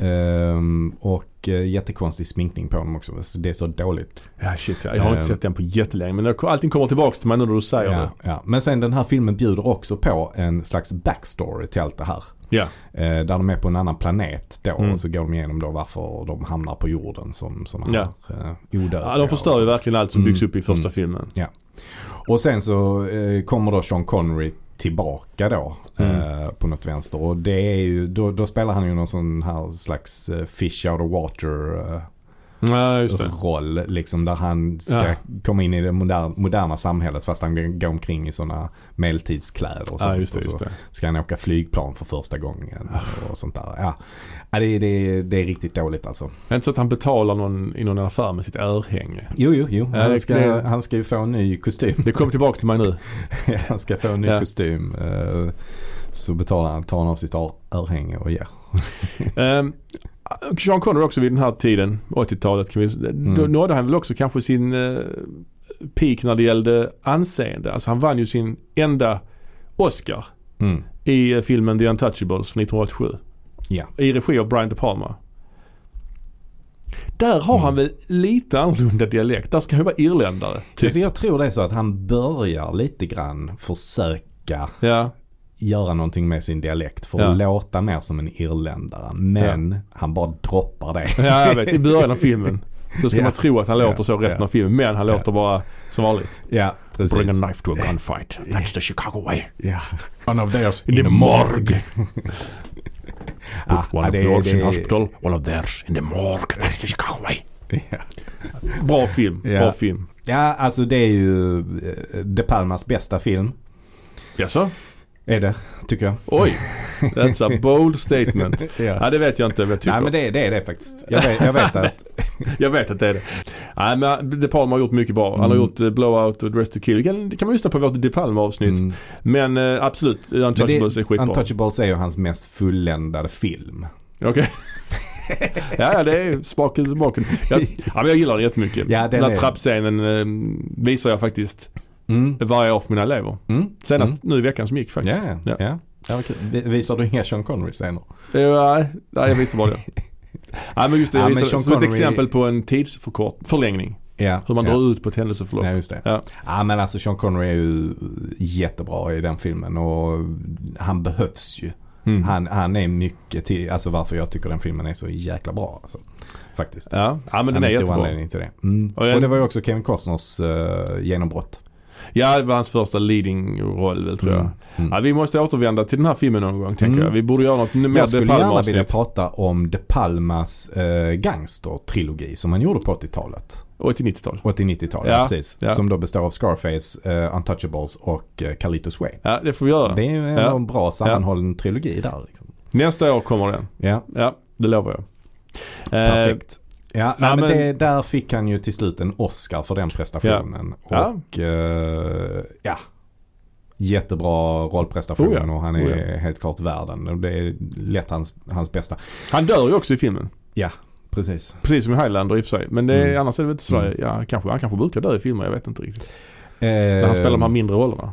[SPEAKER 1] Ehm, och eh, jättekonstig sminkning på honom också. Så det är så dåligt.
[SPEAKER 2] Ja shit ja. Jag har inte
[SPEAKER 1] Eh.
[SPEAKER 2] sett den på jättelänge men allting kommer tillbaka till mig nu när du säger
[SPEAKER 1] Ja,
[SPEAKER 2] det.
[SPEAKER 1] ja. Men sen den här filmen bjuder också på en slags backstory till allt det här.
[SPEAKER 2] Ja.
[SPEAKER 1] Eh, där de är på en annan planet då
[SPEAKER 2] Mm.
[SPEAKER 1] och så går de igenom då varför de hamnar på jorden som sådana
[SPEAKER 2] Ja.
[SPEAKER 1] här eh, odödliga.
[SPEAKER 2] ja de förstör ju verkligen allt som byggs
[SPEAKER 1] Mm,
[SPEAKER 2] upp i första
[SPEAKER 1] mm.
[SPEAKER 2] filmen.
[SPEAKER 1] Och sen så eh, kommer då Sean Connery tillbaka då
[SPEAKER 2] Mm.
[SPEAKER 1] eh, på något vänster. Och det är ju, då, då spelar han ju någon sån här slags eh, fish out of water eh,
[SPEAKER 2] Ja
[SPEAKER 1] roll. Liksom där han ska
[SPEAKER 2] Ja.
[SPEAKER 1] komma in i det moderna, moderna samhället fast han går omkring i sådana medeltidskläder och sånt.
[SPEAKER 2] Ja just det,
[SPEAKER 1] och så
[SPEAKER 2] just det.
[SPEAKER 1] ska han åka flygplan för första gången och sånt där. Ja, ja det, det, det är riktigt dåligt alltså.
[SPEAKER 2] Är det inte så att han betalar någon i någon affär med sitt örhänge?
[SPEAKER 1] Jo, jo, jo. Han ska,
[SPEAKER 2] det-
[SPEAKER 1] han ska ju få en ny kostym.
[SPEAKER 2] Det kom tillbaka till mig nu.
[SPEAKER 1] han ska få en ny kostym. eh, Så betalar han, tar han av sitt ör- örhänge och ger.
[SPEAKER 2] Um, Sean Connery också vid den här tiden, 80-talet, kan vi, då
[SPEAKER 1] Mm.
[SPEAKER 2] nådde han väl också kanske sin eh, peak när det gällde anseende. Alltså han vann ju sin enda Oscar
[SPEAKER 1] Mm.
[SPEAKER 2] i eh, filmen The Untouchables från 1987.
[SPEAKER 1] Ja.
[SPEAKER 2] I regi av Brian De Palma. Där har han
[SPEAKER 1] Mm.
[SPEAKER 2] väl lite annorlunda dialekt. Där ska han ju vara irländare. Typ.
[SPEAKER 1] Alltså jag tror det är så att han börjar lite grann försöka
[SPEAKER 2] Ja,
[SPEAKER 1] göra någonting med sin dialekt för
[SPEAKER 2] Ja.
[SPEAKER 1] att låta mer som en irländare. Men han bara droppar det.
[SPEAKER 2] ja jag vet. I början av filmen. Så ska
[SPEAKER 1] Ja.
[SPEAKER 2] man tro att han låter
[SPEAKER 1] Ja.
[SPEAKER 2] så resten
[SPEAKER 1] Ja.
[SPEAKER 2] av filmen. Men han
[SPEAKER 1] Ja.
[SPEAKER 2] låter bara som vanligt.
[SPEAKER 1] Ja, precis.
[SPEAKER 2] Bring a knife to a gunfight. That's the Chicago way.
[SPEAKER 1] Ja.
[SPEAKER 2] One of theirs
[SPEAKER 1] in the morgue.
[SPEAKER 2] Put
[SPEAKER 1] Ah,
[SPEAKER 2] one
[SPEAKER 1] ja,
[SPEAKER 2] of yours in
[SPEAKER 1] det-
[SPEAKER 2] hospital, one of theirs in the morgue. That's the Chicago way.
[SPEAKER 1] Ja.
[SPEAKER 2] Bra film.
[SPEAKER 1] Ja.
[SPEAKER 2] Bra film.
[SPEAKER 1] ja, alltså det är ju eh, De Palmas bästa film.
[SPEAKER 2] Jaså?
[SPEAKER 1] Är det, tycker jag.
[SPEAKER 2] Oj. That's a bold statement. Ja, det vet jag inte vad jag tycker.
[SPEAKER 1] Nej men det, det är det faktiskt. Jag vet, jag vet att
[SPEAKER 2] Jag vet att det är det. Nej men De Palma har gjort mycket bra. Han har
[SPEAKER 1] Mm.
[SPEAKER 2] gjort eh, Blowout och Dress to kill. Det kan, det kan man lyssna på vårt De Palma avsnitt.
[SPEAKER 1] mm,
[SPEAKER 2] Men eh, absolut, Untouchables är skitbra.
[SPEAKER 1] Untouchables är ju hans mest fulländade film.
[SPEAKER 2] Okej. ja, ja, det är smaken smaken. Jag, ja, men jag gillar den jättemycket.
[SPEAKER 1] Ja, den
[SPEAKER 2] den här
[SPEAKER 1] är-
[SPEAKER 2] trappscenen eh, visar jag faktiskt
[SPEAKER 1] Mm.
[SPEAKER 2] varje år för mina elever.
[SPEAKER 1] Mm.
[SPEAKER 2] Senast
[SPEAKER 1] Mm.
[SPEAKER 2] nu i veckan som gick
[SPEAKER 1] Ja,
[SPEAKER 2] faktiskt.
[SPEAKER 1] ja. ja. ja. ja Visar du inga Sean Connery-scener?
[SPEAKER 2] Ja, nej, nej, jag visar bara det. Nej men just det,
[SPEAKER 1] Ja,
[SPEAKER 2] jag visar
[SPEAKER 1] Sean
[SPEAKER 2] som ett
[SPEAKER 1] Connery-
[SPEAKER 2] exempel på en tidsförlängning.
[SPEAKER 1] Ja.
[SPEAKER 2] Hur man
[SPEAKER 1] ja.
[SPEAKER 2] drar ut på ett händelseförlopp.
[SPEAKER 1] Ja, just det.
[SPEAKER 2] Ja.
[SPEAKER 1] Ja, men alltså Sean Connery är ju jättebra i den filmen och han behövs ju.
[SPEAKER 2] Mm.
[SPEAKER 1] Han, han är mycket till, alltså varför jag tycker den filmen är så jäkla bra alltså. Faktiskt.
[SPEAKER 2] Ja, ja men den är jättebra.
[SPEAKER 1] anledning till det. Mm.
[SPEAKER 2] Och
[SPEAKER 1] Och,
[SPEAKER 2] en-
[SPEAKER 1] det var ju också Kevin Costners uh, genombrott.
[SPEAKER 2] Ja, det var hans första leading roll väl tror jag.
[SPEAKER 1] Mm. Mm.
[SPEAKER 2] Ja, vi måste återvända till den här filmen någon gång tänker
[SPEAKER 1] Mm.
[SPEAKER 2] jag. Vi borde göra något mer
[SPEAKER 1] Jag skulle gärna vilja prata om De Palmas uh, gangster-trilogi som han gjorde på 80-talet.
[SPEAKER 2] Och till 90-tal.
[SPEAKER 1] 80-90-talet,
[SPEAKER 2] Ja,
[SPEAKER 1] precis.
[SPEAKER 2] ja.
[SPEAKER 1] Som då består av Scarface, uh, Untouchables och uh, Carlitos Way.
[SPEAKER 2] Ja, det får vi göra.
[SPEAKER 1] Det är
[SPEAKER 2] Ja.
[SPEAKER 1] en bra sammanhållen trilogi där. Liksom.
[SPEAKER 2] Nästa år kommer den.
[SPEAKER 1] Ja,
[SPEAKER 2] Ja, det lovar jag. Eh,
[SPEAKER 1] perfekt. Ja, nej,
[SPEAKER 2] ja,
[SPEAKER 1] men
[SPEAKER 2] men-
[SPEAKER 1] det, där fick han ju till slut en Oscar för den prestationen.
[SPEAKER 2] Ja.
[SPEAKER 1] Och eh, ja, jättebra rollprestation
[SPEAKER 2] Oh ja,
[SPEAKER 1] och han
[SPEAKER 2] oh
[SPEAKER 1] är
[SPEAKER 2] ja.
[SPEAKER 1] helt klart värden. Och Det är lätt hans, hans bästa.
[SPEAKER 2] han dör ju också i filmen.
[SPEAKER 1] Precis.
[SPEAKER 2] Precis som i Highlander i och för sig. Men det är,
[SPEAKER 1] Mm.
[SPEAKER 2] annars är det väl inte sådär,
[SPEAKER 1] Mm.
[SPEAKER 2] ja, kanske, han kanske brukar dö i filmer, jag vet inte riktigt.
[SPEAKER 1] Eh,
[SPEAKER 2] När han spelar de här mindre rollerna.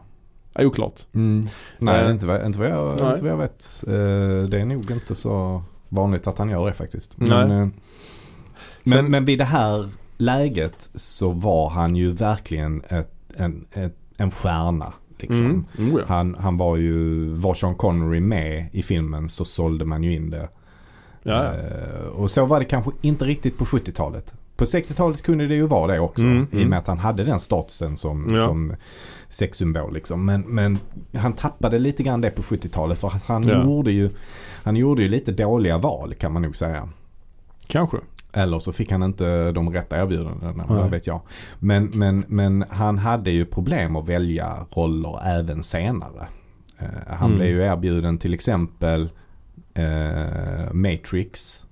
[SPEAKER 2] Ja, oklart.
[SPEAKER 1] mm, nej,
[SPEAKER 2] Eh,
[SPEAKER 1] inte, vad- inte, vad jag,
[SPEAKER 2] nej.
[SPEAKER 1] inte vad jag vet. Eh, det är nog inte så vanligt att han gör det faktiskt.
[SPEAKER 2] Nej.
[SPEAKER 1] Men, eh, men,
[SPEAKER 2] Sen-
[SPEAKER 1] men vid det här läget så var han ju verkligen ett, en, ett, en stjärna. Liksom.
[SPEAKER 2] Mm. Mm, ja.
[SPEAKER 1] Han, han var ju, var Sean Connery med i filmen så sålde man ju in det.
[SPEAKER 2] Ja.
[SPEAKER 1] Eh, och så var det kanske inte riktigt på 70-talet. På 60-talet kunde det ju vara det också.
[SPEAKER 2] Mm,
[SPEAKER 1] I
[SPEAKER 2] mm.
[SPEAKER 1] och med att han hade den statusen som,
[SPEAKER 2] Ja.
[SPEAKER 1] som sexsymbol. Liksom. Men, men han tappade lite grann det på 70-talet. För att han,
[SPEAKER 2] Ja.
[SPEAKER 1] gjorde ju, han gjorde ju lite dåliga val kan man nog säga.
[SPEAKER 2] Kanske.
[SPEAKER 1] Eller så fick han inte de rätta erbjudandena, vad vet jag. Men, men, men han hade ju problem att välja roller även senare. Eh, han
[SPEAKER 2] Mm.
[SPEAKER 1] blev ju erbjuden till exempel eh, Matrix,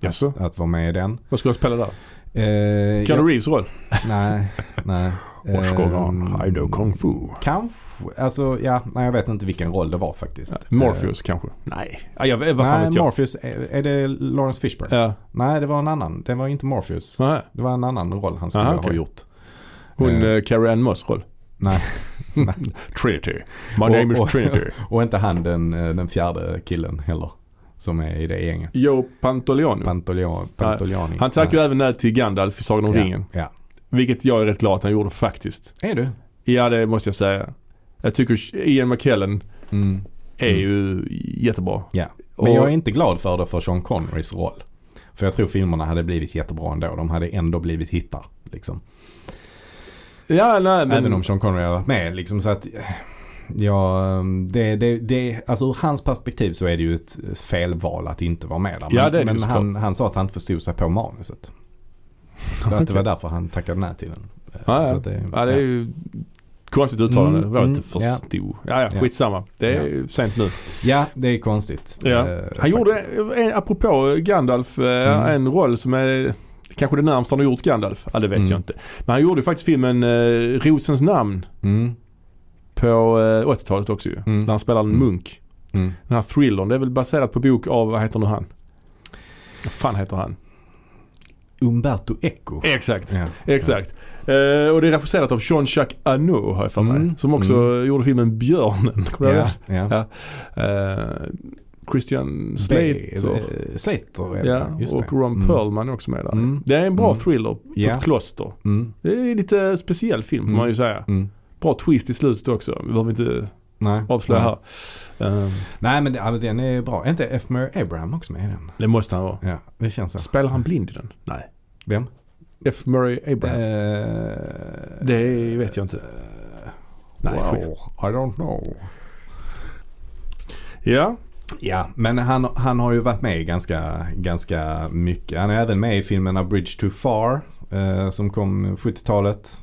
[SPEAKER 2] Jaså?
[SPEAKER 1] att vara med i den.
[SPEAKER 2] Vad ska jag spela där?
[SPEAKER 1] Eh,
[SPEAKER 2] Keanu Reeves roll?
[SPEAKER 1] Nej, nej.
[SPEAKER 2] Going
[SPEAKER 1] Ehm,
[SPEAKER 2] on? I do kung fu.
[SPEAKER 1] Kanske, alltså ja, nej jag vet inte vilken roll det var faktiskt.
[SPEAKER 2] Ja, Morpheus kanske? Nej. Ja, jag, vad fan
[SPEAKER 1] nej,
[SPEAKER 2] vet jag?
[SPEAKER 1] Morpheus, är, är det Lawrence Fishburne?
[SPEAKER 2] Ja.
[SPEAKER 1] Nej, det var en annan. Det var inte Morpheus.
[SPEAKER 2] Nähä.
[SPEAKER 1] Det var en annan roll han skulle
[SPEAKER 2] Aha,
[SPEAKER 1] ha
[SPEAKER 2] okej.
[SPEAKER 1] gjort.
[SPEAKER 2] Hon
[SPEAKER 1] Eh.
[SPEAKER 2] uh, Carrie Ann Moss roll?
[SPEAKER 1] Nej.
[SPEAKER 2] Trinity. My
[SPEAKER 1] Och-
[SPEAKER 2] name is
[SPEAKER 1] och-
[SPEAKER 2] Trinity.
[SPEAKER 1] Och inte han den, eh, den fjärde killen heller. som är i det gänget.
[SPEAKER 2] Joe Pantoliano.
[SPEAKER 1] Pantolian, Pantoliani.
[SPEAKER 2] Han tackade ju även nej till Gandalf i Sagan om
[SPEAKER 1] ja.
[SPEAKER 2] ringen.
[SPEAKER 1] Ja.
[SPEAKER 2] Vilket jag är rätt glad att han gjorde faktiskt.
[SPEAKER 1] Är du?
[SPEAKER 2] Ja det måste jag säga. Jag tycker Ian McKellen
[SPEAKER 1] Mm.
[SPEAKER 2] är
[SPEAKER 1] Mm.
[SPEAKER 2] ju jättebra.
[SPEAKER 1] Ja. Men jag är inte glad för det för Sean Connerys roll. För jag tror filmerna hade blivit jättebra ändå. De hade ändå blivit hittar. Liksom.
[SPEAKER 2] Ja nej men.
[SPEAKER 1] Även om Sean Connery hade varit med. Liksom, så att, ja, det, det, det, alltså ur hans perspektiv så är det ju ett felval att inte vara med där.
[SPEAKER 2] Ja,
[SPEAKER 1] Men,
[SPEAKER 2] det
[SPEAKER 1] men han, han sa att han inte förstod sig på manuset. Så att det var därför han tackade nej till den.
[SPEAKER 2] Ja,
[SPEAKER 1] Så
[SPEAKER 2] ja.
[SPEAKER 1] det,
[SPEAKER 2] ja det är ju konstigt uttalande.
[SPEAKER 1] Mm,
[SPEAKER 2] jag
[SPEAKER 1] mm,
[SPEAKER 2] inte förstod. Ja ja,
[SPEAKER 1] Ja.
[SPEAKER 2] skitsamma. Det är ju sent nu.
[SPEAKER 1] ja, det är konstigt.
[SPEAKER 2] Ja.
[SPEAKER 1] Eh,
[SPEAKER 2] Han
[SPEAKER 1] faktiskt.
[SPEAKER 2] gjorde, apropå Gandalf, eh,
[SPEAKER 1] Mm.
[SPEAKER 2] en roll som är kanske det närmaste han har gjort Gandalf. Ja det vet
[SPEAKER 1] Mm.
[SPEAKER 2] jag inte. Men han gjorde ju faktiskt filmen eh, Rosens namn
[SPEAKER 1] Mm,
[SPEAKER 2] på eh, 80-talet också ju.
[SPEAKER 1] Mm.
[SPEAKER 2] Där han spelar en
[SPEAKER 1] Mm.
[SPEAKER 2] munk.
[SPEAKER 1] mm.
[SPEAKER 2] Den här thrillern, det är väl baserat på bok av, vad heter nu han? Vad fan heter han?
[SPEAKER 1] Umberto Eco.
[SPEAKER 2] Exakt.
[SPEAKER 1] Ja.
[SPEAKER 2] Exakt. Eh, och det är regisserat av Jean-Jacques Anneau har jag för mig.
[SPEAKER 1] Mm.
[SPEAKER 2] Som också gjorde filmen Björnen.
[SPEAKER 1] Ja, ja.
[SPEAKER 2] Ja. Eh, Christian Slater.
[SPEAKER 1] Slater. Slater är det,
[SPEAKER 2] Ja, och. Ron
[SPEAKER 1] Mm.
[SPEAKER 2] Perlman är också med där.
[SPEAKER 1] Mm.
[SPEAKER 2] Det är en bra
[SPEAKER 1] Mm.
[SPEAKER 2] thriller på
[SPEAKER 1] Ja.
[SPEAKER 2] ett kloster.
[SPEAKER 1] Mm.
[SPEAKER 2] Det är lite speciell film får
[SPEAKER 1] Mm.
[SPEAKER 2] man ju säga.
[SPEAKER 1] Mm.
[SPEAKER 2] Bra twist i slutet också. Vi behöver inte
[SPEAKER 1] Nej.
[SPEAKER 2] avslöja
[SPEAKER 1] Nej.
[SPEAKER 2] här. Eh,
[SPEAKER 1] Nej men det- ja, den är bra. Är inte F. Murray Abraham också med i den?
[SPEAKER 2] det måste han vara.
[SPEAKER 1] Ja, det känns så.
[SPEAKER 2] Spelar han blind i den? Nej.
[SPEAKER 1] Vem?
[SPEAKER 2] F. Murray Abraham.
[SPEAKER 1] Eh,
[SPEAKER 2] Det vet jag inte.
[SPEAKER 1] eh,
[SPEAKER 2] Nej,
[SPEAKER 1] wow,
[SPEAKER 2] skit.
[SPEAKER 1] I don't know.
[SPEAKER 2] Ja.
[SPEAKER 1] Ja, men han, han har ju varit med ganska, ganska mycket. Han är även med i filmen A Bridge Too Far eh, som kom 70-talet.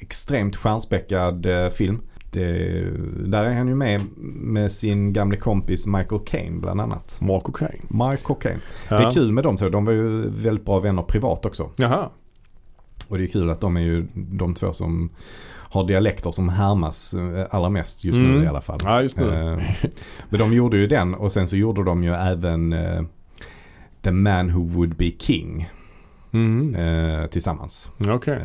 [SPEAKER 1] Extremt stjärnspäckad eh, film. Det, där är han ju med med sin gamle kompis Michael Caine bland annat.
[SPEAKER 2] Marco Kane.
[SPEAKER 1] Michael Caine.
[SPEAKER 2] Ja.
[SPEAKER 1] Det är kul med dem två. De var ju väldigt bra vänner privat också.
[SPEAKER 2] Jaha.
[SPEAKER 1] Och det är kul att de är ju de två som har dialekter som härmas eh, allra mest just
[SPEAKER 2] Mm.
[SPEAKER 1] nu i alla fall.
[SPEAKER 2] Ja, just nu.
[SPEAKER 1] Eh, Men de gjorde ju den och sen så gjorde de ju även eh, The Man Who Would Be King
[SPEAKER 2] Mm.
[SPEAKER 1] eh, tillsammans.
[SPEAKER 2] Okej.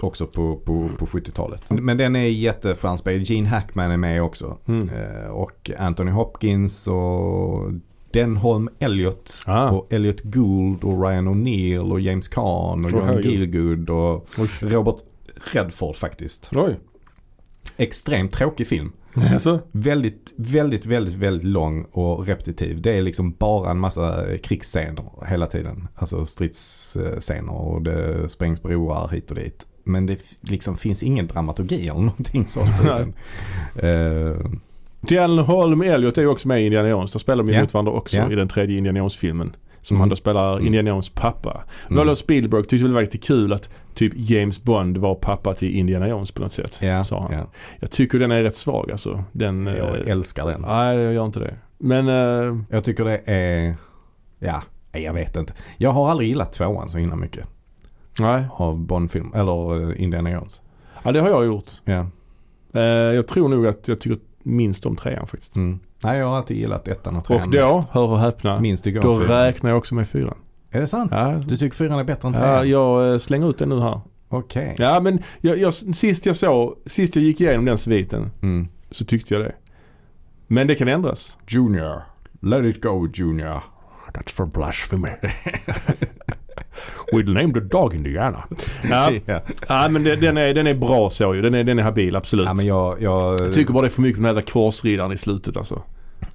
[SPEAKER 1] Också på, på, på 70-talet. Men den är jättestjärnspelad. Gene Hackman är med också.
[SPEAKER 2] Mm.
[SPEAKER 1] Eh, och Anthony Hopkins och Denholm Elliot
[SPEAKER 2] Ah.
[SPEAKER 1] och Elliot Gould och Ryan O'Neill och James Caan och John. Gielgud och
[SPEAKER 2] Oj.
[SPEAKER 1] Robert Redford faktiskt.
[SPEAKER 2] Oj.
[SPEAKER 1] Extremt tråkig film.
[SPEAKER 2] Alltså.
[SPEAKER 1] Väldigt, väldigt, väldigt, väldigt lång och repetitiv. Det är liksom bara en massa krigsscener hela tiden. Alltså stridsscener och det sprängs broar hit och dit. Men det liksom finns ingen dramaturgi eller någonting sånt. Eh,
[SPEAKER 2] Dallin Holm Elliot är ju också med i Indiana Jones. Där spelar de
[SPEAKER 1] Ja.
[SPEAKER 2] mot varandra också
[SPEAKER 1] Ja.
[SPEAKER 2] i den tredje Indiana Jones-filmen. Som
[SPEAKER 1] Mm.
[SPEAKER 2] han då spelar
[SPEAKER 1] Mm.
[SPEAKER 2] Indiana Jones pappa.
[SPEAKER 1] Mm.
[SPEAKER 2] Mm. Spielberg tyckte väl det var lite kul att typ James Bond var pappa till Indiana Jones på något sätt.
[SPEAKER 1] ja,
[SPEAKER 2] sa han.
[SPEAKER 1] ja.
[SPEAKER 2] Jag tycker den är rätt svag alltså. Den,
[SPEAKER 1] Jag
[SPEAKER 2] eh,
[SPEAKER 1] älskar den.
[SPEAKER 2] Nej, jag gör inte det. Men eh,
[SPEAKER 1] Jag tycker det är, ja, jag vet inte. Jag har aldrig gillat tvåan så himla mycket
[SPEAKER 2] nej.
[SPEAKER 1] av Bond-film, eller eh, Indiana Jones.
[SPEAKER 2] Ja, det har jag gjort.
[SPEAKER 1] Ja.
[SPEAKER 2] Eh, jag tror nog att jag tycker minst om trean faktiskt.
[SPEAKER 1] Mm. Nej, jag har alltid gillat ettan och trean
[SPEAKER 2] Och då, hör och häpna,
[SPEAKER 1] mest. Minst tycker jag
[SPEAKER 2] då
[SPEAKER 1] om fyran.
[SPEAKER 2] räknar jag också med fyran.
[SPEAKER 1] Är det sant?
[SPEAKER 2] Ja,
[SPEAKER 1] Du tycker fyran är bättre än
[SPEAKER 2] ja,
[SPEAKER 1] trean?
[SPEAKER 2] jag eh, slänger ut den nu här.
[SPEAKER 1] Okej.
[SPEAKER 2] Ja men jag, jag, sist jag såg, sist jag gick igenom den sviten
[SPEAKER 1] Mm.
[SPEAKER 2] så tyckte jag det. Men det kan ändras.
[SPEAKER 1] Junior. Let it go Junior.
[SPEAKER 2] That's for blasphemy. We'll name the dog Indiana. Ja,
[SPEAKER 1] ja.
[SPEAKER 2] ja men det, den, är, den är bra så ju. Den är, den är habil absolut.
[SPEAKER 1] ja men jag, jag,
[SPEAKER 2] jag tycker bara det är för mycket med den där korsriddaren i slutet alltså.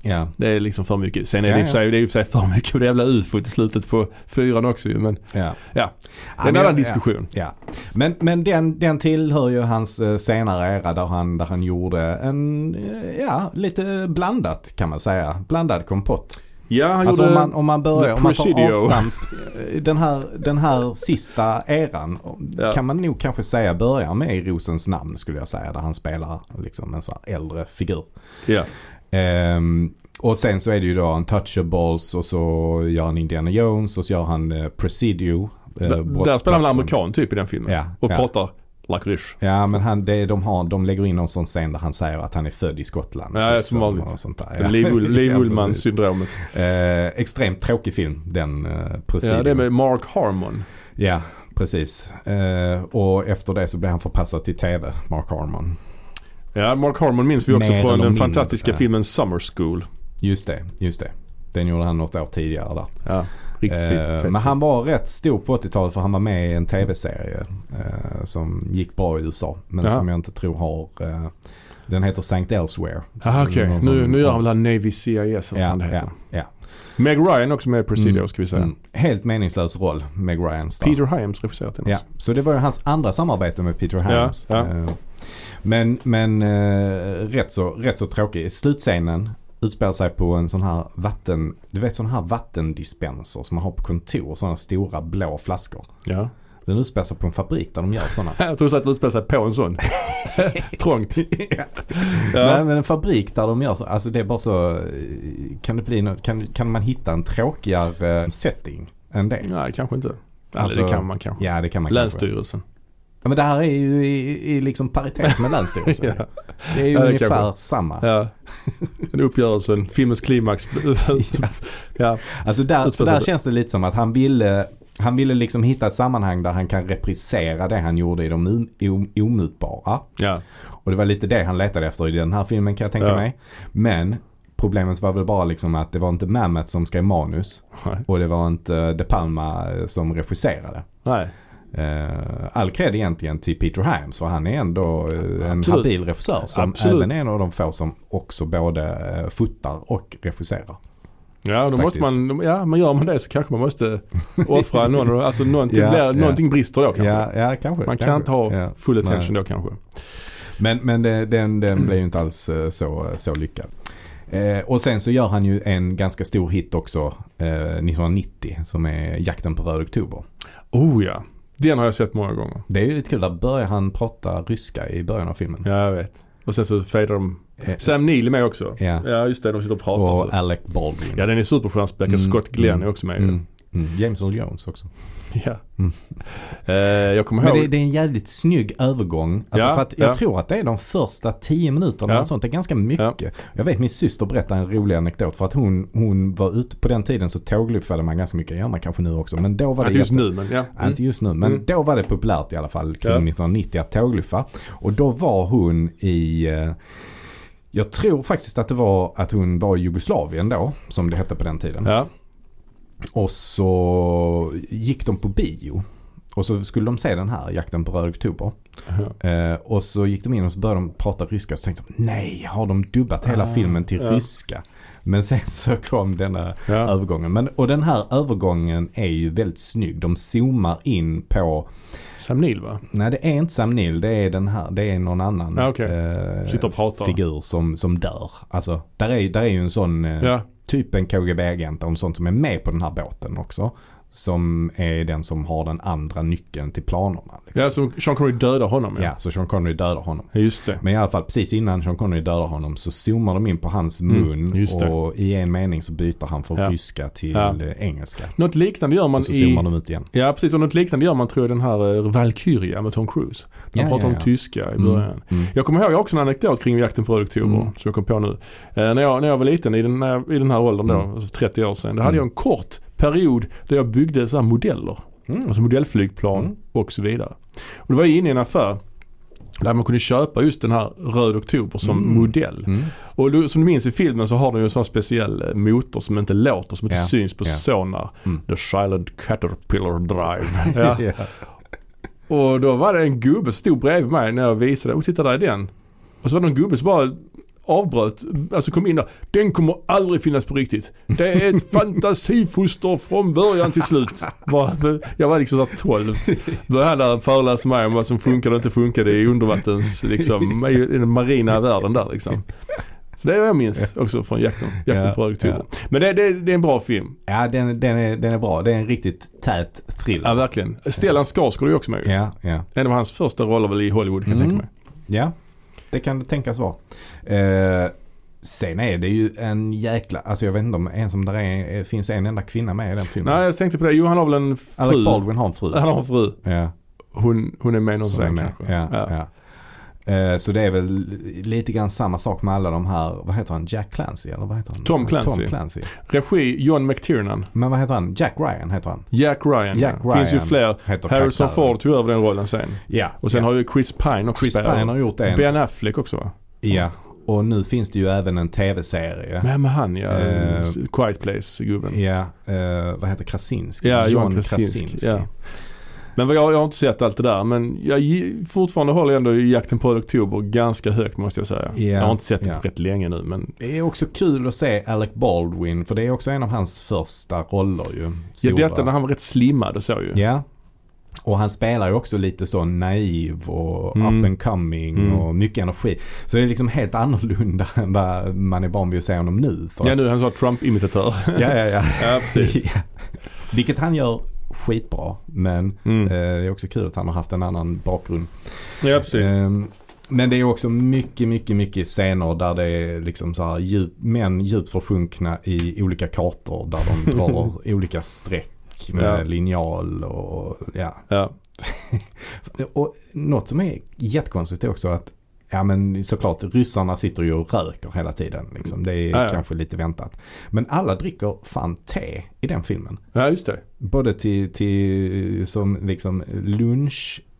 [SPEAKER 1] ja.
[SPEAKER 2] Det är liksom för mycket. Sen är
[SPEAKER 1] Ja,
[SPEAKER 2] det
[SPEAKER 1] ja.
[SPEAKER 2] sig, det är i och för sig för mycket med det jävla ufot i slutet på fyran också ju. Men
[SPEAKER 1] Ja.
[SPEAKER 2] Ja. Det är en annan diskussion.
[SPEAKER 1] Ja. Men, men den, den tillhör ju hans eh, senare era där han, där han gjorde en, eh, ja, lite blandat kan man säga. Blandad kompott.
[SPEAKER 2] Ja, han
[SPEAKER 1] Alltså
[SPEAKER 2] gjorde...
[SPEAKER 1] om man, om man börjar, om man tar avstamp, den här, den här sista eran
[SPEAKER 2] Ja.
[SPEAKER 1] kan man nog kanske säga börjar med i Rosens namn skulle jag säga. Där han spelar liksom en sån här äldre figur.
[SPEAKER 2] Ja.
[SPEAKER 1] Ehm, och sen så är det ju då Untouchables och så gör han Indiana Jones och så gör han eh, Presidio. eh,
[SPEAKER 2] Där, spelar han amerikan typ i den filmen.
[SPEAKER 1] Ja,
[SPEAKER 2] Och
[SPEAKER 1] ja.
[SPEAKER 2] pratar like this.
[SPEAKER 1] Ja men han, det, de, har, de lägger in någon sån scen där han säger att han är född i Skottland.
[SPEAKER 2] Ja,
[SPEAKER 1] liksom,
[SPEAKER 2] som vanligt.
[SPEAKER 1] Och sånt där.
[SPEAKER 2] Liv, Ull- Liv
[SPEAKER 1] Ja. Eh, extremt tråkig film den eh, Presidio.
[SPEAKER 2] Ja, det är med Mark Harmon.
[SPEAKER 1] Ja, precis. Eh, och efter det så blev han förpassad till tv, Mark Harmon.
[SPEAKER 2] Ja, Mark Harmon minns vi också
[SPEAKER 1] Mer
[SPEAKER 2] från den
[SPEAKER 1] mindre,
[SPEAKER 2] fantastiska filmen Summer School.
[SPEAKER 1] Just det, just det. Den gjorde han något år tidigare där.
[SPEAKER 2] Ja, riktigt
[SPEAKER 1] Eh,
[SPEAKER 2] fint. Fett
[SPEAKER 1] men han var rätt stor på 80-talet för han var med i en tv-serie eh, som gick bra i USA. Men
[SPEAKER 2] Ja.
[SPEAKER 1] som jag inte tror har... Eh, den heter St. Elsewhere.
[SPEAKER 2] Ah, Okej,
[SPEAKER 1] Någon
[SPEAKER 2] nu, nu gör han väl han Navy CIS vad
[SPEAKER 1] Ja,
[SPEAKER 2] fan det heter.
[SPEAKER 1] ja, ja.
[SPEAKER 2] Meg Ryan också med i Presidio
[SPEAKER 1] Mm,
[SPEAKER 2] ska vi säga.
[SPEAKER 1] Mm. Helt meningslös roll, Meg Ryans där.
[SPEAKER 2] Peter Hyams regisserat den
[SPEAKER 1] Ja,
[SPEAKER 2] också.
[SPEAKER 1] så det var ju hans andra samarbete med Peter Hyams.
[SPEAKER 2] ja.
[SPEAKER 1] Eh, Men, men eh, rätt, så, rätt så tråkig. Slutscenen utspelar sig på en sån här vatten, du vet sån här vattendispenser som man har på kontor. Sådana stora blå flaskor.
[SPEAKER 2] Ja.
[SPEAKER 1] Den utspelar sig på en fabrik där de gör sådana.
[SPEAKER 2] Jag tror så att det utspelar sig på en sån. Trångt.
[SPEAKER 1] Nej
[SPEAKER 2] Ja.
[SPEAKER 1] men en fabrik där de gör så. Alltså det är bara så. eh, Kan det bli något, kan, kan man hitta en tråkigare setting än det?
[SPEAKER 2] Nej, kanske inte. Eller
[SPEAKER 1] Alltså,
[SPEAKER 2] det kan man kanske.
[SPEAKER 1] Ja det kan man kanske. Ja, men det här är ju i, i liksom paritet med Länsstyrelsen.
[SPEAKER 2] Ja.
[SPEAKER 1] Det är ju
[SPEAKER 2] Ja, det
[SPEAKER 1] ungefär
[SPEAKER 2] kanske.
[SPEAKER 1] samma.
[SPEAKER 2] Ja. Den uppgörelsen, filmens klimax. ja.
[SPEAKER 1] Alltså där, där känns det lite som att han ville, han ville liksom hitta ett sammanhang där han kan reprisera det han gjorde i de om- om- omutbara.
[SPEAKER 2] ja.
[SPEAKER 1] Och det var lite det han letade efter i den här filmen kan jag tänka
[SPEAKER 2] Ja.
[SPEAKER 1] mig. Men problemet var väl bara liksom att det var inte Mamet som skrev manus
[SPEAKER 2] Nej.
[SPEAKER 1] och det var inte De Palma eh, som regisserade.
[SPEAKER 2] Nej.
[SPEAKER 1] Uh, all cred egentligen till Peter Hyams för han är ändå eh, en
[SPEAKER 2] Absolut.
[SPEAKER 1] habil regissör som
[SPEAKER 2] Absolut.
[SPEAKER 1] även är en av de få som också både uh, fotar och regisserar.
[SPEAKER 2] Ja, då måste man, ja men gör man det så kanske man måste offra någon, alltså någonting,
[SPEAKER 1] Ja,
[SPEAKER 2] blir,
[SPEAKER 1] ja.
[SPEAKER 2] någonting brister då kanske.
[SPEAKER 1] Ja, ja kanske.
[SPEAKER 2] Man kan
[SPEAKER 1] kanske.
[SPEAKER 2] inte ha
[SPEAKER 1] Ja.
[SPEAKER 2] full attention då kanske.
[SPEAKER 1] Men, men det, den, den blev ju inte alls eh, så, så lyckad. Eh, och sen så gör han ju en ganska stor hit också eh, 1990 som är Jakten på röd oktober.
[SPEAKER 2] Oh ja, den har jag sett många gånger.
[SPEAKER 1] Det är ju lite kul, där börjar han prata ryska i början av filmen.
[SPEAKER 2] Ja, jag vet. Och sen så fejdar de.
[SPEAKER 1] Eh,
[SPEAKER 2] Sam Neill är med också.
[SPEAKER 1] Ja.
[SPEAKER 2] Ja, just det. De sitter och pratar.
[SPEAKER 1] och
[SPEAKER 2] så.
[SPEAKER 1] Alec Baldwin.
[SPEAKER 2] Ja, den är superstjärnspäckad.
[SPEAKER 1] Mm,
[SPEAKER 2] Scott Glenn
[SPEAKER 1] mm,
[SPEAKER 2] är också med
[SPEAKER 1] Mm. Mm. James Earl Jones också.
[SPEAKER 2] Ja.
[SPEAKER 1] Mm.
[SPEAKER 2] Eh, jag kommer
[SPEAKER 1] Men
[SPEAKER 2] ihåg.
[SPEAKER 1] det, det är en jävligt snygg övergång. Alltså
[SPEAKER 2] Ja,
[SPEAKER 1] för att jag
[SPEAKER 2] ja.
[SPEAKER 1] tror att det är de första tio minuterna
[SPEAKER 2] Ja.
[SPEAKER 1] och sånt. Det är ganska mycket. Jag vet min syster berättade en rolig anekdot för att hon, hon var ute på den tiden så tågluffade man ganska mycket. Gör man kanske nu också. Men då var det
[SPEAKER 2] Inte just
[SPEAKER 1] jätte-
[SPEAKER 2] nu men ja.
[SPEAKER 1] Ja, inte just nu men
[SPEAKER 2] Mm.
[SPEAKER 1] då var det populärt i alla fall kring
[SPEAKER 2] Ja.
[SPEAKER 1] 1990 att tågluffa. Och då var hon i eh, jag tror faktiskt att det var att hon var i Jugoslavien då, som det hette på den tiden.
[SPEAKER 2] Ja.
[SPEAKER 1] Och så gick de på bio. Och så skulle de se den här, Jakten på röd oktober.
[SPEAKER 2] Ja.
[SPEAKER 1] Eh, och så gick de in och så började de prata ryska. Så tänkte de, nej, har de dubbat hela
[SPEAKER 2] Ah,
[SPEAKER 1] filmen till
[SPEAKER 2] ja.
[SPEAKER 1] ryska? Men sen så kom denna övergången. Men, och den här övergången är ju väldigt snygg. De zoomar in på,
[SPEAKER 2] Sam Neill va?
[SPEAKER 1] nej det är inte Sam Neill, det är den här, det är någon annan
[SPEAKER 2] Ja, okej.
[SPEAKER 1] eh, figur som, som dör. Alltså, där är, där är ju en sån, eh typ en KGB-agent om sånt som är med på den här båten också. Som är den som har den andra nyckeln till planerna. Liksom.
[SPEAKER 2] Ja, så Sean Connery dödar honom
[SPEAKER 1] Ja, så Sean Connery dödar honom.
[SPEAKER 2] Ja, Just det.
[SPEAKER 1] Men i alla fall precis innan Sean Connery dödar honom så zoomar de in på hans
[SPEAKER 2] Mm,
[SPEAKER 1] mun
[SPEAKER 2] det.
[SPEAKER 1] och i en mening så byter han från
[SPEAKER 2] Ja.
[SPEAKER 1] ryska till
[SPEAKER 2] Ja.
[SPEAKER 1] eh, engelska.
[SPEAKER 2] Något liknande gör man
[SPEAKER 1] Och så
[SPEAKER 2] i...
[SPEAKER 1] zoomar de ut igen.
[SPEAKER 2] Ja precis, och något liknande gör man tror jag den här uh, Valkyria med Tom Cruise. De
[SPEAKER 1] Ja,
[SPEAKER 2] pratar
[SPEAKER 1] ja,
[SPEAKER 2] om
[SPEAKER 1] ja.
[SPEAKER 2] tyska i början.
[SPEAKER 1] Mm.
[SPEAKER 2] Jag kommer ihåg jag har också en anekdot kring jakten på röd oktober
[SPEAKER 1] Mm.
[SPEAKER 2] som jag kom på nu. Eh, när, jag, när jag var liten i den, här, i den här åldern då,
[SPEAKER 1] Mm.
[SPEAKER 2] alltså 30 år sedan. Då hade
[SPEAKER 1] Mm.
[SPEAKER 2] jag en kort period där jag byggde så här modeller.
[SPEAKER 1] Mm.
[SPEAKER 2] Alltså modellflygplan
[SPEAKER 1] Mm.
[SPEAKER 2] och så vidare. Och då var jag inne i en affär där man kunde köpa just den här röd oktober som
[SPEAKER 1] Mm.
[SPEAKER 2] modell.
[SPEAKER 1] Mm.
[SPEAKER 2] Och du, som du minns i filmen så har den ju en sån speciell eh, motor som inte låter, som inte
[SPEAKER 1] Ja,
[SPEAKER 2] syns på
[SPEAKER 1] ja.
[SPEAKER 2] sonar.
[SPEAKER 1] Mm.
[SPEAKER 2] The Silent Caterpillar Drive. ja.
[SPEAKER 1] Ja.
[SPEAKER 2] Och då var det en gubbe som stod bredvid mig när jag visade. Och titta där är den. Och så var det en gubbe som bara avbröt, alltså kom in där. Den kommer aldrig finnas på riktigt. Det är ett fantasifoster från början till slut. Jag var liksom där 12. Började han där föreläsa mig om vad som funkade och inte funkade i undervattens, liksom, i den marina världen där liksom. Så det är vad jag minns också från jakten, jakten
[SPEAKER 1] Ja,
[SPEAKER 2] på oktober.
[SPEAKER 1] ja.
[SPEAKER 2] Men det, det, det är en bra film.
[SPEAKER 1] Ja, den, den, är, den är bra. Det är en riktigt tät thriller.
[SPEAKER 2] Ja verkligen. Stellan Skarsgård är också med.
[SPEAKER 1] Ja, ja.
[SPEAKER 2] En av hans första roller väl i Hollywood kan jag
[SPEAKER 1] Mm.
[SPEAKER 2] tänka mig.
[SPEAKER 1] Ja, det kan det tänkas vara. Eh, sen är det ju en jäkla, alltså jag vet inte om en som där är, finns en enda kvinna med i den filmen.
[SPEAKER 2] Nej jag tänkte på det. Jo han har väl en
[SPEAKER 1] Alec
[SPEAKER 2] fru.
[SPEAKER 1] Baldwin har en fru.
[SPEAKER 2] Han har en fru.
[SPEAKER 1] Ja,
[SPEAKER 2] Hon, hon är med någon
[SPEAKER 1] med.
[SPEAKER 2] kanske.
[SPEAKER 1] Ja, ja. Eh, så det är väl lite grann samma sak med alla de här, vad heter han, Jack Clancy eller vad heter han?
[SPEAKER 2] Tom Clancy.
[SPEAKER 1] Tom Clancy.
[SPEAKER 2] Regi John McTiernan.
[SPEAKER 1] Men vad heter han? Jack Ryan heter han.
[SPEAKER 2] Jack Ryan.
[SPEAKER 1] Jack
[SPEAKER 2] ja. Finns ju
[SPEAKER 1] Ryan
[SPEAKER 2] fler. Harrison. Ford tog över den rollen sen.
[SPEAKER 1] Ja.
[SPEAKER 2] Och sen
[SPEAKER 1] ja.
[SPEAKER 2] har ju Chris Pine också
[SPEAKER 1] Chris
[SPEAKER 2] spelat.
[SPEAKER 1] Pine har gjort det.
[SPEAKER 2] Ben Affleck också va?
[SPEAKER 1] Ja. Och nu finns det ju även en tv-serie.
[SPEAKER 2] Men med han ja.
[SPEAKER 1] Eh,
[SPEAKER 2] Quiet Place-gubben.
[SPEAKER 1] Ja, eh, vad heter Krasinski?
[SPEAKER 2] Ja, John Krasinski. Ja. Men jag, jag har inte sett allt det där men jag fortfarande håller ändå Jakten på oktober ganska högt måste jag säga.
[SPEAKER 1] Ja,
[SPEAKER 2] jag har inte sett det
[SPEAKER 1] ja.
[SPEAKER 2] på rätt länge nu men
[SPEAKER 1] Det är också kul att se Alec Baldwin för det är också en av hans första roller ju.
[SPEAKER 2] ja,
[SPEAKER 1] Stora.
[SPEAKER 2] detta när han var rätt slimmad och så ju.
[SPEAKER 1] Ja. Och han spelar ju också lite så naiv och
[SPEAKER 2] Mm.
[SPEAKER 1] up and coming
[SPEAKER 2] Mm.
[SPEAKER 1] och mycket energi. Så det är liksom helt annorlunda än vad man är van vid att se honom nu. För
[SPEAKER 2] Ja nu han så Trump-imitatör.
[SPEAKER 1] ja, ja, ja.
[SPEAKER 2] ja precis.
[SPEAKER 1] Ja. Vilket han gör skitbra. Men
[SPEAKER 2] Mm.
[SPEAKER 1] eh, det är också kul att han har haft en annan bakgrund.
[SPEAKER 2] Ja precis.
[SPEAKER 1] Ehm, men det är också mycket, mycket, mycket scener där det är liksom så här djup, män djupt försjunkna i olika kartor där de drar olika streck med
[SPEAKER 2] Ja.
[SPEAKER 1] linjal och ja.
[SPEAKER 2] Ja.
[SPEAKER 1] Och något som är jättekonstigt är också att Ja men såklart ryssarna sitter ju och röker hela tiden. Liksom. Det är
[SPEAKER 2] Ja, ja.
[SPEAKER 1] kanske lite väntat. Men alla dricker fan te i den filmen.
[SPEAKER 2] ja just det.
[SPEAKER 1] Både till, till som liksom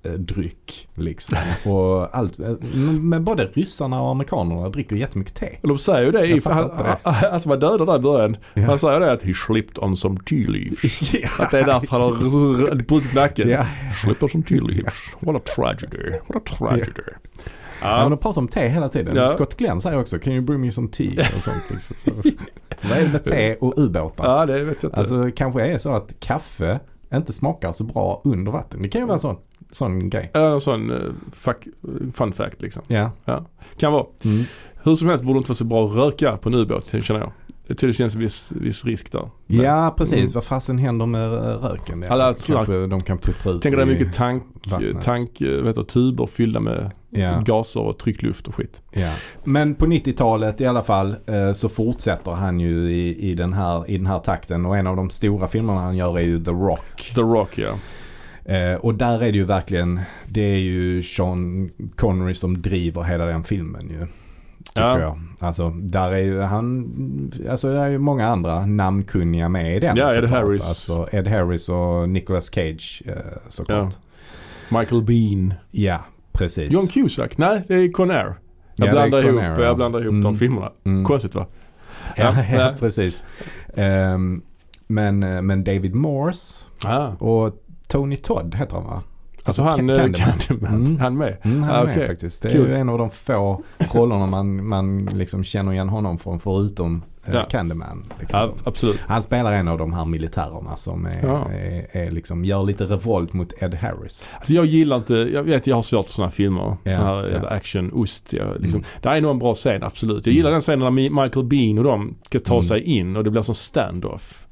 [SPEAKER 1] lunchdryck liksom. Och allt. Men både ryssarna och amerikanerna dricker jättemycket te.
[SPEAKER 2] De säger ju det
[SPEAKER 1] Jag
[SPEAKER 2] han,
[SPEAKER 1] inte
[SPEAKER 2] han, alltså var där i början.
[SPEAKER 1] Ja.
[SPEAKER 2] Han säger det att he slipped on some tea leaves. Att det är därför han har brutit nacken.
[SPEAKER 1] Ja.
[SPEAKER 2] Slipped on some tea leaves. What a tragedy. What a tragedy.
[SPEAKER 1] Ja. men
[SPEAKER 2] Ja.
[SPEAKER 1] de pratar om te hela tiden.
[SPEAKER 2] Ja.
[SPEAKER 1] Scott Glenn säger också Can you bring me some tea? Och sånt liksom. så. Vad är det med te och ubåtar?
[SPEAKER 2] ja det vet jag inte.
[SPEAKER 1] Alltså kanske är så att kaffe inte smakar så bra under vatten. Det kan ju vara en sån, sån grej.
[SPEAKER 2] Ja, en sån uh, fuck, fun fact liksom.
[SPEAKER 1] Ja.
[SPEAKER 2] Kan vara.
[SPEAKER 1] Mm.
[SPEAKER 2] Hur som helst borde det inte vara så bra att röka på en ubåt känner jag. Det tycker det känns viss, viss risk där. Men-
[SPEAKER 1] Ja precis,
[SPEAKER 2] Mm.
[SPEAKER 1] vad fasen händer med röken?
[SPEAKER 2] Alla
[SPEAKER 1] kanske de kan puttra ut
[SPEAKER 2] är
[SPEAKER 1] i
[SPEAKER 2] mycket tank,
[SPEAKER 1] vattnet.
[SPEAKER 2] tank eh, heter, det, tuber fyllda med
[SPEAKER 1] Ja,
[SPEAKER 2] gaser och tryckluft och skit.
[SPEAKER 1] ja. Men på 90-talet i alla fall eh, så fortsätter han ju i, i, den här, i den här takten och en av de stora filmerna han gör är ju The Rock.
[SPEAKER 2] The Rock ja.
[SPEAKER 1] Eh, och där är det ju verkligen, det är ju Sean Connery som driver hela den filmen ju. Tycker
[SPEAKER 2] Ja.
[SPEAKER 1] jag. Alltså där är ju han, alltså det är ju många andra namnkunniga med i den.
[SPEAKER 2] Ja, Ed. Harris.
[SPEAKER 1] Alltså Ed Harris och Nicolas Cage eh, såklart.
[SPEAKER 2] Michael Bean.
[SPEAKER 1] Ja, precis.
[SPEAKER 2] John Cusack? Nej, det är Conair. Jag
[SPEAKER 1] Ja,
[SPEAKER 2] blandar ihop,
[SPEAKER 1] Conair, ja.
[SPEAKER 2] jag blandar ihop
[SPEAKER 1] Mm.
[SPEAKER 2] de filmerna.
[SPEAKER 1] Mm.
[SPEAKER 2] Konstigt va?
[SPEAKER 1] Ja,
[SPEAKER 2] Ja,
[SPEAKER 1] ja,
[SPEAKER 2] ja.
[SPEAKER 1] precis. Ehm, men, eh, men David Morse
[SPEAKER 2] Ah.
[SPEAKER 1] och Tony Todd heter han va?
[SPEAKER 2] Alltså han,
[SPEAKER 1] Ca-
[SPEAKER 2] eh,
[SPEAKER 1] Candyman.
[SPEAKER 2] Candyman,
[SPEAKER 1] Mm.
[SPEAKER 2] han med.
[SPEAKER 1] Mm, han
[SPEAKER 2] Ah,
[SPEAKER 1] med
[SPEAKER 2] okej.
[SPEAKER 1] faktiskt. Det är
[SPEAKER 2] Kul.
[SPEAKER 1] ju en av de få rollerna man, man liksom känner igen honom från förutom eh,
[SPEAKER 2] Ja.
[SPEAKER 1] Candyman. Liksom
[SPEAKER 2] Ja, absolut.
[SPEAKER 1] Han spelar en av de här militärerna som är,
[SPEAKER 2] Ja.
[SPEAKER 1] är, är liksom, gör lite revolt mot Ed Harris.
[SPEAKER 2] Alltså jag gillar inte, jag vet jag har svårt för sådana här filmer.
[SPEAKER 1] Ja,
[SPEAKER 2] Sådana här
[SPEAKER 1] ja.
[SPEAKER 2] jävla action, ost. Jag, liksom.
[SPEAKER 1] Mm.
[SPEAKER 2] Det är nog en bra scen, absolut. Jag gillar
[SPEAKER 1] Mm.
[SPEAKER 2] den scenen när Mi- Michael Bean och de ska ta
[SPEAKER 1] Mm.
[SPEAKER 2] sig in och det blir som stand-off.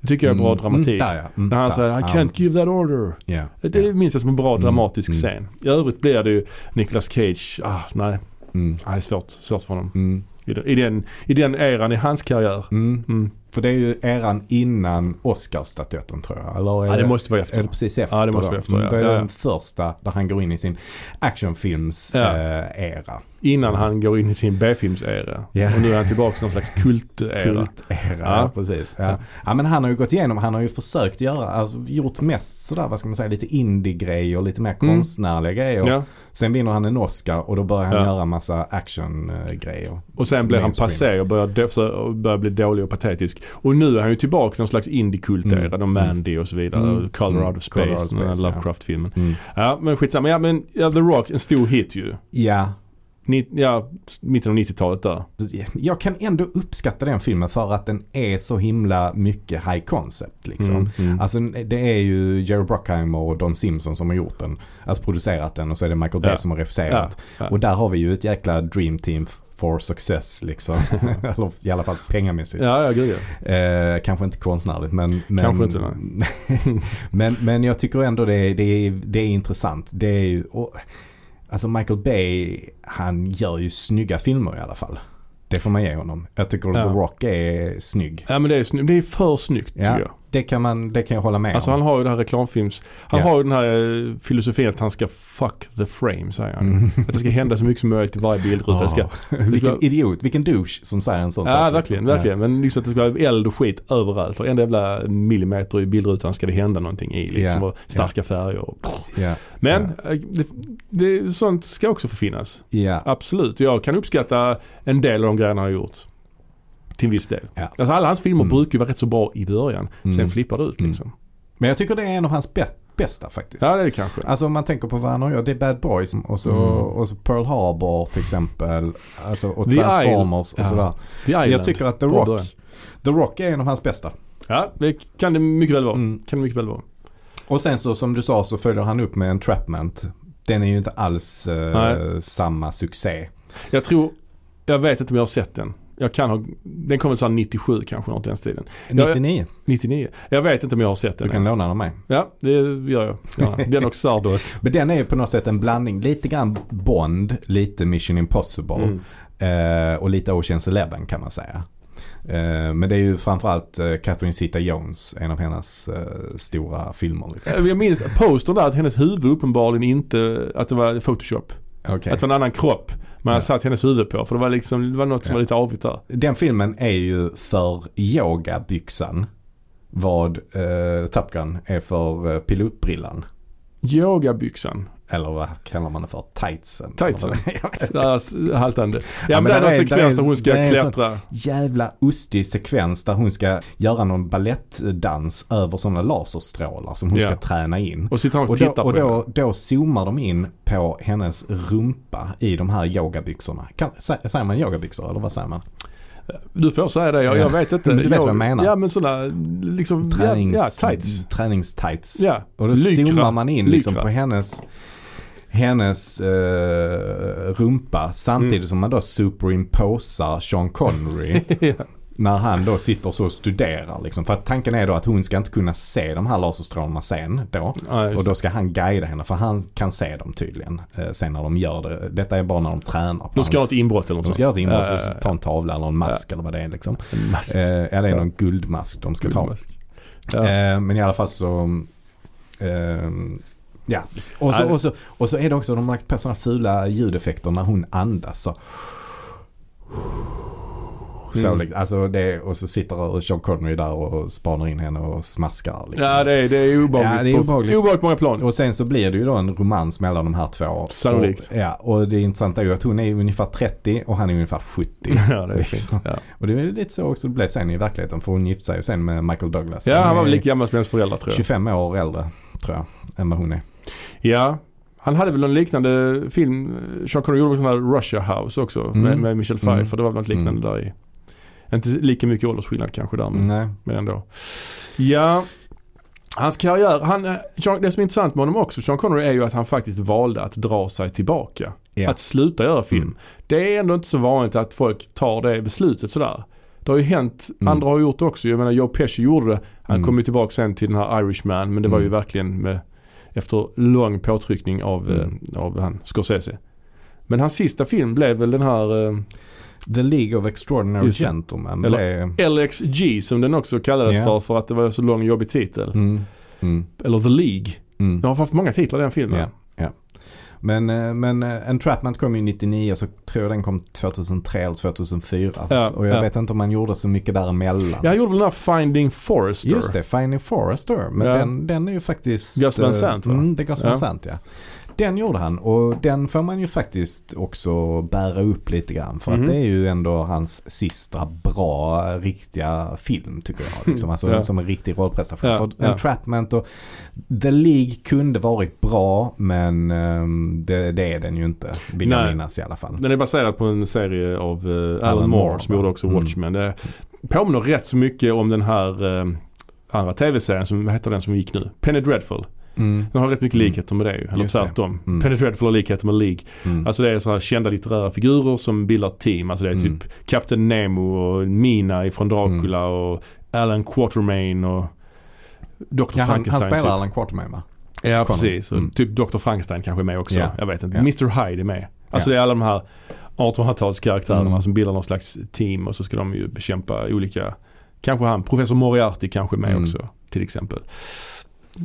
[SPEAKER 2] Det tycker jag är bra dramatik.
[SPEAKER 1] Mm, där ja. Mm,
[SPEAKER 2] När han
[SPEAKER 1] där.
[SPEAKER 2] säger I can't give that order.
[SPEAKER 1] Ja.
[SPEAKER 2] Det
[SPEAKER 1] ja.
[SPEAKER 2] minns jag som en bra
[SPEAKER 1] Mm,
[SPEAKER 2] dramatisk
[SPEAKER 1] mm.
[SPEAKER 2] scen. I övrigt blir det ju Nicolas Cage, ah, nej,
[SPEAKER 1] Mm,
[SPEAKER 2] nej, det är svårt, svårt för honom.
[SPEAKER 1] Mm,
[SPEAKER 2] I den, i, den, eran i hans karriär.
[SPEAKER 1] mm.
[SPEAKER 2] Mm.
[SPEAKER 1] För det är ju eran innan Oscarsstatyetten tror jag. Eller är
[SPEAKER 2] Ja, det måste vara
[SPEAKER 1] Är
[SPEAKER 2] efter.
[SPEAKER 1] det precis efter?
[SPEAKER 2] Ja, det måste vara efter,
[SPEAKER 1] Mm,
[SPEAKER 2] ja.
[SPEAKER 1] Är det
[SPEAKER 2] Ja, ja.
[SPEAKER 1] den första där han går in i sin actionfilms
[SPEAKER 2] Ja.
[SPEAKER 1] eh.
[SPEAKER 2] Innan han går in i sin B-filmsera.
[SPEAKER 1] Ja.
[SPEAKER 2] Och nu är han tillbaka i någon slags kultera.
[SPEAKER 1] Kultera, ja. Precis. Ja. ja men han har ju gått igenom, han har ju försökt göra, alltså, gjort mest sådär vad ska man säga, lite indie-grejer, lite mer
[SPEAKER 2] Mm.
[SPEAKER 1] konstnärliga grejer. Sen vinner han en Oscar och då börjar han göra massa action-grejer.
[SPEAKER 2] Och sen blir han passé och börjar, och börjar bli dålig och patetisk. Och nu är han ju tillbaka i någon slags indie-kultera.
[SPEAKER 1] Mm.
[SPEAKER 2] Mm. Mandy och så vidare.
[SPEAKER 1] Mm.
[SPEAKER 2] Och Color
[SPEAKER 1] Mm.
[SPEAKER 2] Out of
[SPEAKER 1] Color Out
[SPEAKER 2] Space, den
[SPEAKER 1] Space, ja.
[SPEAKER 2] Lovecraft-filmen.
[SPEAKER 1] Mm.
[SPEAKER 2] Ja men skitsamma. Ja men ja, The Rock, en stor hit ju.
[SPEAKER 1] Ja,
[SPEAKER 2] Ni, ja, mitten av 90-talet där.
[SPEAKER 1] jag kan ändå uppskatta den filmen för att den är så himla mycket high concept liksom.
[SPEAKER 2] Mm, mm.
[SPEAKER 1] Alltså det är ju Jerry Bruckheimer och Don Simpson som har gjort den. Alltså producerat den och så är det Michael Bay
[SPEAKER 2] Ja.
[SPEAKER 1] som har regisserat.
[SPEAKER 2] Ja, ja.
[SPEAKER 1] Och där har vi ju ett jäkla dream team for success liksom. Eller i alla fall pengamässigt.
[SPEAKER 2] Ja, ja gud ja.
[SPEAKER 1] Eh, kanske inte konstnärligt men... men
[SPEAKER 2] Kanske inte,
[SPEAKER 1] men, men jag tycker ändå det är, det är, det är intressant. Det är ju... Och, alltså Michael Bay, han gör ju snygga filmer i alla fall. Det får man ge honom. Jag tycker
[SPEAKER 2] Ja.
[SPEAKER 1] The Rock är snygg.
[SPEAKER 2] Ja men det är, sny- det är för snyggt
[SPEAKER 1] Ja.
[SPEAKER 2] tycker jag.
[SPEAKER 1] Det kan, man, det kan jag hålla med
[SPEAKER 2] Alltså
[SPEAKER 1] om.
[SPEAKER 2] han har ju det här reklamfilms... Han
[SPEAKER 1] Ja.
[SPEAKER 2] har ju den här eh, filosofin att han ska fuck the frame säger han.
[SPEAKER 1] Mm.
[SPEAKER 2] Att det ska hända så mycket som möjligt i varje bildruta. Det ska,
[SPEAKER 1] Ja. vilken idiot, vilken douche som säger en sån sak.
[SPEAKER 2] ja verkligen, verkligen. Men liksom att det ska vara eld och skit överallt. Varenda jävla millimeter i bildrutan ska det hända någonting i liksom.
[SPEAKER 1] Ja.
[SPEAKER 2] Och starka färger. Och...
[SPEAKER 1] Ja.
[SPEAKER 2] Men eh, det, det, sånt ska också få finnas.
[SPEAKER 1] Ja.
[SPEAKER 2] Absolut. Jag kan uppskatta en del av de grejerna han har gjort. Till en viss del.
[SPEAKER 1] Ja.
[SPEAKER 2] Alltså alla hans filmer
[SPEAKER 1] Mm.
[SPEAKER 2] brukar ju vara rätt så bra i början. Sen
[SPEAKER 1] Mm.
[SPEAKER 2] flippar det ut
[SPEAKER 1] Mm.
[SPEAKER 2] liksom.
[SPEAKER 1] Men jag tycker det är en av hans bä- bästa faktiskt.
[SPEAKER 2] Ja det är det kanske.
[SPEAKER 1] Alltså om man tänker på vad han har gjort. Det är Bad Boys och så,
[SPEAKER 2] Mm.
[SPEAKER 1] och så Pearl Harbor till exempel. Alltså, och
[SPEAKER 2] The
[SPEAKER 1] Transformers och
[SPEAKER 2] Ja.
[SPEAKER 1] sådär.
[SPEAKER 2] The Island.
[SPEAKER 1] Jag tycker att The Rock. The Rock är en av hans bästa.
[SPEAKER 2] Ja, det kan det mycket väl vara.
[SPEAKER 1] Mm.
[SPEAKER 2] Kan det mycket väl vara.
[SPEAKER 1] Och sen så som du sa så följer han upp med Entrapment. Den är ju inte alls eh, samma succé.
[SPEAKER 2] Jag tror, jag vet inte om jag har sett den. Jag kan ha, den kommer så här 97 kanske något i den stilen. Ja,
[SPEAKER 1] 99.
[SPEAKER 2] 99. Jag vet inte om jag har sett den
[SPEAKER 1] Du kan
[SPEAKER 2] ens.
[SPEAKER 1] låna den av mig.
[SPEAKER 2] Ja, det gör jag. Ja, den och Sardos.
[SPEAKER 1] Men den är ju på något sätt en blandning. Lite grann Bond, lite Mission Impossible.
[SPEAKER 2] Mm.
[SPEAKER 1] Eh, och lite Oceans Eleven kan man säga. Eh, men det är ju framförallt eh, Catherine Zeta-Jones, en av hennes stora filmer. Liksom.
[SPEAKER 2] Jag minns postern där att hennes huvud uppenbarligen inte, att det var photoshop.
[SPEAKER 1] Okej.
[SPEAKER 2] Att det var en annan kropp man
[SPEAKER 1] Ja.
[SPEAKER 2] satt hennes huvud på. För det var liksom, det var något som
[SPEAKER 1] Ja.
[SPEAKER 2] var lite avigt där.
[SPEAKER 1] Den filmen är ju för yogabyxan vad eh, Top Gun är för eh, pilotbrillan.
[SPEAKER 2] Yogabyxan.
[SPEAKER 1] Eller vad kallar man det för? Tightsen?
[SPEAKER 2] Tightsen. Där, s- haltande. Ja,
[SPEAKER 1] Ja,
[SPEAKER 2] men,
[SPEAKER 1] men
[SPEAKER 2] det är
[SPEAKER 1] är-
[SPEAKER 2] sekvens
[SPEAKER 1] där är-
[SPEAKER 2] där hon ska
[SPEAKER 1] en
[SPEAKER 2] klättra.
[SPEAKER 1] Jävla ostig sekvens där hon ska göra någon ballettdans över sådana laserstrålar som hon
[SPEAKER 2] Ja.
[SPEAKER 1] ska träna in.
[SPEAKER 2] Och sitter och,
[SPEAKER 1] Och, då, och
[SPEAKER 2] på henne.
[SPEAKER 1] då, då zoomar de in på hennes rumpa i de här yogabyxorna. Kan, sä- säger man yogabyxor eller vad säger man?
[SPEAKER 2] Du får säga det, jag,
[SPEAKER 1] Ja.
[SPEAKER 2] jag vet inte.
[SPEAKER 1] Du vet
[SPEAKER 2] jag,
[SPEAKER 1] vad jag menar.
[SPEAKER 2] Ja men sådana liksom,
[SPEAKER 1] Tränings,
[SPEAKER 2] ja, ja, tights.
[SPEAKER 1] Träningstights.
[SPEAKER 2] Ja,
[SPEAKER 1] Och då
[SPEAKER 2] Lykra.
[SPEAKER 1] zoomar man in liksom
[SPEAKER 2] Lykra.
[SPEAKER 1] på hennes hennes eh, rumpa samtidigt
[SPEAKER 2] Mm.
[SPEAKER 1] som man då superimposar Sean Connery
[SPEAKER 2] ja.
[SPEAKER 1] när han då sitter så och studerar liksom. För att tanken är då att hon ska inte kunna se de här laserstrålarna sen då.
[SPEAKER 2] Ja,
[SPEAKER 1] Och då ska han guida henne för han kan se dem tydligen eh, sen när de gör det. Detta är bara när de tränar.
[SPEAKER 2] De ska ha ett inbrott eller något
[SPEAKER 1] de ska göra ett inbrott och ta en tavla eller en mask eller vad det är liksom.
[SPEAKER 2] En mask.
[SPEAKER 1] Eh, ja det är någon guldmask de ska ta.
[SPEAKER 2] Guldmask. Ja.
[SPEAKER 1] Eh, men i alla fall så eh, Ja, och så, och, så, och så är det också, de har lagt på sådana fula ljudeffekter när hon andas. Så, så
[SPEAKER 2] Mm.
[SPEAKER 1] liksom, alltså det, och så sitter Sean Connery där och spanar in henne och smaskar. Liksom.
[SPEAKER 2] ja det är, det är obehagligt.
[SPEAKER 1] Ja, det är
[SPEAKER 2] på-
[SPEAKER 1] obehagligt.
[SPEAKER 2] många plan.
[SPEAKER 1] Och sen så blir det ju då en romans mellan de här två.
[SPEAKER 2] Sannolikt.
[SPEAKER 1] Och, ja, och det intressanta är ju att hon är ungefär 30 och han är ungefär 70.
[SPEAKER 2] Ja det är
[SPEAKER 1] Liksom.
[SPEAKER 2] fint. Ja,
[SPEAKER 1] Och det är lite så också det blev sen i verkligen för hon gifte sig ju sen med Michael Douglas.
[SPEAKER 2] ja han var väl lika gammal som hennes föräldrar tror jag.
[SPEAKER 1] 25 år äldre tror jag än vad hon är.
[SPEAKER 2] Ja. Han hade väl en liknande film, Sean Connery gjorde väl sån här Russia House också med,
[SPEAKER 1] Mm.
[SPEAKER 2] med Michelle Pfeiffer.
[SPEAKER 1] Mm.
[SPEAKER 2] Det var väl något liknande
[SPEAKER 1] Mm.
[SPEAKER 2] där i. Inte lika mycket åldersskillnad kanske där men,
[SPEAKER 1] Nej.
[SPEAKER 2] men ändå. Ja. Hans karriär, han, eh, det som är intressant med honom också, Sean Connery är ju att han faktiskt valde att dra sig tillbaka.
[SPEAKER 1] Ja.
[SPEAKER 2] Att sluta göra film.
[SPEAKER 1] Mm.
[SPEAKER 2] Det är ändå inte så vanligt att folk tar det beslutet sådär. Det har ju hänt,
[SPEAKER 1] Mm.
[SPEAKER 2] andra har gjort det också. Jag menar Joe Pesci gjorde det. Han
[SPEAKER 1] Mm.
[SPEAKER 2] kom ju tillbaka sen till den här Irishman men det var ju
[SPEAKER 1] Mm.
[SPEAKER 2] verkligen med, efter lång påtryckning av,
[SPEAKER 1] Mm.
[SPEAKER 2] eh, av han, Scorsese. Men hans sista film blev väl den här eh,
[SPEAKER 1] The League of Extraordinary. Gentlemen.
[SPEAKER 2] Eller-
[SPEAKER 1] är,
[SPEAKER 2] LXG som den också kallades
[SPEAKER 1] Ja.
[SPEAKER 2] för för att det var så lång jobbig titel.
[SPEAKER 1] mm, mm,
[SPEAKER 2] Eller The League.
[SPEAKER 1] mm.
[SPEAKER 2] Jag har haft många titlar i den filmen.
[SPEAKER 1] Ja. Men, eh, men eh, Entrapment kom ju 99 så tror jag den kom 2003 eller 2004.
[SPEAKER 2] Ja,
[SPEAKER 1] och jag
[SPEAKER 2] ja.
[SPEAKER 1] vet inte om man gjorde så mycket däremellan.
[SPEAKER 2] Jag gjorde den här Finding Forrester.
[SPEAKER 1] Just det, Finding Forrester. Men den, den är ju faktiskt...
[SPEAKER 2] Gus Van
[SPEAKER 1] eh,
[SPEAKER 2] Sant, va?
[SPEAKER 1] Mm, det är Gus Van
[SPEAKER 2] Ja.
[SPEAKER 1] Sant ja. Den gjorde han och den får man ju faktiskt också bära upp lite grann. För
[SPEAKER 2] Mhm.
[SPEAKER 1] att det är ju ändå hans sista bra, riktiga film tycker jag. Liksom. Alltså
[SPEAKER 2] Ja.
[SPEAKER 1] som en riktig rollprestation.
[SPEAKER 2] Ja,
[SPEAKER 1] För. Entrapment och The League kunde varit bra men ehm, det, det är den ju inte. Vill jag minnas i alla fall.
[SPEAKER 2] Den är baserad på en serie av eh, Alan,
[SPEAKER 1] Alan
[SPEAKER 2] Moore, som gjorde också
[SPEAKER 1] Mm.
[SPEAKER 2] Watchmen. Det påminner rätt så mycket om den här eh, andra tv-serien, som, vad heter den som gick nu? Penny Dreadful.
[SPEAKER 1] Mm.
[SPEAKER 2] Den har rätt mycket
[SPEAKER 1] Mm.
[SPEAKER 2] likheter med det ju. Eller tvärtom.
[SPEAKER 1] Mm.
[SPEAKER 2] Penny Dreadful har likheter med League.
[SPEAKER 1] Mm.
[SPEAKER 2] Alltså det är så här kända litterära figurer som bildar team. Alltså det är typ
[SPEAKER 1] Mm.
[SPEAKER 2] Captain Nemo och Mina ifrån Dracula och Alan Quatermain och Dr.
[SPEAKER 1] ja, han,
[SPEAKER 2] Frankenstein.
[SPEAKER 1] han spelar
[SPEAKER 2] typ.
[SPEAKER 1] Alan Quatermain va?
[SPEAKER 2] Ja precis.
[SPEAKER 1] Mm.
[SPEAKER 2] Typ Dr. Frankenstein kanske är med också.
[SPEAKER 1] Ja.
[SPEAKER 2] Jag vet inte.
[SPEAKER 1] Ja.
[SPEAKER 2] Mr. Hyde är med. Alltså
[SPEAKER 1] Ja.
[SPEAKER 2] det är alla de här 1800-talskaraktärerna
[SPEAKER 1] Mm.
[SPEAKER 2] som bildar någon slags team och så ska de ju bekämpa olika Kanske han, professor Moriarty kanske är med
[SPEAKER 1] Mm.
[SPEAKER 2] också. till exempel.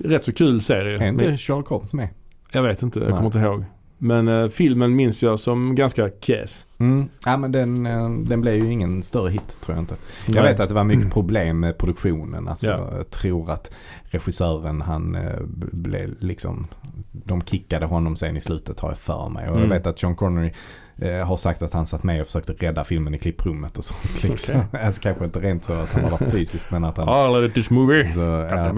[SPEAKER 2] Rätt så kul serie.
[SPEAKER 1] Är inte Sherlock Holmes med?
[SPEAKER 2] Jag vet inte, jag
[SPEAKER 1] Nej.
[SPEAKER 2] kommer inte ihåg. Men eh, filmen minns jag som ganska käs.
[SPEAKER 1] Mm. Ja men den, eh, den blev ju ingen större hit tror jag inte. Jag
[SPEAKER 2] Nej.
[SPEAKER 1] vet att det var mycket
[SPEAKER 2] Mm.
[SPEAKER 1] problem med produktionen. Alltså,
[SPEAKER 2] Ja.
[SPEAKER 1] Jag tror att regissören han eh, blev liksom, de kickade honom sen i slutet har jag för mig. Och
[SPEAKER 2] Mm.
[SPEAKER 1] jag vet att Sean Connery eh, har sagt att han satt med och försökte rädda filmen i klipprummet och sånt. Liksom. alltså kanske inte rent så att han var där fysiskt men att han...
[SPEAKER 2] Ah, let this movie.
[SPEAKER 1] Så, ja.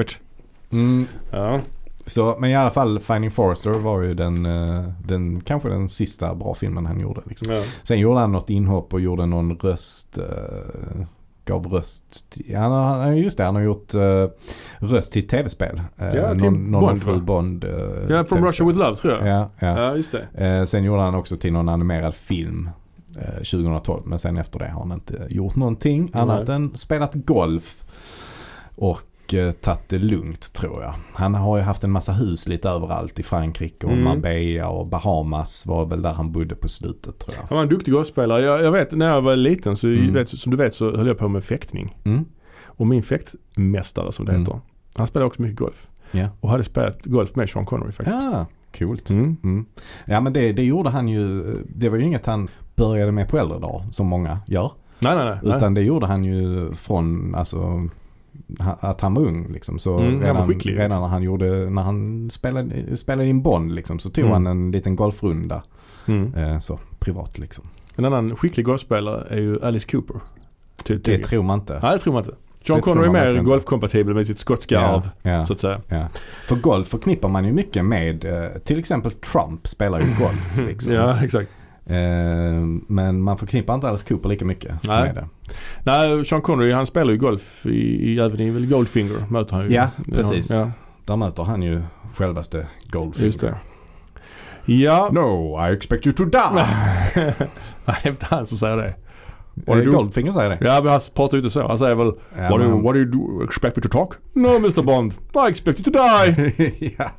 [SPEAKER 1] Mm,
[SPEAKER 2] Ja.
[SPEAKER 1] så, men i alla fall Finding Forrester var ju den, eh, den kanske den sista bra filmen han gjorde. Liksom.
[SPEAKER 2] Ja.
[SPEAKER 1] Sen gjorde han något inhopp och gjorde någon röst, eh, gav röst, till, han har, just det, han har gjort eh, röst till tv-spel.
[SPEAKER 2] Ja, till
[SPEAKER 1] någon,
[SPEAKER 2] Bond,
[SPEAKER 1] fru? Bond.
[SPEAKER 2] ja, From
[SPEAKER 1] tv-spel.
[SPEAKER 2] Russia With Love tror jag.
[SPEAKER 1] Ja, ja.
[SPEAKER 2] Ja, just det.
[SPEAKER 1] Sen gjorde han också till någon animerad film eh, 2012. Men sen efter det har han inte gjort någonting
[SPEAKER 2] Nej.
[SPEAKER 1] annat än spelat golf. Och tagit det lugnt tror jag. Han har ju haft en massa hus lite överallt i Frankrike och
[SPEAKER 2] Mm.
[SPEAKER 1] Marbella och Bahamas var väl där han bodde på slutet tror jag.
[SPEAKER 2] Han var en duktig golfspelare. Jag, jag vet när jag var liten så
[SPEAKER 1] Mm.
[SPEAKER 2] vet, som du vet så höll jag på med fäktning.
[SPEAKER 1] Mm.
[SPEAKER 2] Och min fäktmästare som det
[SPEAKER 1] Mm.
[SPEAKER 2] heter. Han spelade också mycket golf.
[SPEAKER 1] Ja.
[SPEAKER 2] Och hade spelat golf med Sean Connery faktiskt.
[SPEAKER 1] Ja, coolt.
[SPEAKER 2] Mm.
[SPEAKER 1] Mm. Ja men det, det gjorde han ju, det var ju inget han började med på äldre dagar som många gör.
[SPEAKER 2] Nej, nej, nej.
[SPEAKER 1] Utan det gjorde han ju från, alltså att han var ung liksom. Så
[SPEAKER 2] Mm, han
[SPEAKER 1] redan,
[SPEAKER 2] skicklig,
[SPEAKER 1] redan
[SPEAKER 2] liksom.
[SPEAKER 1] när han gjorde, när han spelade, spelade in Bond liksom så tog
[SPEAKER 2] Mm.
[SPEAKER 1] han en liten golfrunda.
[SPEAKER 2] Mm.
[SPEAKER 1] Eh, så privat liksom.
[SPEAKER 2] En annan skicklig golfspelare är ju Alice Cooper. Typ,
[SPEAKER 1] Det tror man inte.
[SPEAKER 2] Nej, det tror man inte. John Connery är mer golfkompatibel med sitt skotska arv,
[SPEAKER 1] ja,
[SPEAKER 2] så att säga.
[SPEAKER 1] ja. För golf förknippar man ju mycket med, eh, till exempel Trump spelar ju golf liksom.
[SPEAKER 2] Ja, exakt.
[SPEAKER 1] Eh, men man förknippar inte Alice Cooper lika mycket
[SPEAKER 2] Nej.
[SPEAKER 1] med det.
[SPEAKER 2] Nej, Sean Connery han spelar ju golf i, i även i Goldfinger möter han ju.
[SPEAKER 1] Ja, precis.
[SPEAKER 2] Ja,
[SPEAKER 1] Där möter han ju självaste Goldfinger.
[SPEAKER 2] just det. Ja.
[SPEAKER 1] No, I expect you to die.
[SPEAKER 2] Nej, det är inte han som säger det.
[SPEAKER 1] Det
[SPEAKER 2] du-
[SPEAKER 1] Goldfinger säger det?
[SPEAKER 2] Ja, men han pratar ju inte så. Han säger väl
[SPEAKER 1] Ja,
[SPEAKER 2] what, do you,
[SPEAKER 1] men-
[SPEAKER 2] what do you do? Expect me to talk? No, Mr Bond. I expect you to die.
[SPEAKER 1] ja.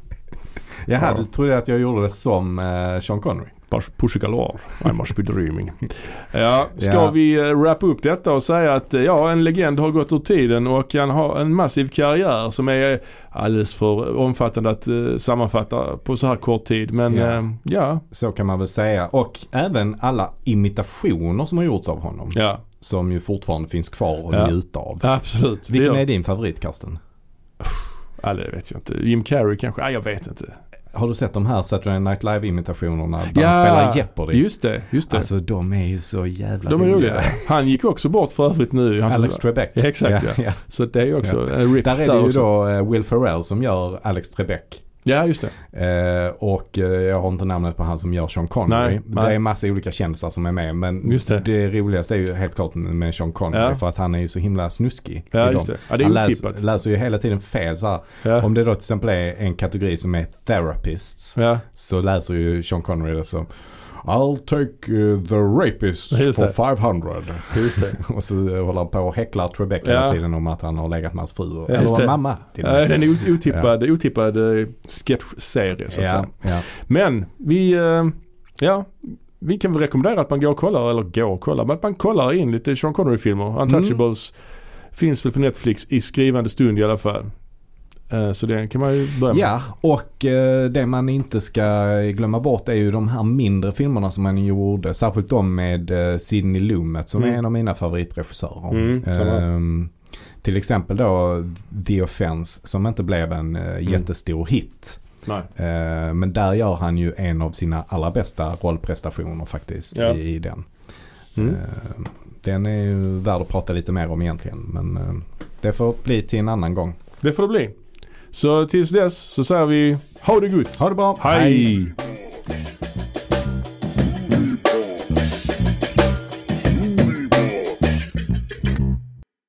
[SPEAKER 1] Jaha,
[SPEAKER 2] Ja.
[SPEAKER 1] du trodde att jag gjorde det som eh, Sean Connery?
[SPEAKER 2] Push galore. I must be dreaming. Ja, ska
[SPEAKER 1] Ja.
[SPEAKER 2] vi uh, wrappa upp detta och säga att eh, ja, en legend har gått ur tiden och han har en massiv karriär som är alldeles för omfattande att eh, sammanfatta på så här kort tid. Men
[SPEAKER 1] Ja.
[SPEAKER 2] ja, ja,
[SPEAKER 1] Så kan man väl säga. Och även alla imitationer som har gjorts av honom.
[SPEAKER 2] ja
[SPEAKER 1] Som ju fortfarande finns kvar och
[SPEAKER 2] Ja.
[SPEAKER 1] njuta av.
[SPEAKER 2] absolut.
[SPEAKER 1] Vilken är din favorit Karsten?
[SPEAKER 2] Ja, det vet jag inte. Jim Carrey kanske? Ja, jag vet inte.
[SPEAKER 1] Har du sett de här Saturday Night Live imitationerna där han spelar Jeopardy?
[SPEAKER 2] just det. Just det.
[SPEAKER 1] Alltså de är ju så jävla
[SPEAKER 2] De är roliga. Han gick också bort för övrigt nu.
[SPEAKER 1] Alex Trebek.
[SPEAKER 2] Ja, exakt, ja.
[SPEAKER 1] ja.
[SPEAKER 2] Så det är ju också en rip
[SPEAKER 1] Där är det ju
[SPEAKER 2] också.
[SPEAKER 1] då eh, Will Ferrell som gör Alex Trebek.
[SPEAKER 2] Ja, just det.
[SPEAKER 1] Eh, och eh, jag har inte namnet på han som gör Sean Connery.
[SPEAKER 2] Nej, nej.
[SPEAKER 1] Det är massa olika kändisar som är med. Men
[SPEAKER 2] Just det.
[SPEAKER 1] roligaste är ju helt klart med Sean Connery.
[SPEAKER 2] Ja.
[SPEAKER 1] För att han är ju så himla snuskig.
[SPEAKER 2] Ja, just det. Ja, det är
[SPEAKER 1] han
[SPEAKER 2] otippat.
[SPEAKER 1] läser, läser ju hela tiden fel så.
[SPEAKER 2] Ja.
[SPEAKER 1] Om det då till exempel är en kategori som är therapists.
[SPEAKER 2] Ja.
[SPEAKER 1] Så läser ju Sean Connery det som I'll take uh, the rapist
[SPEAKER 2] Just
[SPEAKER 1] for
[SPEAKER 2] det.
[SPEAKER 1] 500.
[SPEAKER 2] Just det.
[SPEAKER 1] och så håller han på och häcklar Trebek
[SPEAKER 2] Ja.
[SPEAKER 1] hela tiden om att han har legat med hans fru.
[SPEAKER 2] Ja,
[SPEAKER 1] Eller
[SPEAKER 2] det.
[SPEAKER 1] mamma till och
[SPEAKER 2] Ja,
[SPEAKER 1] med.
[SPEAKER 2] den är ot- otippad, otippad eh, sketchserie så att
[SPEAKER 1] Ja,
[SPEAKER 2] säga.
[SPEAKER 1] ja.
[SPEAKER 2] Men vi, eh, ja, vi kan väl rekommendera att man går och kollar, eller går och kollar, men att man kollar in lite Sean Connery-filmer. Untouchables finns väl på Netflix i skrivande stund i alla fall. Eh, Så det kan man ju börja med.
[SPEAKER 1] Ja, och eh, det man inte ska glömma bort är ju de här mindre filmerna som man gjorde. Särskilt de med eh, Sidney Lumet som
[SPEAKER 2] Mm.
[SPEAKER 1] är en av mina favoritregissörer.
[SPEAKER 2] Mm.
[SPEAKER 1] Ehm, till exempel då The Offense som inte blev en eh, jättestor hit.
[SPEAKER 2] Nej.
[SPEAKER 1] Eh, men där gör han ju en av sina allra bästa rollprestationer faktiskt
[SPEAKER 2] Ja.
[SPEAKER 1] i, i den.
[SPEAKER 2] Mm.
[SPEAKER 1] Eh, den är ju värd att prata lite mer om egentligen. Men eh, det får bli till en annan gång.
[SPEAKER 2] Det får det bli. Så tills dess så säger vi ha det gott.
[SPEAKER 1] Ha det bra. Hej.
[SPEAKER 2] Hej.